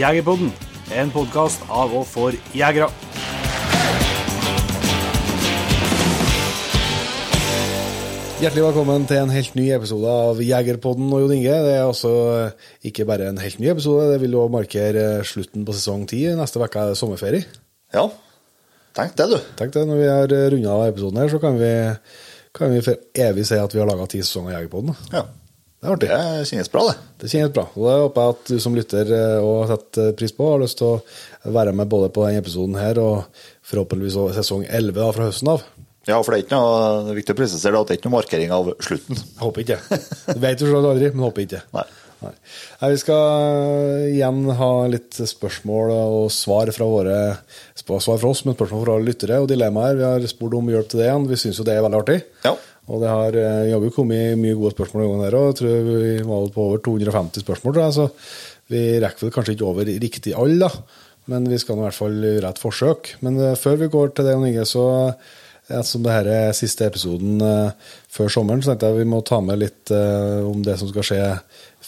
Jegerpodden, en podkast av og for jegere. Hjertelig velkommen til en helt ny episode av Jegerpodden og Jon Inge. Det er altså ikke bare en helt ny episode, det vil også markere slutten på sesong ti. Neste uke er det sommerferie. Ja, tenk det, du. Tenk det, Når vi har runda episoden her, så kan vi, kan vi for evig si at vi har laga ti sesonger av Jegerpodden. Ja. Det er artig. Det kjennes bra, det. Det kjennes bra. Og det håper jeg at du som lytter eh, og setter pris på, har lyst til å være med både på denne episoden her og forhåpentligvis også sesong 11 da, fra høsten av. Ja, for det er ikke noe det er viktig å presisere at det er ikke noe markering av slutten. Jeg håper ikke. Du vet jo selv aldri, men håper ikke. Nei. Nei. Nei, Vi skal igjen ha litt spørsmål og svar fra våre svar fra oss, men spørsmål fra lyttere og dilemmaer. Vi har spurt om hjelp til det igjen. Vi syns jo det er veldig artig. Ja. Og det har, eh, jo kommet mye gode spørsmål her, og jeg tror vi var på over 250 spørsmål, tror jeg, så vi rekker vel kanskje ikke over riktig alle, da. Men vi skal i hvert fall gjøre et forsøk. Men eh, før vi går til det, Jon Inge, så som det her er siste episoden eh, før sommeren, så tenkte jeg vi må ta med litt eh, om det som skal skje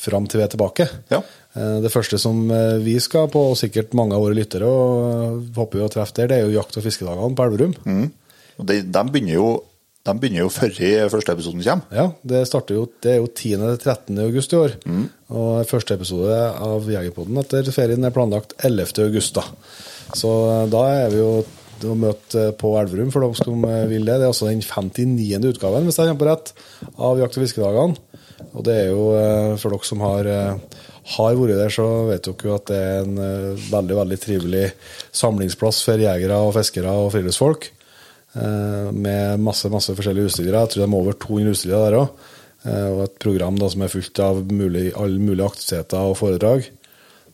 fram til vi er tilbake. Ja. Eh, det første som eh, vi skal på, og sikkert mange av våre lyttere, og eh, håper vi å treffe der, det er jo jakt- og fiskedagene på Elverum. Og de, de, begynner jo, de begynner jo før i første episoden kommer. Ja, det jo, det er jo 10. til 13. august i år. Og første episode av Jegerpoden etter ferien er planlagt 11. august. da. Så eh, da er vi jo å møte på Elverum for dere som eh, vil det. Det er altså den 59. utgaven, hvis jeg kommer på rett, av Jakt- og fiskedagene. Og det er jo, eh, for dere som har, eh, har vært der, så vet dere jo at det er en eh, veldig, veldig trivelig samlingsplass for jegere og fiskere og friluftsfolk. Eh, Med masse, masse forskjellige utstillere. Jeg tror de er over 200 utstillere der òg. Og et program da som er fullt av mulig, alle mulige aktiviteter og foredrag.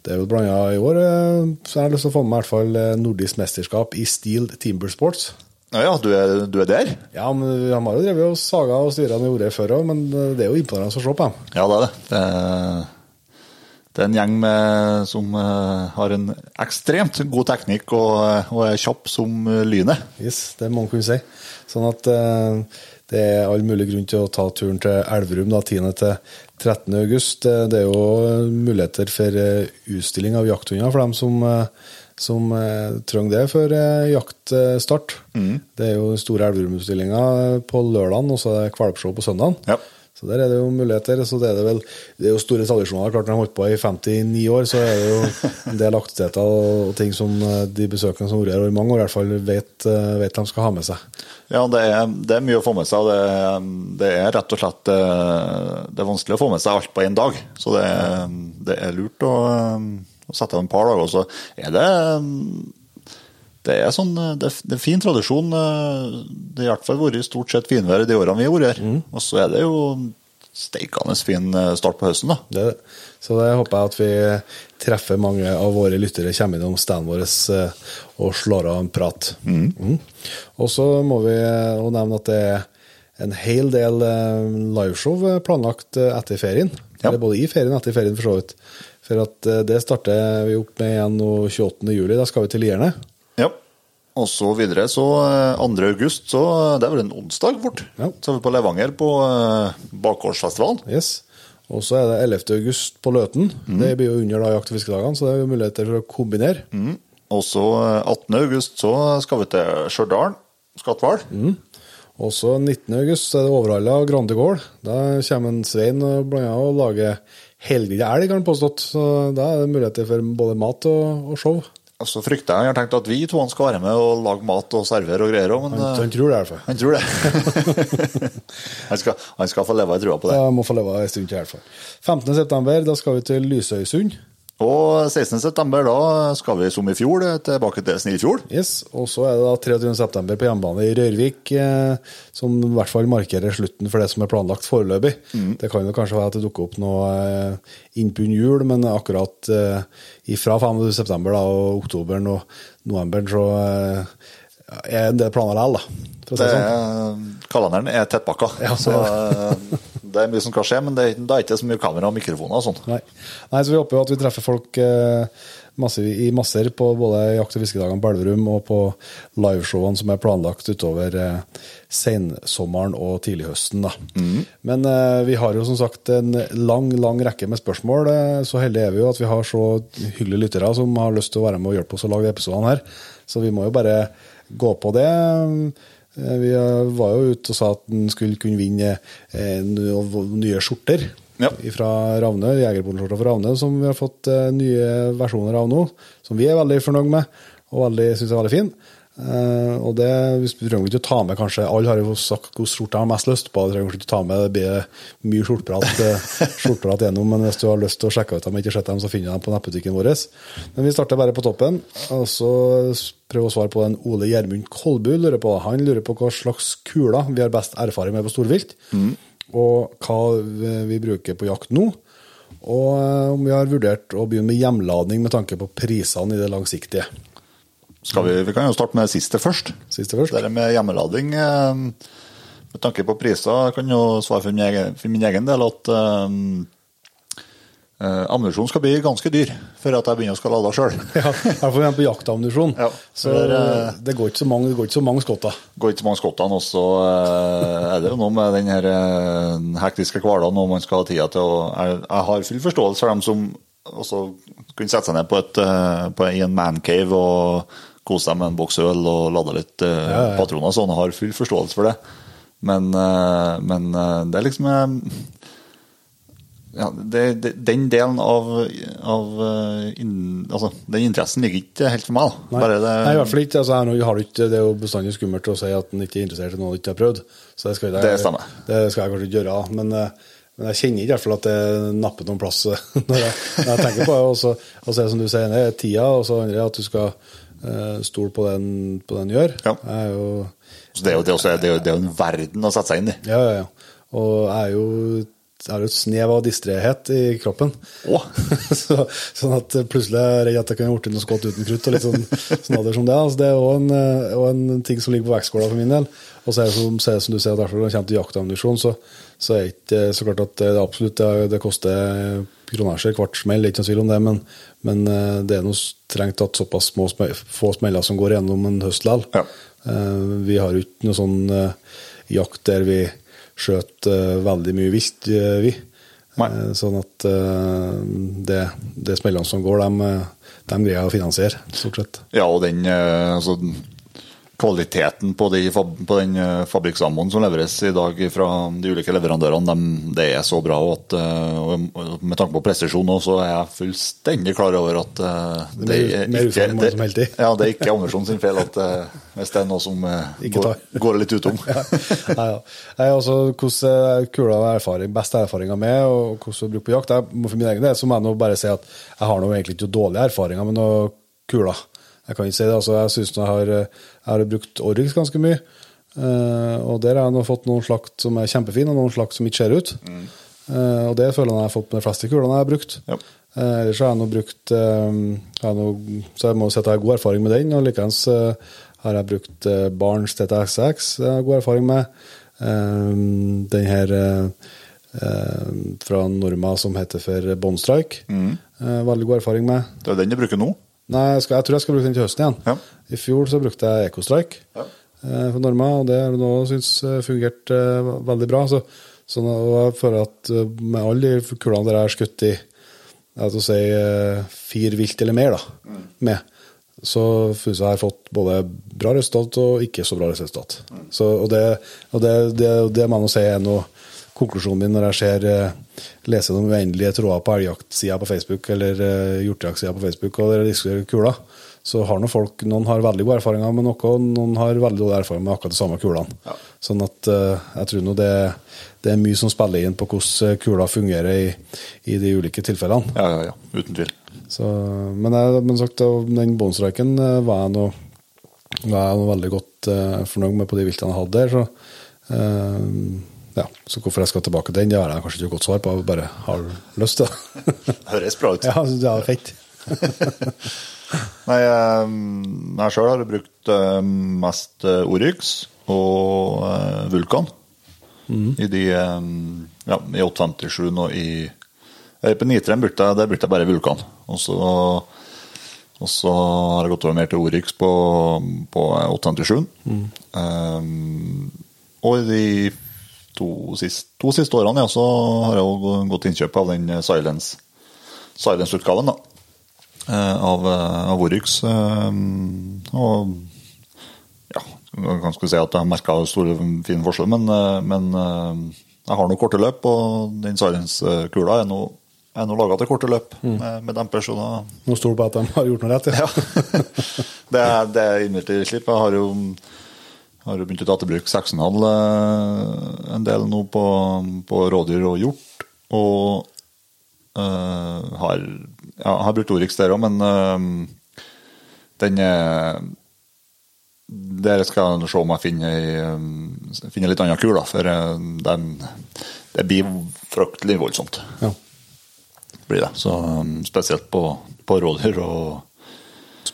Det er jo blant annet i år, eh, så jeg har lyst til å få med meg i hvert fall eh, nordisk mesterskap i Steel Timber Sports. Ja, ja, du er, du er der? Ja, men vi har jo drevet og saga og styra med jordet før òg, men eh, det er jo imponerende å se på. Ja, det er det. Det er, det er en gjeng med, som eh, har en ekstremt god teknikk og, eh, og er kjapp som eh, lynet. Yes, det må man kunne si. Sånn at det er all mulig grunn til å ta turen til Elverum da, 10. til 13. august. Det er jo muligheter for utstilling av jakthunder for dem som, som trenger det før jaktstart. jaktstart. Det er jo den store Elverum-utstillinga på lørdagen, og så er det kvalpshow på søndagen. Ja. Så der er det jo muligheter. så Det er det vel, det er jo store tradisjoner. Klart Når de har holdt på i 59 år, så er det jo en del aktiviteter og ting som eh, de besøkende som har vært her i mange år, i hvert fall vet, eh, vet de skal ha med seg. Ja, det er, det er mye å få med seg. og Det, det er rett og slett eh, Det er vanskelig å få med seg alt på én dag. Så det, det er lurt å, å sette av et par dager. Og så er det det er, sånn, det, er- det er fin tradisjon. eh, Det har i hvert fall vært stort sett finvær de årene vi har vært her. Og så er det jo steikende fin eh, start på høsten, da. Det, så det håper jeg at vi treffer mange av våre lyttere, kommer innom standen vår eh, og slår av en prat. Mm. Og så må vi eh, nevne at det er en hel del eh, liveshow eh, planlagt eh, etter ferien. Ja. Eller både i ferien og etter ferien, for så vidt. For at eh, det starter vi opp med igjen nå 28. juli. Da skal vi til Lierne. Ja. Og så videre, så eh, 2. august, så det er vel en onsdag fort. Ja. Så er vi på Levanger på eh, bakgårdsfestivalen. Yes. Og så er det 11. august på Løten. Det blir jo under da jakt- og fiskedagene, så det er jo muligheter for å kombinere. Mm. Og så eh, 18. august så skal vi til Stjørdal, Skatval. Og så 19. august er det Overhalla Grande gård. Da kommer en Svein og blant annet og lager heldige elg, har han påstått. Så da er det muligheter for både mat og, og show. Og så frykter jeg, jeg har tenkt at vi to skal være med og lage mat og servere og greier òg, men Han, eh, han tror det, i hvert fall. han tror det. han, skal, han skal få leve i trua på det. Ja, må få leve en stund til, i hvert fall. 15. september, da skal vi til Lysøysund. Og 16. september, da skal vi som i fjor tilbake til Snillfjord. Yes, Og så er det da 23. september på hjemmebane i Rørvik, eh, som i hvert fall markerer slutten for det som er planlagt foreløpig. Det kan jo kanskje være at det dukker opp noe eh, innpå jul, men akkurat eh, fra 5. september og oktoberen og novemberen så eh, er det planer likevel, da. For å si Det sånn. er, kalenderen er tettpakka, Ja, så eh, det er mye som skal skje, men det, det er ikke så mye kamera og mikrofoner og sånn. Nei. Nei, så vi håper jo at vi treffer folk eh, masse, i masser på både jakt- og fiskedagene på Elverum og på liveshowene som er planlagt utover eh, sensommeren og tidlighøsten. Da. Men eh, vi har jo som sagt en lang lang rekke med spørsmål. Eh, så heldige er vi jo at vi har så hyggelige lyttere som har lyst til å være med og hjelpe oss å lage episodene her. Så vi må jo bare gå på det. Eh, Vi eh, var jo ute og sa at en skulle kunne vinne eh, nye skjorter Ja. fra Ravne, jegerpolenskjorter fra Ravne, som vi har fått nye versjoner av nå, som vi er veldig fornøyd med og veldig, synes er veldig fin. Eh, og det vi trenger ikke å ta med kanskje, Alle har jo sagt hvilken skjorte de har mest lyst på. Det trenger ikke å ta med, det blir mye skjorteprat eh, skjorteprat gjennom, men hvis du har lyst til å sjekke ut dem, ikke sett dem, så finner du dem på nettbutikken vår. Men vi starter bare på toppen. og så prøver å svare på den Ole Gjermund Kolbu lurer på. Han lurer på hva slags kuler vi har best erfaring med på storvilt, og hva vi bruker på jakt nå. Og eh, om vi har vurdert å begynne med hjemladning med tanke på prisene i det langsiktige. Skal vi, vi kan jo starte med det siste først. Siste først. Det med hjemmelading eh, Med tanke på priser, kan jo svare for min egen, for min egen del at um, eh, ammunisjon skal bli ganske dyr før at jeg begynner å skal lade sjøl. Ja, jeg får igjen på jaktammunisjon. Ja, så for, eh, det går ikke så mange, det går ikke så mange skotter. Går ikke så mange skottene, og så eh, er det jo noe med den her hektiske hverdagen og man skal ha tida til å Jeg, jeg har full forståelse for dem som også kunne sette seg ned på et, på, i en mancave og kose deg med en boks øl og lade litt uh, Ja, ja. patroner. Sånn, har full forståelse for det. Men, uh, men uh, det er liksom ja, det, det, Den delen av, av in, altså, Den interessen ligger ikke helt for meg. Nei, det, Nei, i hvert fall ikke. Altså, har ikke, det er jo bestandig skummelt å si at en ikke er interessert i noe en ikke har prøvd. Så det skal, jeg, Det stemmer. Det skal jeg kanskje ikke gjøre. Men, men jeg kjenner i hvert fall at det napper noen plass når jeg, når jeg tenker på det. Og så er det som du sier, det er tida, og så andre at du skal eh, stole på den, på den gjør. Ja. Er jo så det, er jo, det, er også, det, er jo, det er jo en verden å sette seg inn i. Ja, ja, ja. Og er jo har jo et snev av distréhet i kroppen. Oh. så, sånn at plutselig er jeg redd at jeg kunne blitt noe skott uten krutt. og litt sånn sånn som Det altså, Det er òg en, eh, en ting som ligger på vektskåla for min del. Og så er det som, er som du sier, derfor når det kommer til jaktammunisjon, så, så er det ikke så klart at det, er absolutt det, det koster kronasjer, kvart smell, er ikke noen tvil om det, men, men eh, det er noe strengt tatt såpass små, få smeller som går gjennom en høst likevel. Ja. Eh, Vi har jo ikke noe sånn eh, jakt der vi skjøt veldig mye vilt, vi. Nei. Sånn at det, det smellene som går, de, de greier å finansiere, stort sett. Ja, og den altså, kvaliteten på, de, på den eh, fabrikksammoen som leveres i dag fra de ulike leverandørene, de, det er så bra. Og at, eh, og med tanke på presisjon også, så er jeg fullstendig klar over at det, Det er mer det, i. ja, det er ikke Andersson sin feil at, eh, hvis det er noe som eh, går, går litt utom. Nei, ja. Nei, altså, hvordan kula er erfaring, beste erfaringer med, og hvordan å bruke på jakt. Jeg, for min egen del så må jeg nå bare si at jeg har nå egentlig ikke dårlige erfaringer med noe kuler. Jeg kan ikke si det. altså Jeg synes jeg har, jeg har brukt Oryx ganske mye. Uh, og der har jeg nå fått noen slakt som er kjempefine, og noen slakt som ikke ser ut. Eh, og det føler jeg jeg har fått med de fleste kulene jeg har brukt. Ja. Uh, ellers har jeg nå brukt eh, jeg noe, Så jeg må si at jeg har god erfaring med den. Og likeens eh, har jeg brukt uh, Barnes TTXX, det har jeg god erfaring med. Eh, den her eh, eh, fra Norma som heter for Bonstrike. Mm. Eh, veldig god erfaring med. Det er den du bruker nå. Nei, jeg, skal, jeg tror jeg skal bruke den til høsten igjen. Ja. I fjor så brukte jeg EcoStrike Ja. eh, for Norma, og det har jeg nå syns fungerte eh, veldig bra. Så, så nå, jeg føler at eh, med alle de kulene der jeg har skutt i jeg vet å si, eh, fire vilt eller mer, da, med, så synes jeg jeg har fått både bra resultat og ikke så bra resultat. Så, og det, og det, det, det må jeg nå si er noe konklusjonen min når jeg ser eh, leser noen uendelige tråder på elgjaktsida på Facebook eller uh, hjortejaktsida på Facebook og dere diskuterer kuler, så har noen folk Noen har veldig gode erfaringer med noe, og noen har veldig dårlige erfaringer med akkurat de samme kulene. Sånn at eh, jeg tror nå det, det er mye som spiller inn på hvordan kula fungerer i, i de ulike tilfellene. Ja, ja, ja. Uten tvil. Så, men jeg, men sagt, den båndstreiken eh, var jeg nå var jeg veldig godt eh, fornøyd med på de viltene jeg hadde der. Så, eh, ja, så hvorfor jeg skal tilbake til den, det har jeg kanskje ikke godt svar på. Jeg bare har lyst til det. Høres bra ut. ja, det er fett. Nei, eh, jeg sjøl har brukt eh, mest eh, Oryx og Vulkan. Vulkan. I de eh, Ja, i 857 og i eh, På Nitrem brukte jeg, der brukte jeg bare Vulkan. Og så Og så har jeg gått over mer til Oryx på, på 857. Um, og i de to siste, to siste årene ja, så har jeg jo gått innkjøp av den Silence Silence-utgaven. da. Eh, Av, eh, av Oryx. Og ja, jeg kan skulle si at jeg har merka store, fine forskjell, men, eh, men eh, jeg har noen korte løp, og den Silence-kula er nå er nå laga til korte løp med, med demper, så da Nå stoler på at de har gjort noe rett, ja. det er, det er imidlertid slipp. Jeg har jo, har jo begynt å ta til bruk 6,5 eh, en del nå på, på rådyr og hjort. Og uh, har, ja, har brukt Orix der òg, men uh, den er Der skal se om jeg finner, finner litt annen kul, da, for den, det blir fryktelig voldsomt. ja. Blir det. Så spesielt på, på rådyr og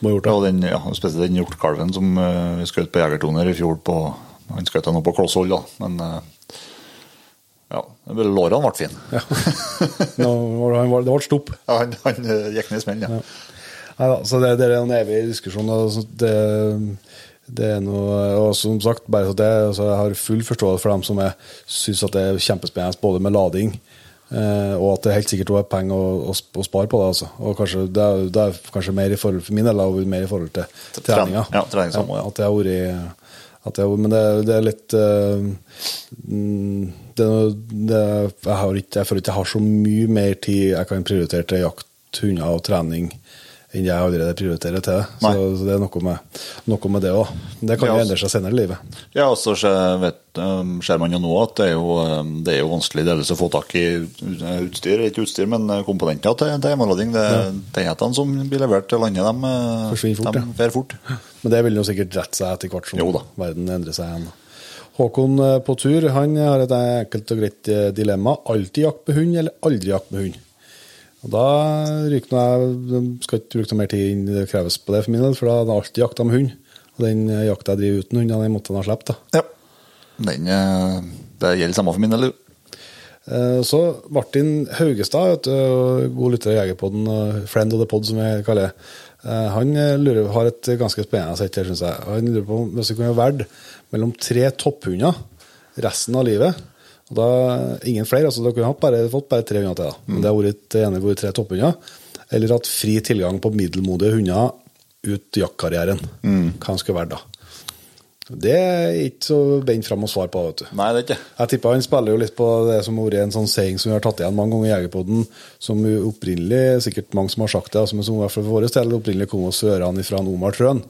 Små det? ja, den, ja, spesielt den hjortkalven som uh, vi skjøt på Jegertoner i fjor. på Han skjøt nå på kloss hold, da, men uh, ja, lårene ble fine. ja. Var det, ble stopp. Ja, han, han uh, gikk ned i smell, ja. Neida, så det, det er en evig diskusjon. og Det, det er noe, og som sagt, bare så det, altså jeg har full forståelse for dem som syns det er kjempespennende både med lading, eh, og at det helt sikkert er penger å, å, å spare på det. Altså. Og kanskje, det, er, det er kanskje mer i forhold for min del har vært mer i forhold til treninga. trening, ja, trening sammen, ja. At det har vært at det, men det, det er litt mm, det, det, jeg, har ikke, jeg føler ikke jeg har så mye mer tid jeg kan prioritere til jakt, hunder og trening enn jeg allerede prioriterer til det. Så, så det er noe med, noe med det òg. Det kan jo altså. endre seg senere i livet. Ja, og så ser, vet, um, ser man jo nå at det er jo, um, det er jo vanskelig delvis å få tak i utstyr, ikke utstyr, men uh, komponenter til, til hjemmelading. Det er enhetene som blir levert til landet, de, uh, Forsvinner fort, de ja. Men det vil jo sikkert rette seg etter hvert som Jo da. verden endrer seg igjen. Håkon på tur han har et enkelt og greit dilemma. Alltid jakt med hund, eller aldri jakt med hund? Og Da ryker jeg jeg skal ikke bruke noe mer tid enn det kreves på det for min del, for da har jeg alltid jakta med hund. Og den eh, jakta jeg driver uten hund, den måtte jeg ha sluppet. Ja. Den, uh, det gjelder samme for min del. jo? Så Martin Haugestad, vet du, god lytter av Jegerpodden, friend of the pod, som jeg kaller det. Eh, Han eh, lurer, har et ganske spennende sett her, syns jeg. Han lurer på om hvis vi kunne valgt mellom tre topphunder resten av livet. Og da, Ingen flere, altså dere kunne bare, fått bare tre hunder til. da. Men det har vært det ene vært tre topphunder. Eller hatt fri tilgang på middelmodige hunder ut jaktkarrieren. Hva han skulle vært da. Det er ikke så beint fram å svare på. vet du. Nei, det er ikke Jeg tipper han spiller jo litt på det som har vært en sånn saying som vi har tatt igjen mange ganger i Jegerpoden, som opprinnelig, sikkert mange som har sagt det, altså, men som i hvert fall for vår del opprinnelig kom oss ørene fra Omar Trøen,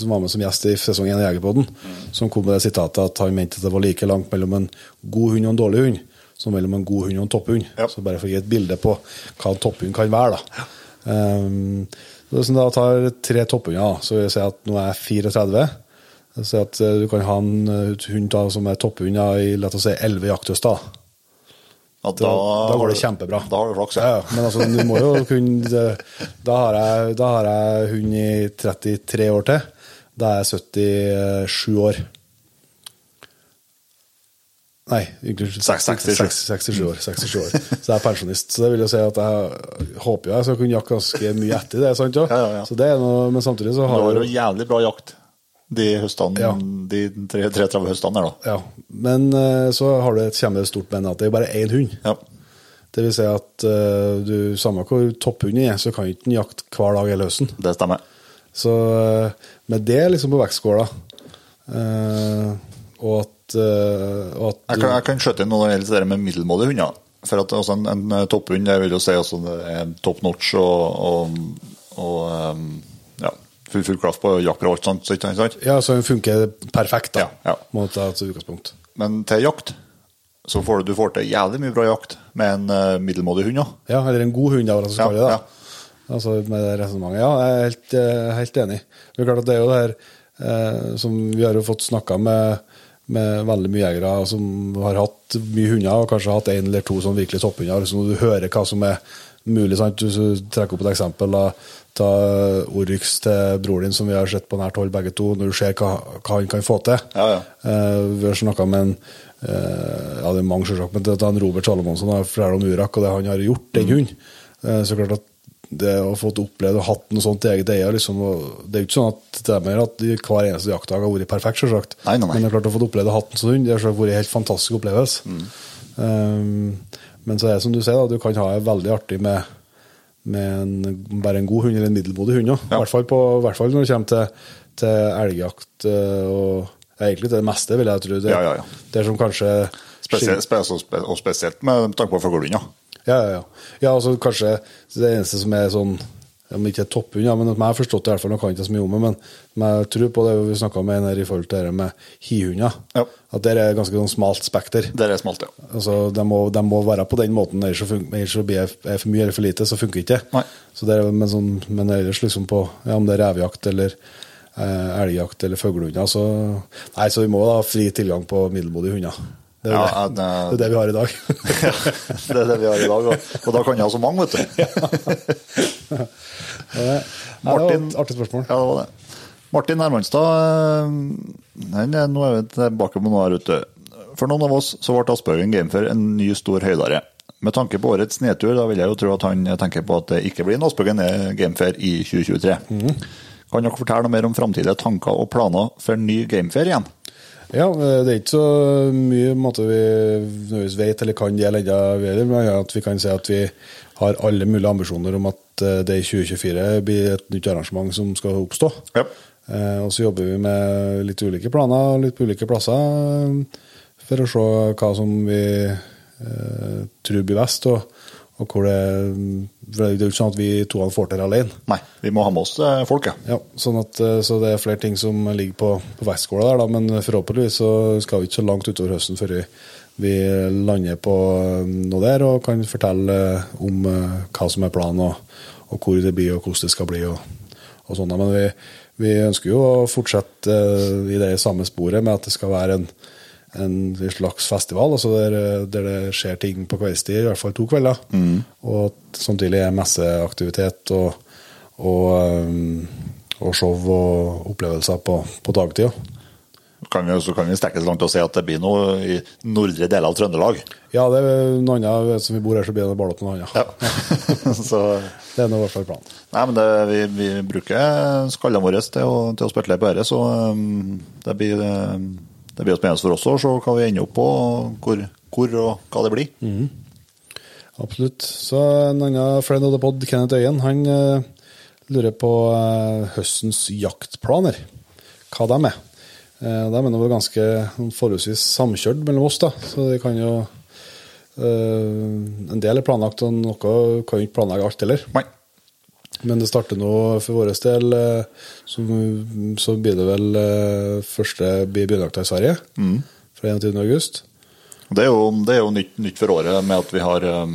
som var med som gjest i sesong 1 av Jegerpodden, som kom med det sitatet at han mente at det var like langt mellom en god hund og en dårlig hund, som mellom en god hund og en topphund. Ja. Så bare for å gi et bilde på hva en topphund kan være. da. Um, så hvis en da tar tre topphunder, da, så vil jeg si at nå er jeg 34. Så at eh, du kan ha en eh, hund da, som er topphund da, i la oss si, 11 jakthøster. Ja, Da, da går det kjempebra. Da har du flaks, ja. ja. Men altså, du må jo kunne Da har jeg, da har jeg hund i 33 år til. Da er jeg 77 år. Nei, unnskyld. 67. 67 år. 67 år. Så jeg er pensjonist. Så det vil jo si at jeg håper jo jeg skal kunne jakte ganske mye etter det. sant? Ja, ja, ja. Så det er noe, Men samtidig så har har jeg jo jævlig bra jakt de høstene, Ja. de 33 høstene der, da. ja. Men eh, så har du et kommer det et stort men at det er bare én hund. Ja. Det vil si at eh, du, samme hvor topphunden er, så kan ikke den jakte hver dag hele høsten. Det stemmer. Så eh, med det liksom på vektskåla, eh, og at, eh, og at Jeg kan, jeg kan skjøtte inn noe når det gjelder det med middelmådige hunder. For at altså, en, en topphund jeg vil jo si altså, er top notch og, og, og ja, full, full klaff på jakker og alt sånt. så Ikke sant? Ja, så den funker perfekt, da. Ja, ja. Må ta utgangspunkt. Men til jakt så får du, du får til jævlig mye bra jakt med en uh, middelmådig hund. Ja. Ja, eller en god hund, da, hva skal Ja, kalle det. ja. Altså med det resonnementet. Ja, jeg er helt, eh, helt enig. Det er klart at det er jo det her eh, som vi har jo fått snakka med, med veldig mye jegere som har hatt mye hunder, og kanskje hatt en eller to sånn virkelig topphunder. Så når du hører hva som er mulig, sant? du trekker opp et eksempel. da, Ta Oryx til broren din, som vi har sett på nært hold begge to, når du ser hva, hva han kan få til. Ja, ja. Eh, vi har snakka med en eh, ja, det er mange selvsagt, men det er en Robert Salomonsson har fortalt om Urak og det han har gjort, den Mm. hunden. Eh, så klart at det å fått opplevd og hatt noe sånt i eget eie liksom, og Det er jo ikke sånn at det er mer at hver eneste jaktdag har vært perfekt, selvsagt. Nei, nei, nei. Men det er klart å få opplevd og hatt en sånn hund, det har vært en helt fantastisk opplevelse. Mm. Um, men så er det som du sier, da, du kan ha det veldig artig med, med en, bare en god hund eller en middelmodig hund. Ja. I, hvert fall på, I hvert fall når det kommer til, til elgjakt eh, og egentlig til det meste, vil jeg tro. Det, Ja, ja, ja. det som kanskje Spesielt, spes- og spesielt med tanke på fuglehund. Ja. Ja, ja, ja. altså kanskje det eneste som er sånn om ikke topphund, ja, men jeg har forstått det i hvert fall, nå kan jeg ikke så mye om det, men, jeg tror på det vi snakka om en her i forhold til det med hihunder. Ja. At det er ganske sånn smalt spekter. Det er smalt, ja. Altså, de må, de må være på den måten, ellers ellers så blir det for mye eller for lite, så funker ikke. Nei. Så det er, men, sånn, men ellers liksom på ja, om det er revejakt eller eh, elgjakt eller fuglehunder, så Nei, så vi må ha fri tilgang på middelmådige hunder. Det er, Ja, det, eh, det det vi har i dag. ja. Det er det vi har i dag, og, og da kan jeg ha så mange, vet du. ja. Martin- artig spørsmål. Ja, det var det. Martin Hermanstad eh, han er, Nå er vi tilbake på noe her ute. For noen av oss så ble Aspbøgen Gamefair en ny stor høydare. Med tanke på årets nedtur, da vil jeg jo tro at han tenker på at det ikke blir en Aspbøgen Gamefair i 2023. Kan dere fortelle noe mer om framtidige tanker og planer for en ny Gamefair igjen? Ja, det er ikke så mye måte vi nødvendigvis vet eller kan gjelde ennå, men at vi kan si at vi har alle mulige ambisjoner om at eh, det i 2024 blir et nytt arrangement som skal oppstå. Ja. Eh, Og så jobber vi med litt ulike planer litt på ulike plasser eh, for å se hva som vi eh, tror blir best, og, og hvor det for Det er jo ikke sånn at vi to får til det alene. Nei, vi må ha med oss eh, folk, ja. Ja, sånn at, eh, så det er flere ting som ligger på, på vektskåla der, da, men forhåpentligvis så skal vi ikke så langt utover høsten før vi, vi lander på eh, noe der og kan fortelle om hva som er planen, og, og hvor det blir, og hvordan det skal bli. og, og sånn. Men vi, vi ønsker jo å fortsette i det samme sporet med at det skal være en, en slags festival, altså der, der det skjer ting på kveldstid, i hvert fall to kvelder. Og samtidig er messeaktivitet og, og, um, og show og opplevelser på, på dagtid. Kan vi, så kan vi strekke så langt og si at det blir noe i nordre deler av Trøndelag. Ja, det er noe annet. Som vi bor her, så blir det bare noe annet. Ja. så Det er nå i hvert fall planen. Nei, men det, vi, vi bruker skallene våre til å, til å spytte på dette, så um, det blir, um, det blir spennende for oss å se hva vi ender opp på, hvor, hvor og hva det blir. Absolutt. Så en annen friend of the pod, Kenneth Øyen, han uh, lurer på uh, høstens jaktplaner. Hva de er. Uh, de er nå ganske forholdsvis samkjørt mellom oss, da. Så de kan jo eh, En del er planlagt, og noe kan jo ikke planlegge alt heller. Nei. Men det starter nå for vår del, eh, så, så blir det vel eh, første bjørnjakta i Sverige. Fra 21. august. Det er jo, det er jo nytt, nytt for året med at vi har, um,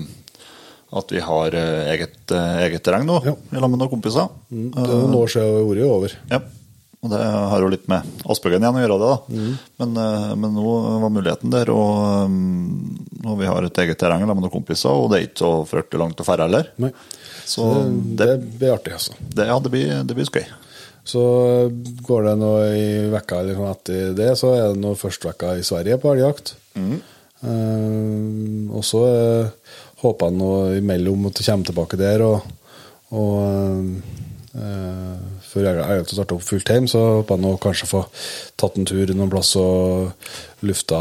at vi har eh, eget, eh, eget terreng nå, Ja. i med noen kompiser. Det er noen år siden ordet er over. Ja. Og det har jo litt med Asbjørgen igjen å gjøre, det. da. Men, eh, men nå var muligheten der, og, og vi har et eget terreng sammen med noen kompiser, og det er ikke så fryktelig langt å ferde heller. Nei. Så det, det, blir artig, altså. det, ja, det blir, det blir skøy. Så går det nå i vekka eller noe etter det, så er det nå førstevekka i Sverige på elgjakt. Eh, og så uh, håper jeg nå imellom at det kommer tilbake der, og, og uh, før elgjakta starter opp fullt time, så håper jeg nå kanskje få tatt en tur noen plass og lufta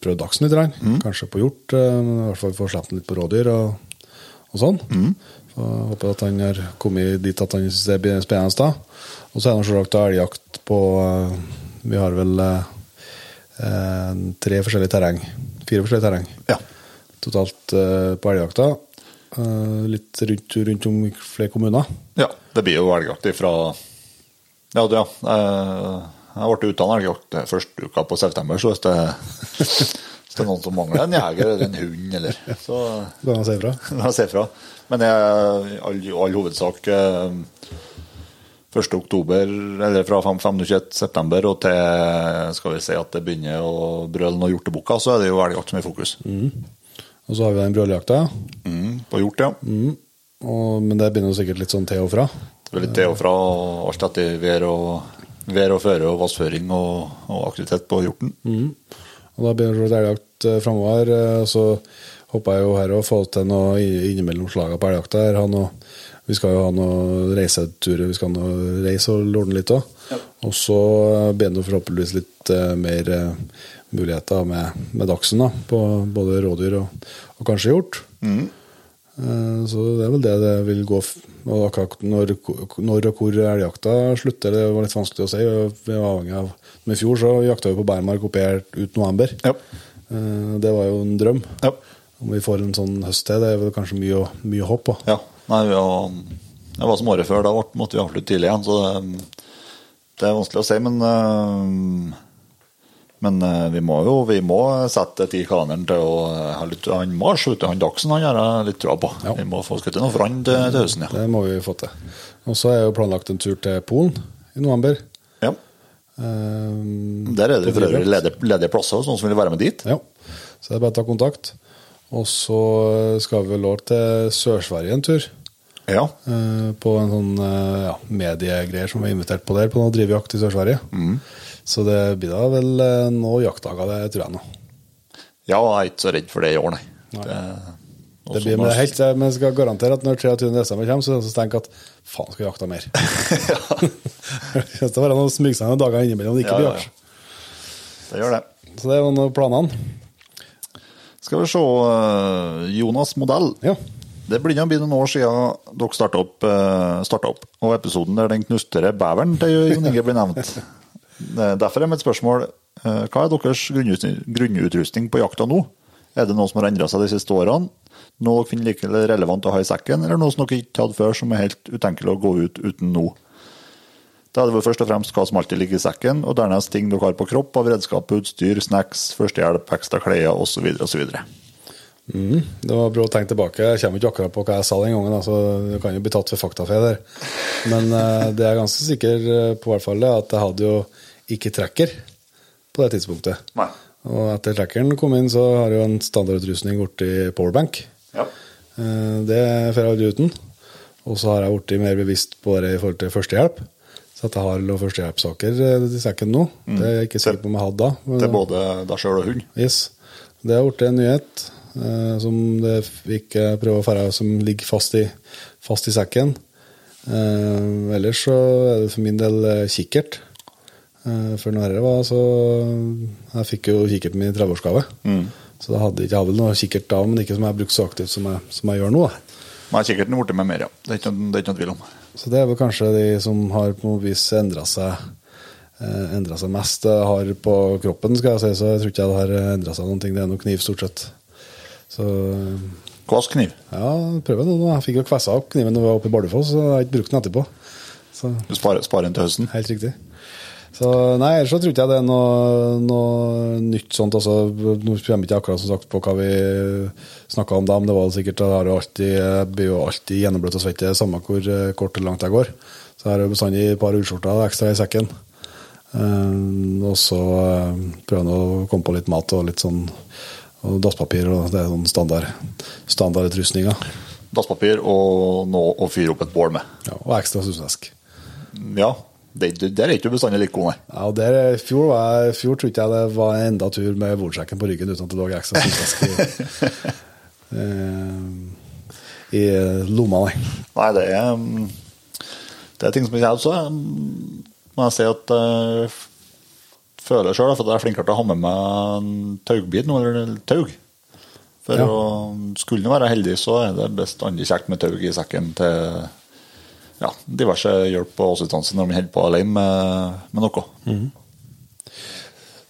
prøvd dagsen litt. Mm. Kanskje på hjort, eh, i hvert fall få sluppet litt på rådyr og, og sånn. Så jeg håper at han har kommet dit at han synes det blir spennende. da. Og så er det selvsagt da elgjakt på eh, Vi har vel eh, eh, tre forskjellige terreng. Fire forskjellige terreng Ja. totalt eh, på elgjakta. Eh, litt rundt, rundt om flere kommuner. ja. Det blir jo elgjakt ifra Ja, du, ja. Eh, Jeg ble utdannet elgjakt første uka på september, så hvis det, hvis det er noen som mangler en jeger eller en hund, eller så fra. La oss si fra. Men jeg, i all, all hovedsak eh, 1. oktober, eller fra 25. september og til skal vi si at det begynner å brøle noen hjortebukker, så er det jo elgjakt som er i fokus. Og så har vi den brøljakta. Mm, på hjort, ja. Mm. Og, men det begynner sikkert litt sånn til og fra. Det er litt til og fra, alt etter vær og, vær og føre og vassføring og, og aktivitet på hjorten. Og da begynner det elgjakt eh, framover. eh, Så håper jeg jo her å få til noe innimellom slagene på elgjakta. Vi skal jo ha noen reiseturer, vi skal ha noe reise og lorne litt òg. Og så blir det forhåpentligvis litt eh, mer eh, muligheter med, med dagsen da, på både rådyr og, og kanskje hjort. Mm. Så det er vel det det vil gå og akkurat når, når og hvor elgjakta slutter, det var litt vanskelig å si. Vi var avhengig av Men i fjor så jakta vi på Bærmark oppe her ut november. Ja. Eh, Det var jo en drøm. Ja. Om vi får en sånn høst til, det er vel kanskje mye, mye håp på. Ja. Nei, vi har, det var som året før. Da måtte vi avslutte tidlig igjen. Så det, det er vanskelig å si, men øh, Men øh, vi må jo vi må sette tid i kalenderen til å øh, ha litt Han må slutte, han Dagsen han har jeg litt trua på. Ja. Vi må få skutt noe noe han til, til høsten, ja. Det må vi få til. Og så er jo planlagt en tur til Polen i november. ja. Um, Der er det for øvrig ledige, ledige plasser, noen som vil være med dit. Ja, så det er bare å ta kontakt. Og så skal vi vel òg til Sør-Sverige en tur. Ja. eh, På en sånn eh, ja, mediegreier som vi er invitert på der, på noe drivjakt i Sør-Sverige. Så det blir da vel eh, noen jaktdager, det tror jeg nå. ja, jeg er ikke så redd for det i år, nei. Nei. Det, Det blir med helt, Men jeg skal garantere at når 23. desember kommer, så tenker jeg at faen, skal vi jakte mer? det å være noen smygsende dager innimellom det ikke Ja, blir ja, ja. jakt. det gjør det. Så det er noen planene. Skal vi se øh, Jonas Modell. Ja. Det blir bli noen år siden dere starta opp, eh, opp, og episoden der den knustere beveren til Jon Inge blir nevnt. Derfor er mitt spørsmål eh, hva er deres grunnutrustning på jakta nå? Er det noe som har endra seg de siste årene? Noe dere finner like relevant å ha i sekken, eller noe som dere ikke hadde før som er helt utenkelig å gå ut uten nå? Da er det vel først og fremst hva som alltid ligger i sekken, og dernest ting dere har på kropp av redskap, utstyr, snacks, førstehjelp, ekstra klær osv. osv. Mm, det var bra å tenke tilbake. Jeg kommer ikke akkurat på hva jeg sa den gangen, så du kan jo bli tatt for faktafeder. Men eh, det er jeg ganske sikker eh, på, hvert fall, at jeg hadde jo ikke trekker på det tidspunktet. Nei. Og etter trekkeren kom inn, så har jeg jo en standardutrustning blitt powerbank. Ja. Eh, Det får jeg aldri uten. Og så har jeg blitt mer bevisst på det i forhold til førstehjelp. Så at jeg har noen førstehjelpssaker eh, i sekken nå. Det er jeg ikke sikker på om jeg hadde da. men- Til både deg sjøl og hund. Yes. Det har blitt en nyhet eh, som det ikke prøver å fære som ligger fast i, fast i sekken. Eh, ellers så er det for min del eh, kikkert. Eh, for når dette var, så Jeg fikk jo kikkerten min i 30-årsgave. Så da hadde jeg ikke vel noe kikkert da, men ikke som jeg har brukt så aktivt som jeg, som jeg gjør nå. Da. Men kikkerten er borte med mer, ja. Det er ikke, det er ikke noe tvil om. Så det er vel kanskje de som har på noe vis endra seg eh, seg mest. Jeg har på kroppen, skal jeg si, så jeg tror ikke det har endra seg noen ting. Det er noe kniv, stort sett. Så Kvasskniv. ja, prøver nå. Jeg fikk jo kvessa opp kniven da vi var oppe i Bardufoss, så jeg har ikke brukt den etterpå. Så Du sparer, sparer den til høsten. helt riktig. Så nei, ellers så tror ikke jeg det er noe, noe nytt sånt. Altså, nå kommer jeg ikke akkurat som sagt på hva vi snakka om da, men det var sikkert det har jo alltid, jeg blir jo alltid gjennombløtt og svette, samme hvor eh, kort eller langt jeg går. Så jeg har jo bestandig et par ullskjorter ekstra i sekken. Eh, og så eh, prøver jeg å komme på litt mat og litt sånn og dasspapir, og det er sånn standard, standardutrustninger. Dasspapir og noe å fyre opp et bål med. Ja, og ekstra susesk. Ja, det, det, der er ikke du bestandig like god, nei. Ja, og der, i fjor, var jeg, fjor trodde jeg det var en enda tur med bordsjekken på ryggen uten at det lå ekstra susvesk i, eh, i lomma. Nei. Nei, det er mm, Det er ting som ikke jeg også mm, må jeg si at jeg føler sjøl at jeg er flinkere til å ha med meg en taugbit nå, eller taug. For Ja. å, skulle en være heldig, så er det bestandig kjekt med taug i sekken til ja, diverse hjelp og assistanse når man holder på alene med, med noe.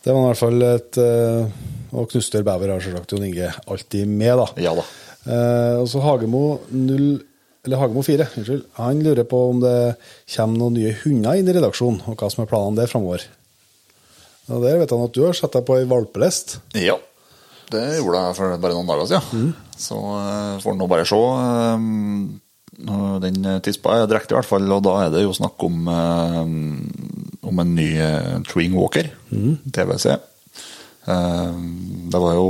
Det var i hvert fall et eh, Og Knustør Bæver har selvsagt Jon Inge alltid med, da. Ja da. Eh, og så Hagemo 0 eller Hagemo 4, unnskyld. Han lurer på om det kommer noen nye hunder inn i redaksjonen, og hva som er planene der framover. Og der vet han at du har satt deg på ei valpelest. Ja, det gjorde jeg for bare noen dager siden. Så eh, får han nå bare se. Den tispa er direkte i hvert fall, og da er det jo snakk om, eh, om en ny eh, Treeing Walker, TVC. Eh, Det var jo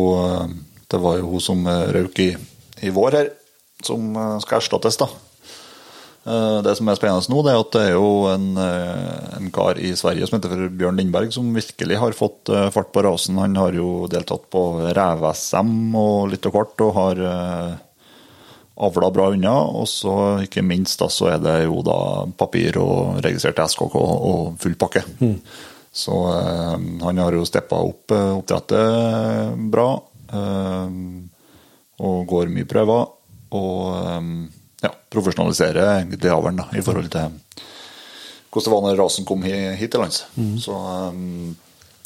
det var jo hun som røk i, i vår her, som skal erstattes, da. Det som er spennende nå, det er at det er jo en, en kar i Sverige som heter Bjørn Lindberg, som virkelig har fått fart på rasen. Han har jo deltatt på rev-SM og litt og kort, og har avla bra unna. Og så ikke minst da, så er det jo da papir og registrert SKK og full pakke. Så eh, han har jo steppa opp eh, oppdrettet bra. Eh, og går mye prøver. Og eh, ja, profesjonaliserer egentlig avlen i forhold til hvordan det var når rasen kom hit til lands. Så eh,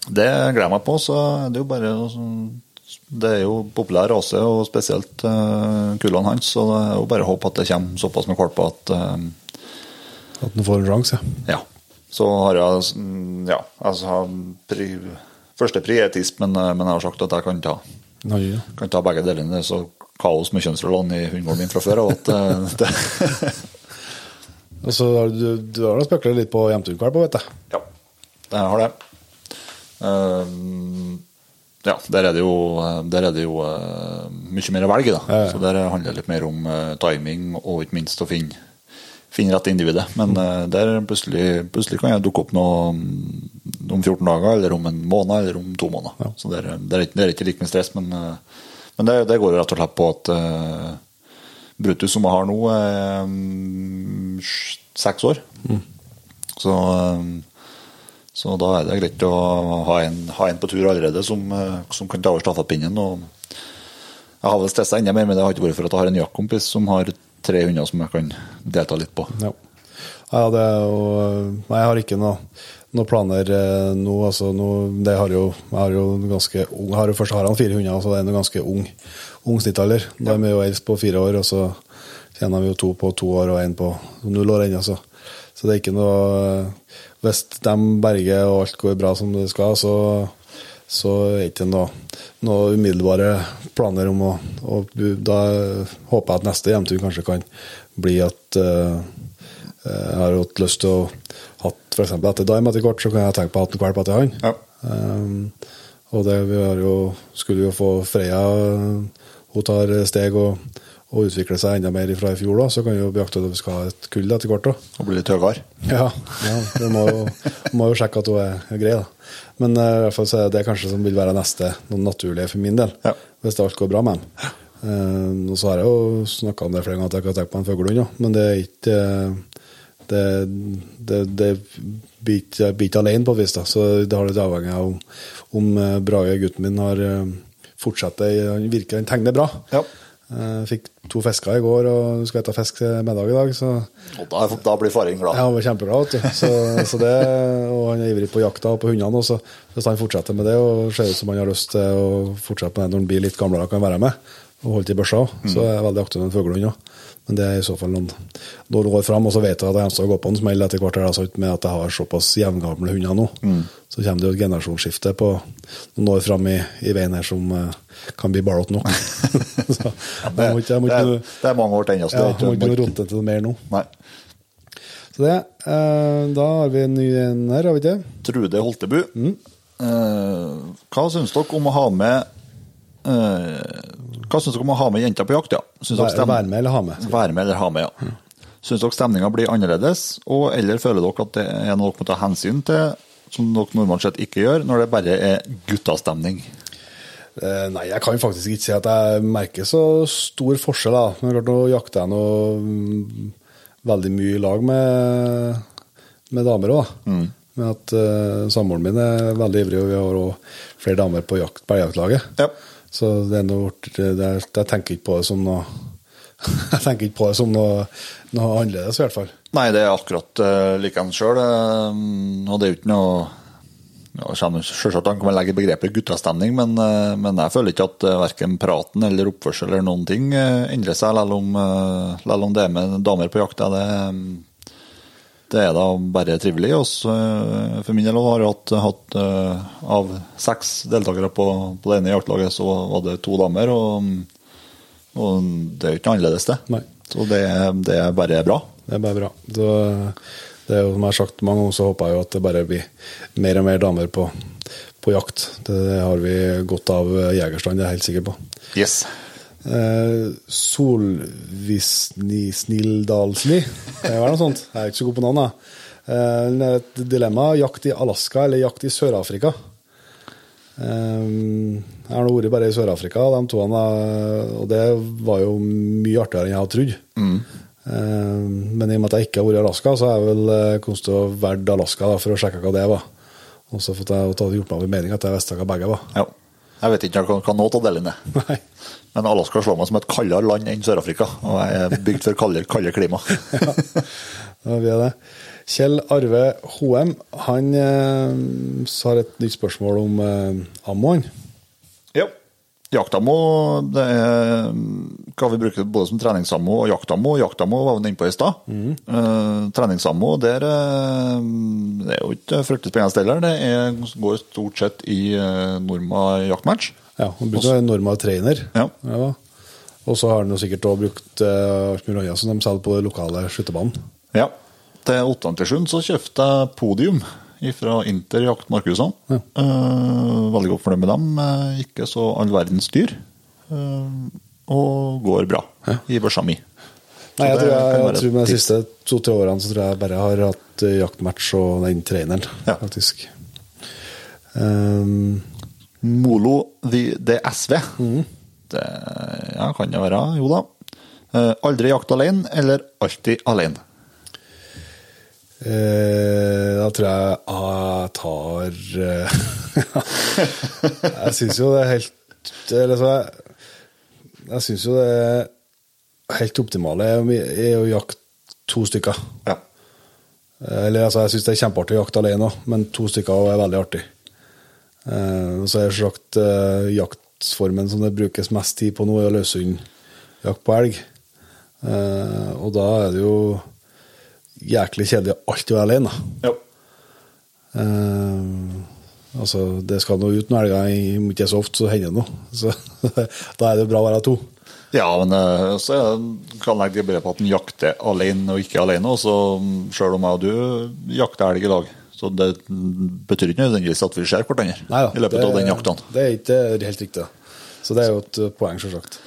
det gleder jeg meg på. Så det er jo bare å- Det er jo populær rase, og spesielt uh, kullene hans. Så det er jo bare å håpe at det kommer såpass med valper at uh, At den får en sjanse. ja. Så har jeg mm, Ja, altså har pri, Første pri tisp, men, eh, men jeg har sagt at jeg kan ta, Han ja. kan ta begge delene. Det så kaos med kjønnsrollene i hundegården min fra før av at det Og så du, du har da spekulert litt på hjemtunnkalv, vet jeg. Ja, det har det. Ehm, ja, der er det jo, der er det jo uh, mye mer å velge, da. Ja, ja. Så der handler det litt mer om uh, timing og ikke minst å finne, finne rett individet. Men uh, der plutselig, plutselig kan jeg dukke opp noe mm, om 14 dager, eller om en måned, eller om to måneder. Så det er, ikke, er ikke like mye stress, men, eh, men det, det går jo rett og slett på at Brutus, som jeg har nå, er um, seks år. Så um, så da er det greit å ha en, ha en på tur allerede som, eh, som kan ta over stafettpinnen. og Jeg har vel stressa enda mer, men det har ikke vært for at jeg har en jaktkompis som har tre hunder som jeg kan delta litt på. Ja. ja, det er jo Nei, jeg har ikke noe, noe planer eh, nå. Altså, nå det har jo, jeg har jo ganske ung har jo, Først har han fire hunder, så det er en ganske ung, ung snittalder. Da er vi jo eldst på fire år, og så tjener vi jo to på to år og én på null år ennå. Så. så det er ikke noe Hvis de berger og alt går bra som det skal, så, så er det ikke noe, noe umiddelbare planer om å og Da håper jeg at neste hjemtur kanskje kan bli at uh, jeg har hatt lyst til å hatt f.eks. etter Dime etter kort, så kan jeg tenke på å ha hatt en valp etter han. Ja. Um, og det vi har jo, skulle jo få Freya Hun tar steg og, og utvikle seg enda mer fra i fjor, da, så kan vi jo beakte at vi skal ha et kull etter hvert. da. Og bli litt høyere. Ja, ja vi må må jo sjekke at hun er, grei. da. Men uh, i hvert fall så er det kanskje som vil være neste noe naturlig for min del, Ja. hvis alt går bra med den. Uh, og så har jeg jo snakka om det flere ganger at jeg kan tenke på en fuglehund, ja. men det er ikke eh, det, det, det blir ikke alene på et vis, da. så det har litt avhengig av om, om Brage, gutten min, har fortsetter. Han virker, han tegner bra. Ja. Eh, Fikk to fisker i går og skal spise fisk til middag i dag. så Og da, da blir faren glad. ja, han var kjempeglad. Så, så det, og han er ivrig på jakta og på hundene også. Hvis han fortsetter med det og ser ut som han har lyst til å fortsette med det når han blir litt gamlere og kan være med, og holde til børsa òg, så er jeg veldig aktiv med en fuglehund òg. Men det er i så fall noen, noen år fram, og så vet jeg at jeg skal gå på en smell etter hvert, altså, med at jeg har såpass jevngamle hunder nå. Så kommer det jo et generasjonsskifte på noen år fram i, i veien her som uh, kan bli ballete nok. så må ikke, det, er, det er mange år til ennå. ja, må ikke rote til mer nå. Nei. Så det, uh, Da har vi en ny en her, har vi ikke? Trude Holtebu. Eh, hva syns dere om å ha med Hva syns dere om å ha med jenter på jakt? ja? Være være med eller ha med? Være med eller ha med, ja. Syns dere stemninga blir annerledes, og eller føler dere at det er noe dere må ta hensyn til, som dere normalt sett ikke gjør, når det bare er guttastemning? Eh, Nei, jeg kan faktisk ikke si at jeg merker så stor forskjell. da. Men klart, nå jakter jeg nå mm, veldig mye i lag med, med damer òg. Mm. At uh, Samboeren min er veldig ivrig, og vi har òg flere damer på jakt, på jaktlaget. Ja. Så det er noe, jeg tenker ikke på det som noe Jeg tenker ikke på det som noe, noe annerledes, i hvert fall. Nei, det er akkurat uh, likeens sjøl, og det er jo ikke noe ja, Selvsagt han kan legge begrepet guttastemning, men, uh, men jeg føler ikke at uh, verken praten eller oppførsel eller noen ting uh, endrer seg, selv om, uh, om det er med damer på jakt. ja, Det, mm, det er da bare trivelig. Også, eh, for min del har jeg hatt, hatt eh, av seks deltakere på, på det ene jaktlaget, så var det to damer. Og, og det er jo ikke noe annerledes, det. Nei. Så det, det er bare bra. Det er bare bra. Så, det er jo, som jeg har sagt mange ganger, så håper jeg jo at det bare blir mer og mer damer på, på jakt. Det har vi godt av jegerstand, det er jeg helt sikker på. Yes. Eh, Solvisnisnildalsli. Det er noe sånt. Jeg er ikke så god på navn, jeg. Eh, et dilemma. Jakt i Alaska eller jakt i Sør-Afrika. Eh, jeg har nå vært bare i Sør-Afrika, de to, og det var jo mye artigere enn jeg hadde trodd. Eh, Men i og med at jeg ikke har vært i Alaska, så har jeg vel kommet til å valgt Alaska da, for å sjekke hva det var. Og så har jeg gjort meg opp en mening at jeg visste hva begge var. Ja. Jeg vet ikke hva, hva noe av delene er. Men Alaska slår meg som et kaldere land enn Sør-Afrika. Og jeg er bygd for kaldere, kaldere klima. Ja, vi er det. Kjell Arve Hoem han eh, har et nytt spørsmål om eh, ammoen. ja. Jaktammo det er hva vi bruker både som treningsammo og jaktammo. Jaktammo var vi inne på i stad. Eh, treningsammo der eh, det er jo ikke fryktelig spennende heller. Det er, går stort sett i eh, Norma jaktmatch. Ja, han brukte en normal trainer. Ja. Og så har han jo sikkert også brukt eh, alt mulig som de selger på den lokale skytterbanen. Ja. Til 8.7 så kjøpte jeg Podium fra Inter Jakt Markusene. Ja. Eh, veldig godt fornøyd med dem. Eh, ikke så all verdens dyr. Eh, og går bra i børsa mi. Nei, jeg tror, jeg, jeg tror med de siste to-tre årene så tror jeg bare har hatt eh, jaktmatch og den treneren, Ja. faktisk. Um, Molo the- det SV. Det ja, kan det være. Jo da. Eh, aldri jakt alene, eller alltid alene? eh, da tror jeg jeg tar eh, Jeg syns jo det er helt Eller så jeg, jeg syns jo det er helt optimale er å jakte to stykker. Ja. Eller altså, jeg syns det er kjempeartig å jakte alene òg, men to stykker er veldig artig. Eh, og så er det sagt eh, jaktformen som det brukes mest tid på nå, er løshundjakt på elg. Uh, og da er det jo jæklig kjedelig å være alene. Ja. Eh, altså, det skal nå ut noen elger, om ikke så ofte, så hender det noe. Så da er det bra å være to. Ja, men så kan jeg legge det på at en jakter alene og ikke alene. Og så mm, selv om jeg og du jakter elg i lag, så det betyr ikke nødvendigvis at vi ser hverandre Neida, i løpet det- av den jakta. Det er ikke helt riktig. Så det er jo et uh, poeng, selvsagt.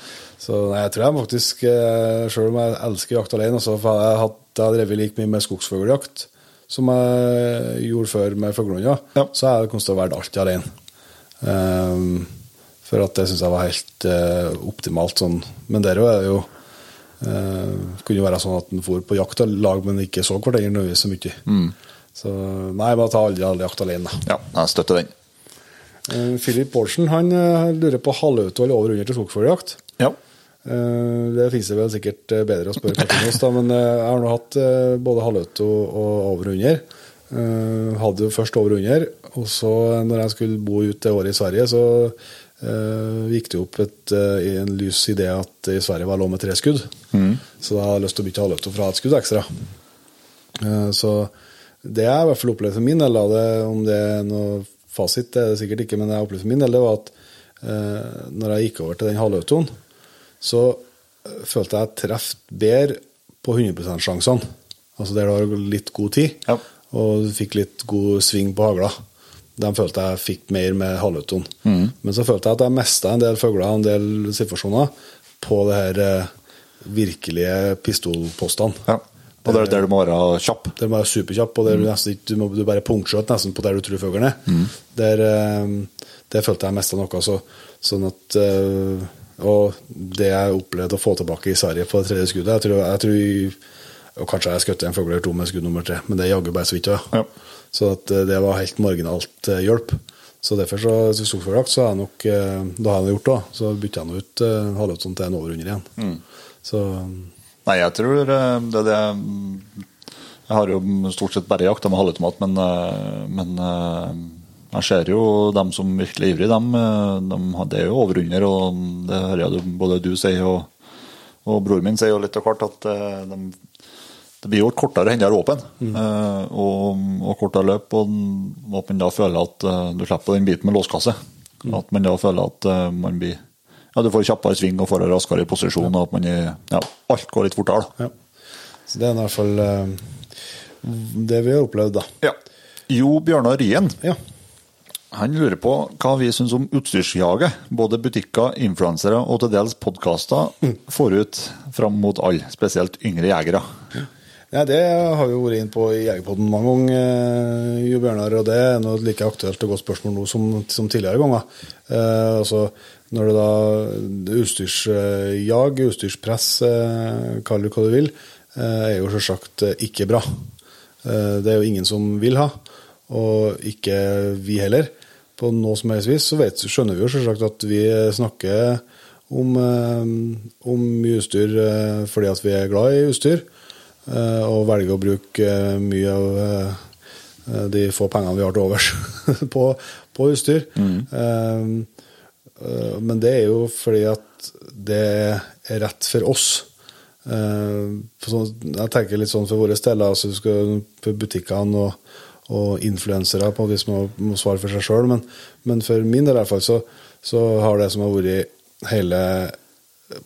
Så nei, jeg tror jeg faktisk, eh, selv om jeg elsker jakt alene, så har jeg, hatt, jeg har drevet like mye med skogsfugljakt som jeg gjorde før med fuglehunder, Ja. så jeg kommet til å være alltid alene. Um, for at det syns jeg var helt uh, optimalt sånn. Men der er det jo uh, kunne jo være sånn at en for på jakt og lag, men ikke så hverandre nødvendigvis så mye. Mm. Så nei, bare ta aldri, all jakt alene. Ja, jeg støtter den. Eh, Philip Paulsen han eh, lurer på halvauto eller over under til skogsfugljakt. Ja. Eh, Det finnes det vel sikkert bedre å spørre Martin hos, da, men jeg har nå hatt både halvauto og over under. Hadde jo først over under, og så når jeg skulle bo ut det året i Sverige, så gikk det opp et, en lys idé at i Sverige var lov med tre skudd. Så da har jeg lyst til å bytte halvauto fra et skudd ekstra. Så det jeg i hvert fall opplevde for min del, det, om det er noe fasit, det er det sikkert ikke, men jeg opplevde for min del, det var at eh, når jeg gikk over til den halvautoen, så eh, følte jeg treff bedre på 100 %-sjansene. Altså der du har litt god tid, Ja. og du fikk litt god sving på hagla. De følte jeg fikk mer med halvautoen. Men så følte jeg at jeg mista en del fugler og en del situasjoner på det her eh, virkelige pistolpostene. ja. Og det er der du må være kjapp. Den var superkjapp, og der du, nesten, ikke- du, må, du bare punktskjøt nesten på der du tror fuglen er. Der, der, det følte jeg mest av noe. Så, sånn at, eh, og det jeg opplevde å få tilbake i Sverige på det tredje skuddet jeg tror, jeg tror og Kanskje jeg skjøt en fugl eller to med skudd nummer tre, men det er jaggu bare så vidt. Ja. Så at eh, det var helt marginalt eh, hjelp. Så derfor så, så storfuglejakt så har jeg nok Da har jeg gjort det, så bytter jeg nå ut uh, til en over under igjen. Så Nei, jeg tror eh, det er det Jeg har jo stort sett bare jakta med halvautomat, men, eh, men eh, jeg ser jo dem som virkelig er ivrige, dem, De, det er jo overunder, og det hører jeg både du sier og, og bror min sier jo litt og hvert at de, det blir jo et kortere hender åpen mm. og, og kortere løp, og at man da føler at du slipper den biten med låskasse. At man da føler at man blir ja, du får kjappere sving og får en raskere posisjon, og at man er, ja, alt går litt fortere. Ja. Så det er i hvert fall eh, det vi har opplevd, da. Ja. Jo Bjørnar Rien Ja. Han lurer på hva vi syns om utstyrsjaget. Både butikker, influensere og til dels podkaster forut fram mot alle, spesielt yngre jegere. Ja, Det har vi vært inne på i Jegerpodden mange ganger, eh, Jo Bjørnar, og det er noe like aktuelt og godt spørsmål nå som, som tidligere ganger. Eh, altså, når det da Utstyrsjag, utstyrspress, eh, kall det hva du vil, eh, er jo selvsagt eh, ikke bra. Det er jo ingen som vil ha, og ikke vi heller. På noe som helst vis så vet, skjønner vi jo selvsagt at vi snakker om, om mye utstyr fordi at vi er glad i utstyr, og velger å bruke mye av de få pengene vi har til overs på, på utstyr. Mm. Men det er jo fordi at det er rett for oss. Eh, sånn, jeg tenker litt sånn for våre steder, altså du skal for butikkene og, og influensere på de som må, svare for seg sjøl, men, men for min del i hvert fall så, så har det som har vært hele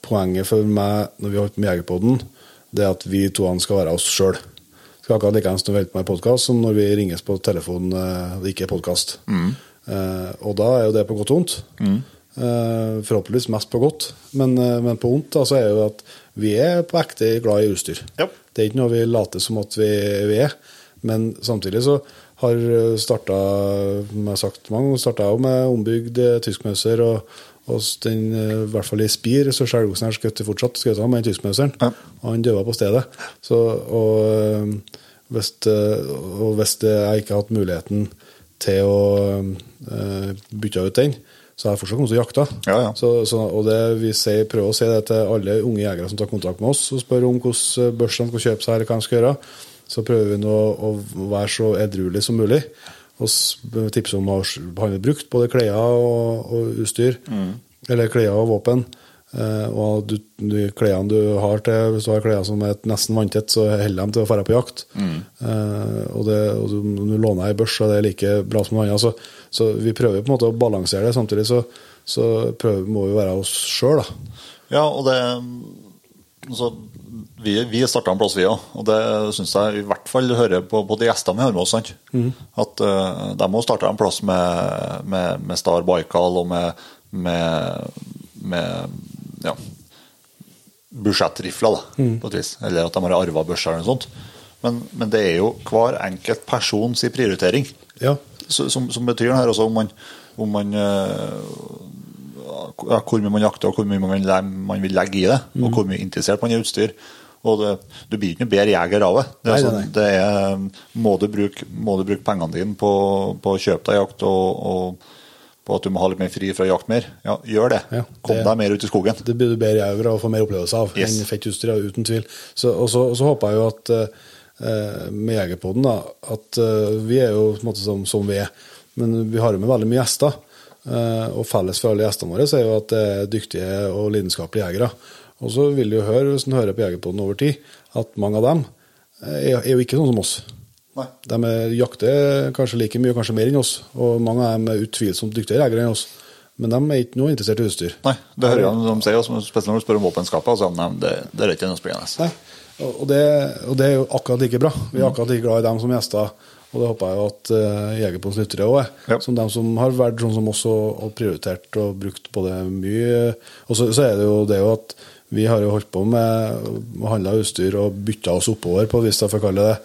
poenget for meg når vi har holdt med Jegerpodden, det er at vi to skal være oss sjøl. Skal akkurat likeens når vi holder på med podkast som når vi ringes på telefon eh, og det ikke er podkast. Mm. og da er jo det på godt og vondt. Eh, forhåpentligvis mest på godt, men, eh, men på vondt altså er jo at vi er på ekte glad i utstyr. Ja. Det er ikke noe vi later som at vi, vi er, men samtidig så har starta, som jeg har sagt mange ganger, starta jeg med ombygd eh, tyskmauser, og, og den, eh, i hvert fall i Spir, så skjelgosen her skjøt fortsatt skjøt han med den tyskmauseren, Ja. og han døde på stedet. Så, og, eh, hvis, eh, og hvis jeg ikke har hatt muligheten til å eh, bytte ut den, så har jeg fortsatt kommet til å jakte. Ja, ja. Så, så, og det, vi ser, prøver å si det til alle unge jegere som tar kontakt med oss og spør om hvordan børs de skal kjøpe seg, eller hva de skal gjøre. Så prøver vi nå å være så edruelig som mulig. Og tipse om å handle brukt, både klær og, og utstyr. Eller klær og våpen. Eh, og du, de klærne du har til, hvis du har klær som er nesten vanntett, så holder de til å dra på jakt. Eh, og, det, og du, du låner ei børs, det er like bra som noe annet. Så, så vi prøver på en måte å balansere det. Samtidig så, så prøver, må vi være oss sjøl, da. Ja, og det altså, Vi, vi starta en plass, vi òg. Og det syns jeg i hvert fall hører på, på de gjestene vi har med oss. sant? At uh, de må starte en plass med, med, med Star Baikal og med, med, med ja, budsjettrifler, da, på et vis. Eller at de har arva børsa eller noe sånt. Men, men det er jo hver enkelt persons prioritering Ja. som, som betyr her også om man, om man eh, ja, hvor mye man jakter og hvor mye man, man vil legge i det, Mm. og hvor mye interessert man er i utstyr. Og det, Du blir ikke noe bedre jeger av det. Det er, Nei, nei, sånn, nei. det er må, du bruke, må du bruke pengene dine på, på å kjøpe deg jakt og, og på at du må ha litt mer fri fra jakt mer, ja, gjør det. Ja, Kom deg mer ut i skogen. Det blir du bedre jeger av og får mer opplevelse av Yes. enn fett utstyr, uten tvil. Så, og, så, og så håper jeg jo at uh, med Jegerpoden da, at uh, vi er jo på en måte som, som vi er, men vi har jo med veldig mye gjester. Uh, og felles for alle gjestene våre så er jo at det er dyktige og lidenskapelige jegere. Og så vil du høre, hvis en hører på Jegerpoden over tid, at mange av dem er, er jo ikke sånn som oss. Nei. De er, jakter kanskje like mye, kanskje mer enn oss, og mange av dem er utvilsomt dyktigere jegere enn oss. Men de er ikke noe interessert i utstyr. Nei, det hører jeg de sier, også, spesielt når du spør om våpenskapet. Altså, nei, det, det er ikke noe spennende. Nei, og det, og det er jo akkurat like bra. Vi er akkurat like glad i dem som gjester. Og det håper jeg jo at uh, Jegerpodens lyttere òg er. Ja. Som dem som har vært sånn som oss og, og prioritert og brukt både mye Og så, så er det jo det jo at vi har jo holdt på med å handle utstyr og bytta oss oppover, på hvis jeg får kalle det,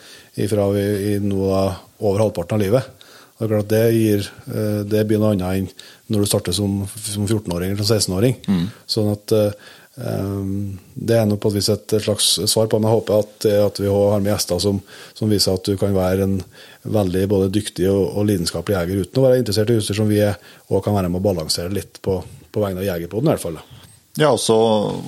ifra vi i noe over halvparten av livet. Det er klart det gir eh, Det blir noe annet enn når du starter som, som 14-åring eller 16-åring. Sånn at eh, Um, det er nå på et vis et slags svar på, men jeg håper at, at vi har med gjester som, som viser at du kan være en veldig både dyktig og, og lidenskapelig jeger uten å være interessert i utstyr som vi er, og kan være med å balansere litt på, på vegne av Jegerpoden i hvert fall. Ja, og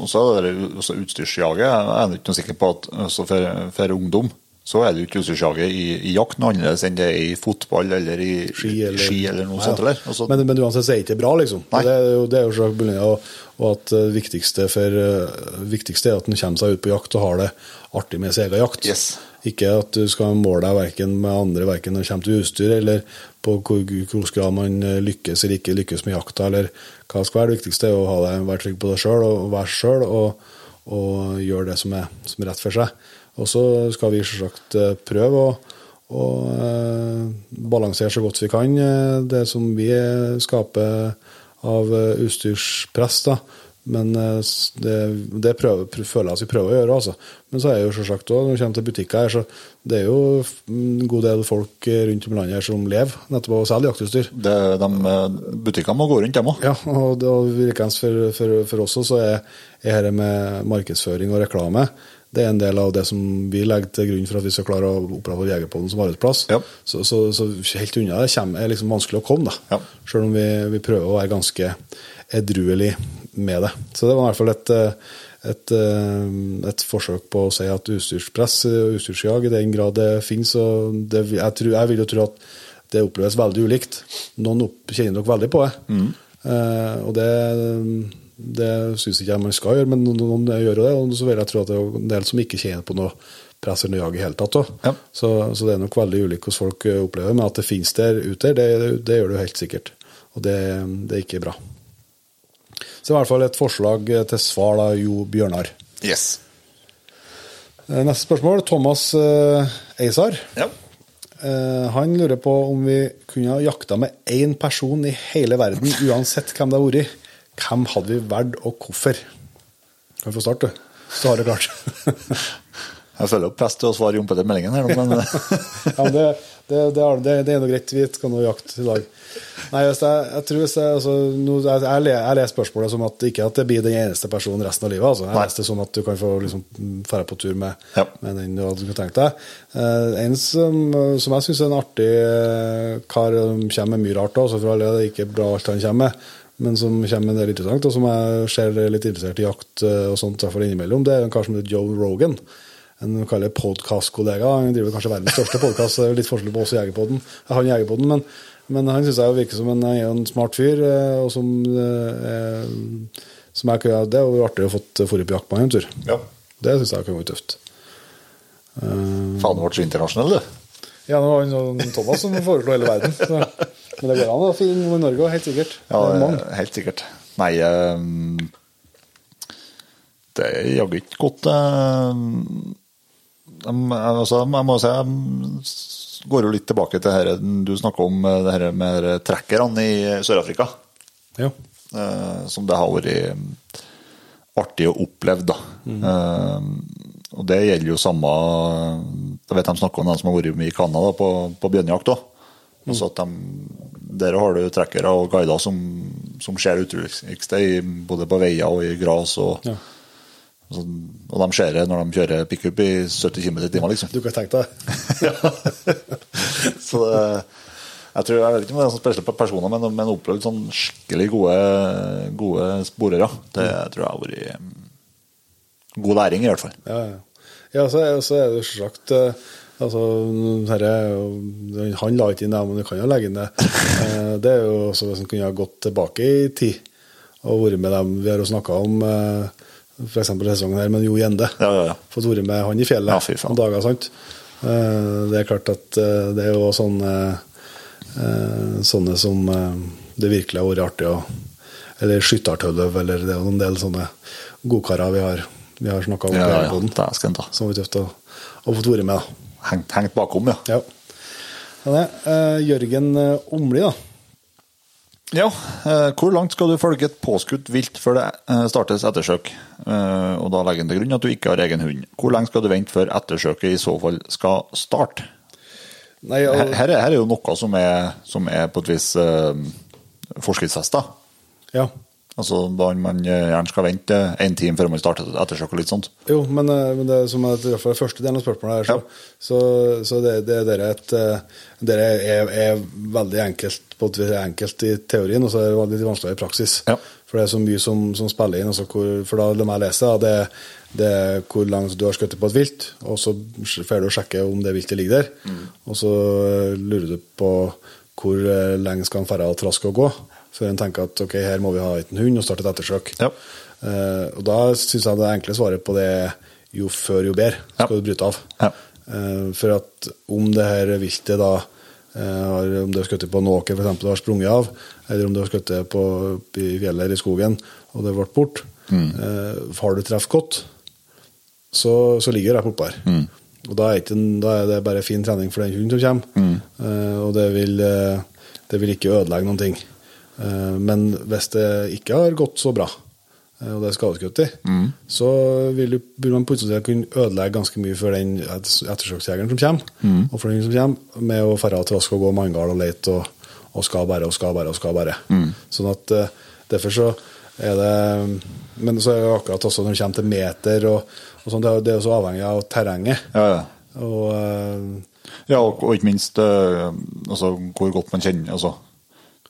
så er det også utstyrsjaget. Jeg er ikke noe sikker på at altså for, for ungdom så er det jo ikke i, i jakt noe annerledes enn det er i fotball eller i Ski eller, ski eller noe sånt. Eller? Altså, men, men uansett så er det ikke bra, liksom. Nei. Det er jo, det er jo bunnlinja, og, at det viktigste, for, eh, viktigste er at en kommer seg ut på jakt og har det artig med sin egen jakt. Yes. Ikke at du skal måle deg verken med andre verken når det kommer til utstyr, eller på hvor hvor grad man eh, lykkes eller ikke lykkes med jakta, eller hva skal være. Det viktigste er å være trygg på deg sjøl og være sjøl, og, og gjøre det som er, som er rett for seg. Og så skal vi selvsagt eh, prøve å, å eh, balansere så godt vi kan eh, det som vi skaper av utstyrspress. da. Men det, det prøver, føler jeg at vi prøver å gjøre. altså. Men så er jo selvsagt også, når vi kommer til butikker her, så det er jo en god del folk rundt om i landet her som lever nettopp av å selge jaktutstyr. Butikkene må gå rundt, dem òg. Ja, og, og for, for, for oss så er, er dette med markedsføring og reklame det er en del av det som vi legger til grunn for at vi skal klare å opprettholde Jegerpollen som arbeidsplass. Ja. Så, så, så helt unna det kommer, er liksom vanskelig å komme, da. Ja. Selv om vi, vi prøver å være ganske edruelig med det. Så det var i hvert fall et, et, et forsøk på å si at utstyrspress og utstyrsjag, i den grad det finnes, og det, jeg, tror, jeg vil jo tro at det oppleves veldig ulikt. Noen opp, kjenner nok veldig på det. Eh, og det, det syns ikke jeg man skal gjøre, men noen, gjør jo det. Og så vil jeg tro at det er en del som ikke kjenner på noe press eller noe jag i hele tatt. Ja. Så, så det er nok veldig ulikt hvordan folk eh, opplever. Men at det finnes der ute, det, det gjør det jo helt sikkert. Og det, det er ikke bra. Så i hvert fall et forslag til svar, da, Jo Bjørnar. Yes. Eh, Neste spørsmål. Thomas eh, Eisar. Ja. Eh, han lurer på om vi kunne ha jakta med én person i hele verden, uansett hvem det har vært. Hvem hadde vi valgt, og hvorfor? Kan vi få starte, du? Så har det klart. Jeg føler jo press til å svare Jon Petter meldingen her, nå, men ja, men det, det, det, er, det, er noe greit. Vi skal nå jakte i dag. Nei, jeg, jeg tror jeg, altså, jeg, jeg, leser spørsmålet som at ikke at det blir den eneste personen resten av livet. Altså. Jeg leser det som at du kan få liksom, dra på tur med, Ja. med den du hadde tenkt deg. Uh, en som, som jeg syns er en artig eh, kar, kommer med mye rart også, for alle er det ikke bra alt han kommer med, men som kommer med en del interessant, og som jeg ser er litt interessert i jakt eh, og sånt, i hvert fall innimellom, det er en kar som heter Joe Rogan. En kaller podkastkollega. Han driver kanskje verdens største podkast. Litt forskjell på oss og Jegerpodden. Han Jegerpodden, men, men han syns jeg virker som en, en smart fyr. eh, Og som, eh, er- som jeg, kunne- Det er jo artig å få dratt på jakt med han en tur. ja. Det syns jeg kan vært tøft. Uh, Faen, du ble så internasjonal, du. ja, det var sånn Thomas som foreslo hele verden. Så. Men det går an å finne noe i Norge òg, helt sikkert. Ja, helt sikkert. Nei ehm, Det er jaggu ikke godt eh, altså, Jeg må si jeg går jo litt tilbake til det du snakka om eh, det her med trekkerne i Sør-Afrika. Ja. eh, som det har vært eh, artig å oppleve, da. Mm. og det gjelder jo samme Jeg vet de snakker om de som har vært mye i Canada på, på bjørnejakt òg. Altså at de, der har du trekkere og guider som, som ser det utroligste, både på veier og i gras. Og, Ja. Altså, og de ser det når de kjører pickup i 70 km i timen, liksom. Du kan tenke deg Så det, jeg tror jeg vet ikke om det er sånn spesielt personer, men, men opplevd sånn skikkelig gode, gode sporere. Det tror jeg har vært mm, god læring, i hvert fall. Ja, ja. ja så, er, så er det jo selvsagt eh, altså, herre, er Han la ikke inn det, men du kan jo legge inn det. Eh, Det er jo også hvis en kunne ha gått tilbake i tid og vært med dem vi har jo snakka om, f.eks. sesongen her med Jo Gjende. Ja, ja, ja. Fått vært med han i fjellet Ja, fy noen dager. sant? Eh, Det er klart at eh, det er jo sånne, eh, sånne som eh, det virkelig har vært artig å Eller skyttertølløv, eller det er jo en del sånne godkarer vi har, vi har snakka om. Ja, ja, ja. Som vi tøft å, å få være med. da. Hengt, hengt bakom, ja. Ja. Eh, Jørgen eh, Omli, da. Ja, eh, Hvor langt skal du følge et påskutt vilt før det startes ettersøk? Og da legger en til grunn at du ikke har egen hund. Hvor lenge skal du vente før ettersøket i så fall skal starte? Nei, og, Her, her er- er jo noe som er, som er på et vis uh, forskriftsfesta. ja. Altså da man eh, gjerne skal vente en time før man starter et ettersøk og litt sånt. Jo, men, eh, men det som er i hvert fall den første delen av spørsmålet her, så, Ja. så, så det, det, det er et eh, Det er, er veldig enkelt på et enkelt i teorien, og så er det litt vanskeligere i praksis. Ja. For det er så mye som, som spiller inn. Altså hvor, for da la meg lese, det, det er hvor langt du har skutt på et vilt, og så får du sjekke om det viltet ligger der. Mm. Og så lurer du på hvor lenge skal en ferde og traske og gå, før en tenker at ok, her må vi ha en hund og starte et ettersøk. Ja. Uh, og da syns jeg det enkle svaret på det jo før, jo bedre skal du bryte av. Ja. Uh, for at om det her viltet da uh, Om du har skutt på en åker eksempel, og har sprunget av, eller om du har skutt på oppe i fjellet eller i skogen og det ble bort, Mm. har du truffet godt, så, så ligger det bortpå her. og da er, det bare fin trening for den hunden som kommer, Eh, og det vil, det vil ikke ødelegge noen ting. Eh, men hvis det ikke har gått så bra, eh, og det er skadeskutt i, så vil du, vil man plutselig kunne ødelegge ganske mye for den ettersøksjegeren som kommer, og for den som kommer, med å ferde trask og gå manngard og lete og, og skal bare og skal bare og skal bare. Sånn at eh, derfor så er det Men så er det akkurat også når det kommer til meter og, og sånn, det er jo- så avhengig av terrenget. Ja, ja. Og Ja, og, og ikke minst altså, hvor godt man kjenner altså,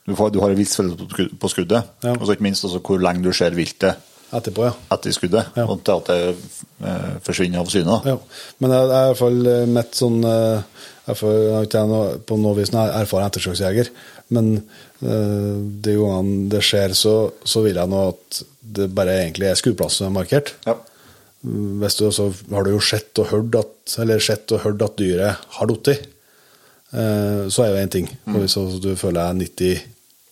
du, får, du har en viss følelse på skuddet, Ja. og så ikke minst også hvor lenge du ser viltet etterpå, ja. etter skuddet, Ja. og til at det eh, forsvinner av syne. Ja, men det er i hvert fall eh, mitt sånn eh, jeg har ikke jeg på noe vis noen erfaren ettersøksjeger, men eh, de gangene det skjer, så, så vil jeg nå at det bare egentlig er skuddplass som er markert. Ja. Hvis du også har du jo sett og hørt at, eller sett og hørt at dyret har falt i, så er jo én ting. Mm. hvis du føler deg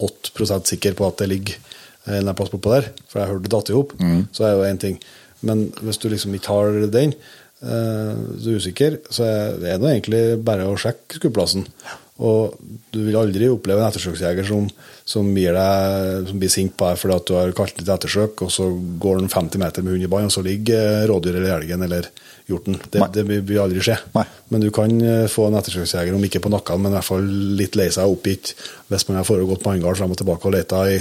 98% sikker på at det ligger en eller på plass der, for jeg har hørt det datt i hop, så er jo én ting. Men hvis du liksom ikke har den, eh, du er usikker, så er det egentlig bare å sjekke skuddplassen. Og du vil aldri oppleve en ettersøksjeger som, som, deg, som blir sint på deg fordi at du har kalt litt ettersøk, og så går den 50 meter med hund i bånd, og så ligger rådyret eller elgen eller hjorten. Det, det vil vil aldri skje. Nei. Men du kan eh, få en ettersøksjeger, om ikke på nakken, men i hvert fall litt lei seg og oppgitt, hvis man har foregått manngard frem og tilbake og leta i,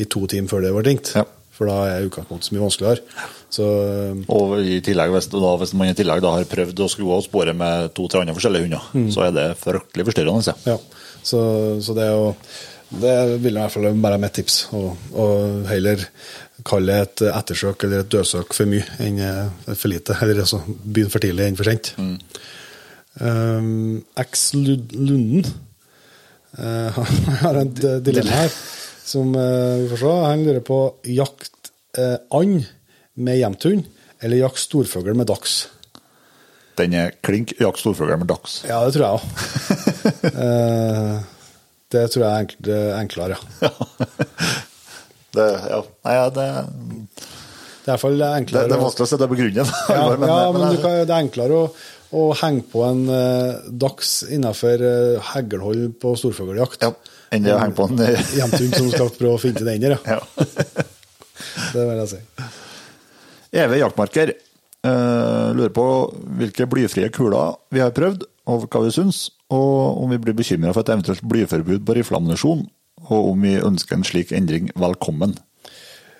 i to timer før det var ringt. Ja. For da er utgangspunktet så mye vanskeligere. Så eh, Og i tillegg, hvis, da, hvis man i tillegg da har prøvd å skru av sporet med to-tre andre forskjellige hunder, så er det fryktelig forstyrrende. Ja. Ja, så, så det er jo Det vil i hvert fall være mitt tips. Og, og heller kalle det et ettersøk eller et dødsøk for mye enn eh, for lite. Eller altså begynne for tidlig enn for sent. Um, X Lunden uh, har et dilemma her som uh, vi får se. Han lurer på jakt uh, and med jevnthund eller jakt storfugl med dags. Den er klink jakt storfugl med dags. Ja, det tror jeg òg. det tror jeg er enk enklere, ja. Det, ja. Nei, ja, det, Det er det, enklere. det er vanskelig å se det begrunnet. ja, men, ja, men, men du kan, det er enklere å, å henge på en eh, dags innenfor eh, heglehold på storfugljakt. ja, enn det å henge på en Jevnthund som skal prøve å finne den der, ja. Det vil jeg si. Evig jaktmarker eh, lurer på hvilke blyfrie kuler vi har prøvd, og hva vi syns, og om vi blir bekymra for et eventuelt blyforbud på rifleammunisjon, og om vi ønsker en slik endring velkommen.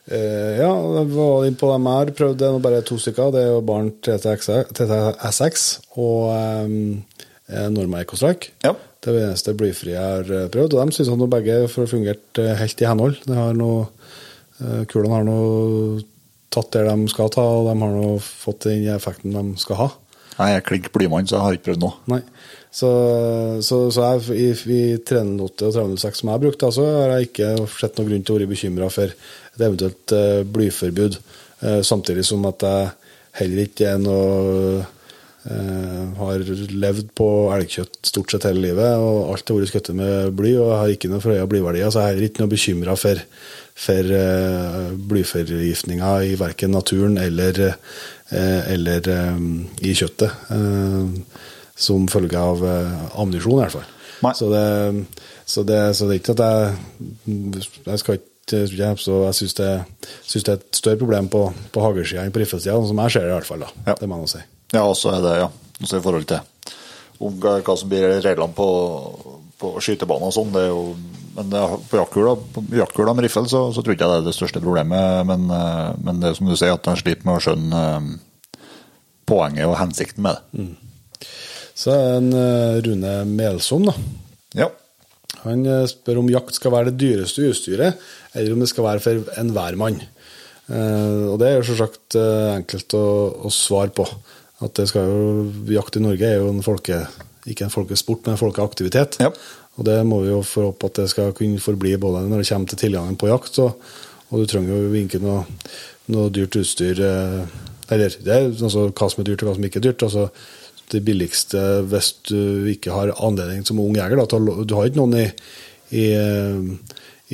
Uh, ja, var inn på dem her. Prøvde nå bare to stykker. Det er jo Barn TTSX og um, Norma Ecostrike. Ja. Det er det eneste blyfrie jeg har eh, prøvd. Og de syns nå begge har fungert eh, helt i henhold. Det har noe, eh, kulene har nå tatt det de skal ta, og de har nå fått den effekten de skal ha. Nei, Jeg er klink blymann, så jeg har ikke prøvd noe. Nei. Så, så, så jeg, i, i 308 og 306 som jeg har brukt, så har jeg ikke sett noen grunn til å være bekymra for et eventuelt uh, blyforbud. Uh, samtidig som at jeg heller ikke er noe Uh, har levd på elgkjøtt stort sett hele livet, og alt har vært skutt med bly, og jeg har ikke noe forhøya blyverdier, så jeg er heller ikke noe bekymra for, for uh, blyforgiftninga i verken naturen eller, uh, eller um, i kjøttet. Som følge av eh, ammunisjon, i hvert fall. Så det, så, det, så det er ikke at jeg Jeg skal ikke så jeg syns det, synes det er et større problem på, på hagesida enn på riffelsida, som jeg ser det i hvert fall. da. Ja. Det må jeg si. Ja, og så er det, ja, også i forhold til om hva som blir reglene på, på skytebaner og sånn. det er jo men på jaktkula med riffel så, så tror ikke jeg det er det største problemet. Men, eh, men det er som du sier, at en sliter med å skjønne eh, poenget og hensikten med det. Så er det en eh, Rune Melsom, da. Ja. Han eh, spør om jakt skal være det dyreste utstyret, eller om det skal være for enhver mann. Eh, og det er jo selvsagt enkelt å, å svare på. At det skal jo, Jakt i Norge er jo en folke, ikke en folkesport, men en folkeaktivitet. Ja. Og det må vi jo få opp at det skal kunne forbli både når det kommer til tilgangen på jakt, og, og du trenger jo ikke noe, noe dyrt utstyr. Eller det er altså hva som er dyrt og hva som ikke er dyrt. altså det billigste hvis du ikke har anledning som ung jeger. Da, du har ikke noen i, i,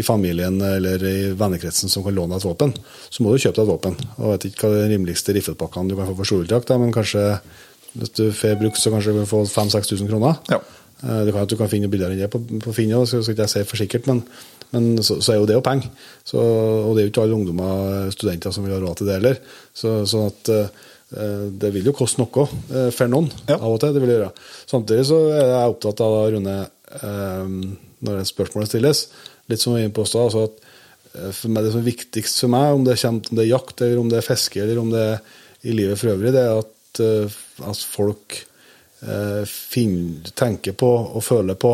i familien eller i vennekretsen som kan låne deg et våpen. Så må du kjøpe deg et våpen. Jeg vet ikke hva den rimeligste riffelpakkene du kan få for storviltjakt, men kanskje Hvis du får brukt, så kanskje du kan få 5000-6000 kroner. Ja. Eh, Det kan at du kan finne billigere enn det på, på Finn, så skal ikke jeg si for sikkert, men, men så, så er jo det jo penger. Og det er jo ikke alle ungdommer, studenter, som vil ha råd til det heller. Så, sånn at eh, det vil jo koste noe eh, for noen Ja. av og til. det vil gjøre. Samtidig så er jeg opptatt av, da, Rune, eh, når spørsmålet stilles, litt som vi var inne på i stad, altså at eh, for meg, det som er viktigst for meg, om det, kommer, om det er jakt, eller om det er fiske, eller om det er i livet for øvrig, det er at, eh, at folk eh, finner, tenker på og føler på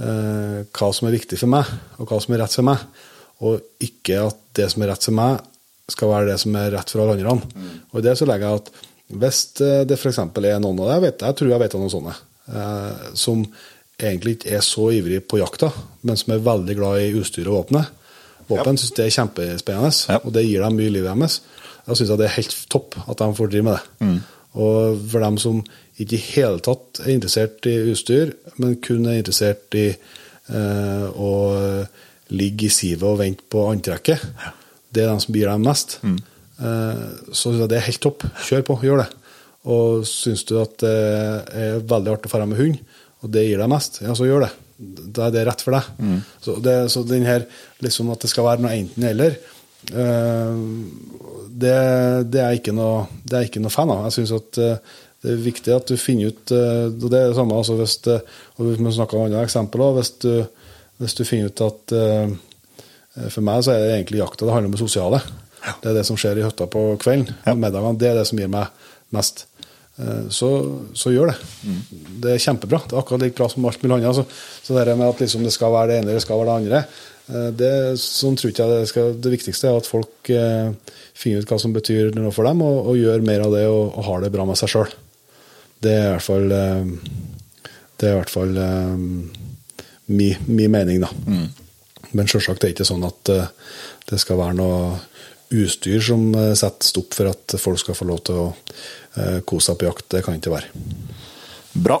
eh, hva som er viktig for meg, og hva som er rett for meg. Og ikke at det som er rett for meg, skal være det som er rett for alle andre. Og i det så legger jeg at hvis eh, det f.eks. er noen av dem, jeg, jeg tror jeg vet om noen sånne, eh, som egentlig ikke er så ivrig på jakta, men som er veldig glad i utstyr og våpenet. Våpen synes det er kjempespennende, Ja. og det gir dem mye i livet deres. Jeg syns det er helt topp at de får drive med det. Og for dem som ikke i hele tatt er interessert i utstyr, men kun er interessert i eh, å ligge i sivet og vente på antrekket, det er de som gir dem mest. mm. så synes jeg det er helt topp. Kjør på, gjør det. Og syns du at det er veldig artig å dra med hund, og det gir deg mest, ja, så gjør det. Da er det rett for deg. Så, det, så den her liksom at det skal være noe enten-eller, eh, det, det, er ikke noe, det er ikke noe fan av. Jeg syns at eh, det er viktig at du finner ut eh, og Det er det samme altså hvis og Vi snakker om andre eksempler. Hvis du, hvis du finner ut at eh, For meg så er det egentlig jakta det handler om det sosiale. Det er det som skjer i hytta på kvelden. Middagene, det er det som gir meg mest. Eh, Så, så gjør det. Det er kjempebra. Det er akkurat like bra som alt mulig annet. Så, så det med at liksom det skal være det ene eller det skal være det andre, eh, det, sånn tror jeg det, skal, det viktigste er at folk eh, finner ut hva som betyr noe for dem, og, og gjør mer av det og, og har det bra med seg sjøl. Det er i hvert fall eh, Det er i hvert fall eh, min mening, da. Men selvsagt er det ikke sånn at eh, det skal være noe utstyr som eh, setter stopp for at folk skal få lov til å eh, kose seg på jakt. Det kan ikke være. Bra.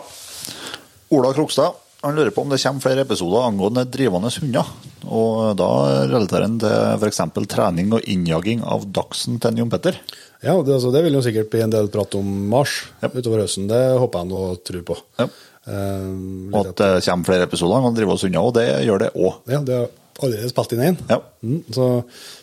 Ola Krokstad han lurer på om det kommer flere episoder angående drivende hunder. Og da relaterer han til f.eks. trening og innjaging av dachsen til Jon Petter. Ja, det, altså, det vil jo sikkert bli en del prat om mars utover høsten. Det håper jeg nå og tror på. Yep. Eh, Og at det kommer flere episoder angående drivende hunder, og det gjør det òg. ja, det allerede spilt inn én. Ja. Mm, så,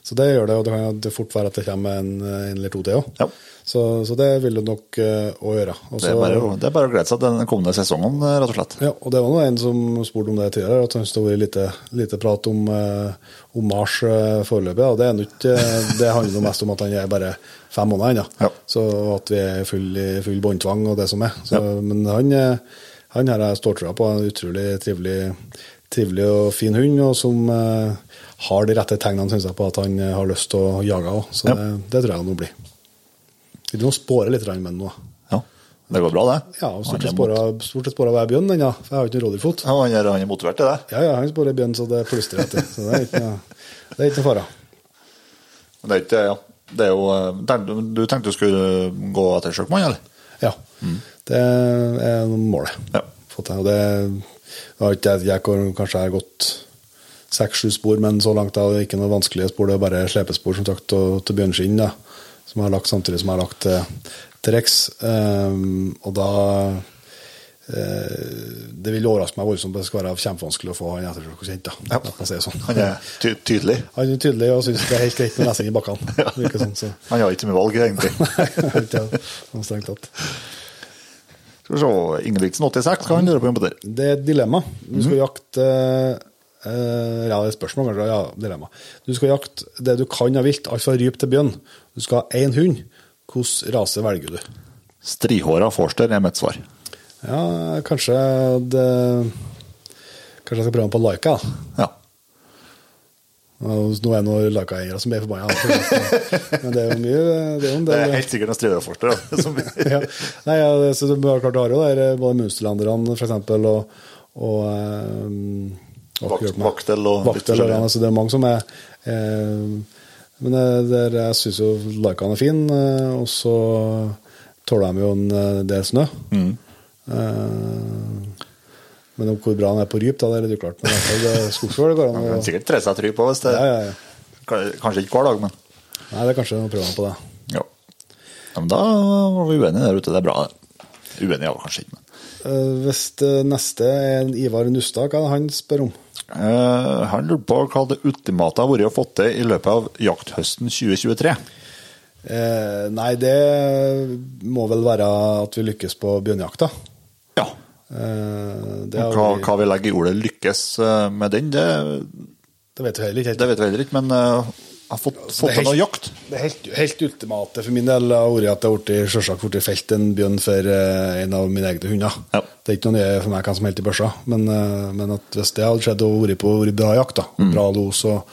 så det gjør det, og det kan fort være at det kommer en, en eller to til òg. Ja. Så, så det vil det nok òg gjøre. Også, Det, er bare det er bare å glede seg til den kommende sesongen, rett og slett. Ja, og det var nå en som spurte om det tidligere, at han syntes det var lite, lite prat om, uh, om Mars uh, foreløpig. Og Det, er ikke, det handler jo mest om at han er bare fem måneder ennå. Ja. Så at vi er full, full båndtvang og det som er. Så, Men han, eh, han her jeg står på. En utrolig trivelig, trivelig og fin hund, og som eh, har de rette tegnene synes jeg, på at han eh, har lyst til å jage òg. Så Ja. det, det tror jeg han nå blir. Vi må spåre litt med den nå. Ja, Det går bra, det. Ja, stort sett spora, stort sett spåra hver bjørn ennå, for jeg har ikke noen rådyrfot. ja, han, er, han er motivert til det. Ja, ja, han sporer bjørn, så det plystrer etter. Så det er ikke noe, det er fare. Det er ikke, ja. Det er jo, eh, du tenkte du skulle gå etter Sjøkmann, eller? Ja. Det er målet. Ja. Fått til. Og det det jeg, jeg kanskje har gått seks-sju spor, men så langt er det ikke noe vanskelige spor. Det er bare slepespor som sagt, til, til bjørnskinn, som jeg har lagt samtidig som jeg har lagt til, til Rex. Um, og da eh, Det vil overraske meg voldsomt om det skal være kjempevanskelig å få han ettersøkt Ja. sånn. Han er ty tydelig. Han er tydelig og syns det er helt greit med lesing i bakkene. ja. sånn, så. Han har ikke mye valg, egentlig. Nei, ikke strengt tatt. Skal vi se, Ingebrigtsen 86, hva han gjøre på, det? Det er et dilemma. Du skal jakte uh, Ja, det er et spørsmål, kanskje. Ja, dilemma. Du skal jakte det du kan av vilt, alt fra ryp til bjørn. Du skal ha én hund. Hvilken rase velger du? Strihåra forster er mitt svar. Ja, kanskje det Kanskje jeg skal prøve den på Laika. Ja. Nå er det noen Laika-eiere som blir forbanna, men det er jo mye Det er Det er helt sikkert noen da, ja. Nei, ja, det, så du har klart å har jo der, både Munsterlanderne eksempel, og, og um, Vakt- Vaktel og Vaktel, Og, altså det er mange som er eh, Men det, det, jeg syns jo Laikaen er fin, eh, og så tåler de jo en eh, del snø. Mm. Eh, men om hvor bra han er på ryp, da, det er litt uklart. Men hvert skogsfugl går an å kan sikkert tre seg try på hvis det ja, ja, ja. Kanskje ikke hver dag, men Nei, det er kanskje noe prøve på det. ja. men da var vi uenige der ute. Det er bra, det. Uenig er kanskje ikke. men. Eh, Hvis neste er Ivar Nustad, hva er det han spør om? Uh, han lurte på hva det ultimate har vært å få til i løpet av jakthøsten 2023. Uh, nei, det må vel være at vi lykkes på bjørnejakta. Ja. Eh, det, har Hva, vi- hva vi legger i ordet 'lykkes' eh, med den, det, det vet vi heller ikke helt. det vet vi heller ikke. Men eh, jeg har fått, fått det er til noe jakt. Det helt, helt ultimate for min del har vært at jeg har blitt- felt en bjørn for eh, en av mine egne hunder. Ja. Det er ikke noe nye for meg hvem som helst i børsa, men, eh, men at hvis det hadde skjedd og vært på vært bra jakt, da, Mm. bra los og,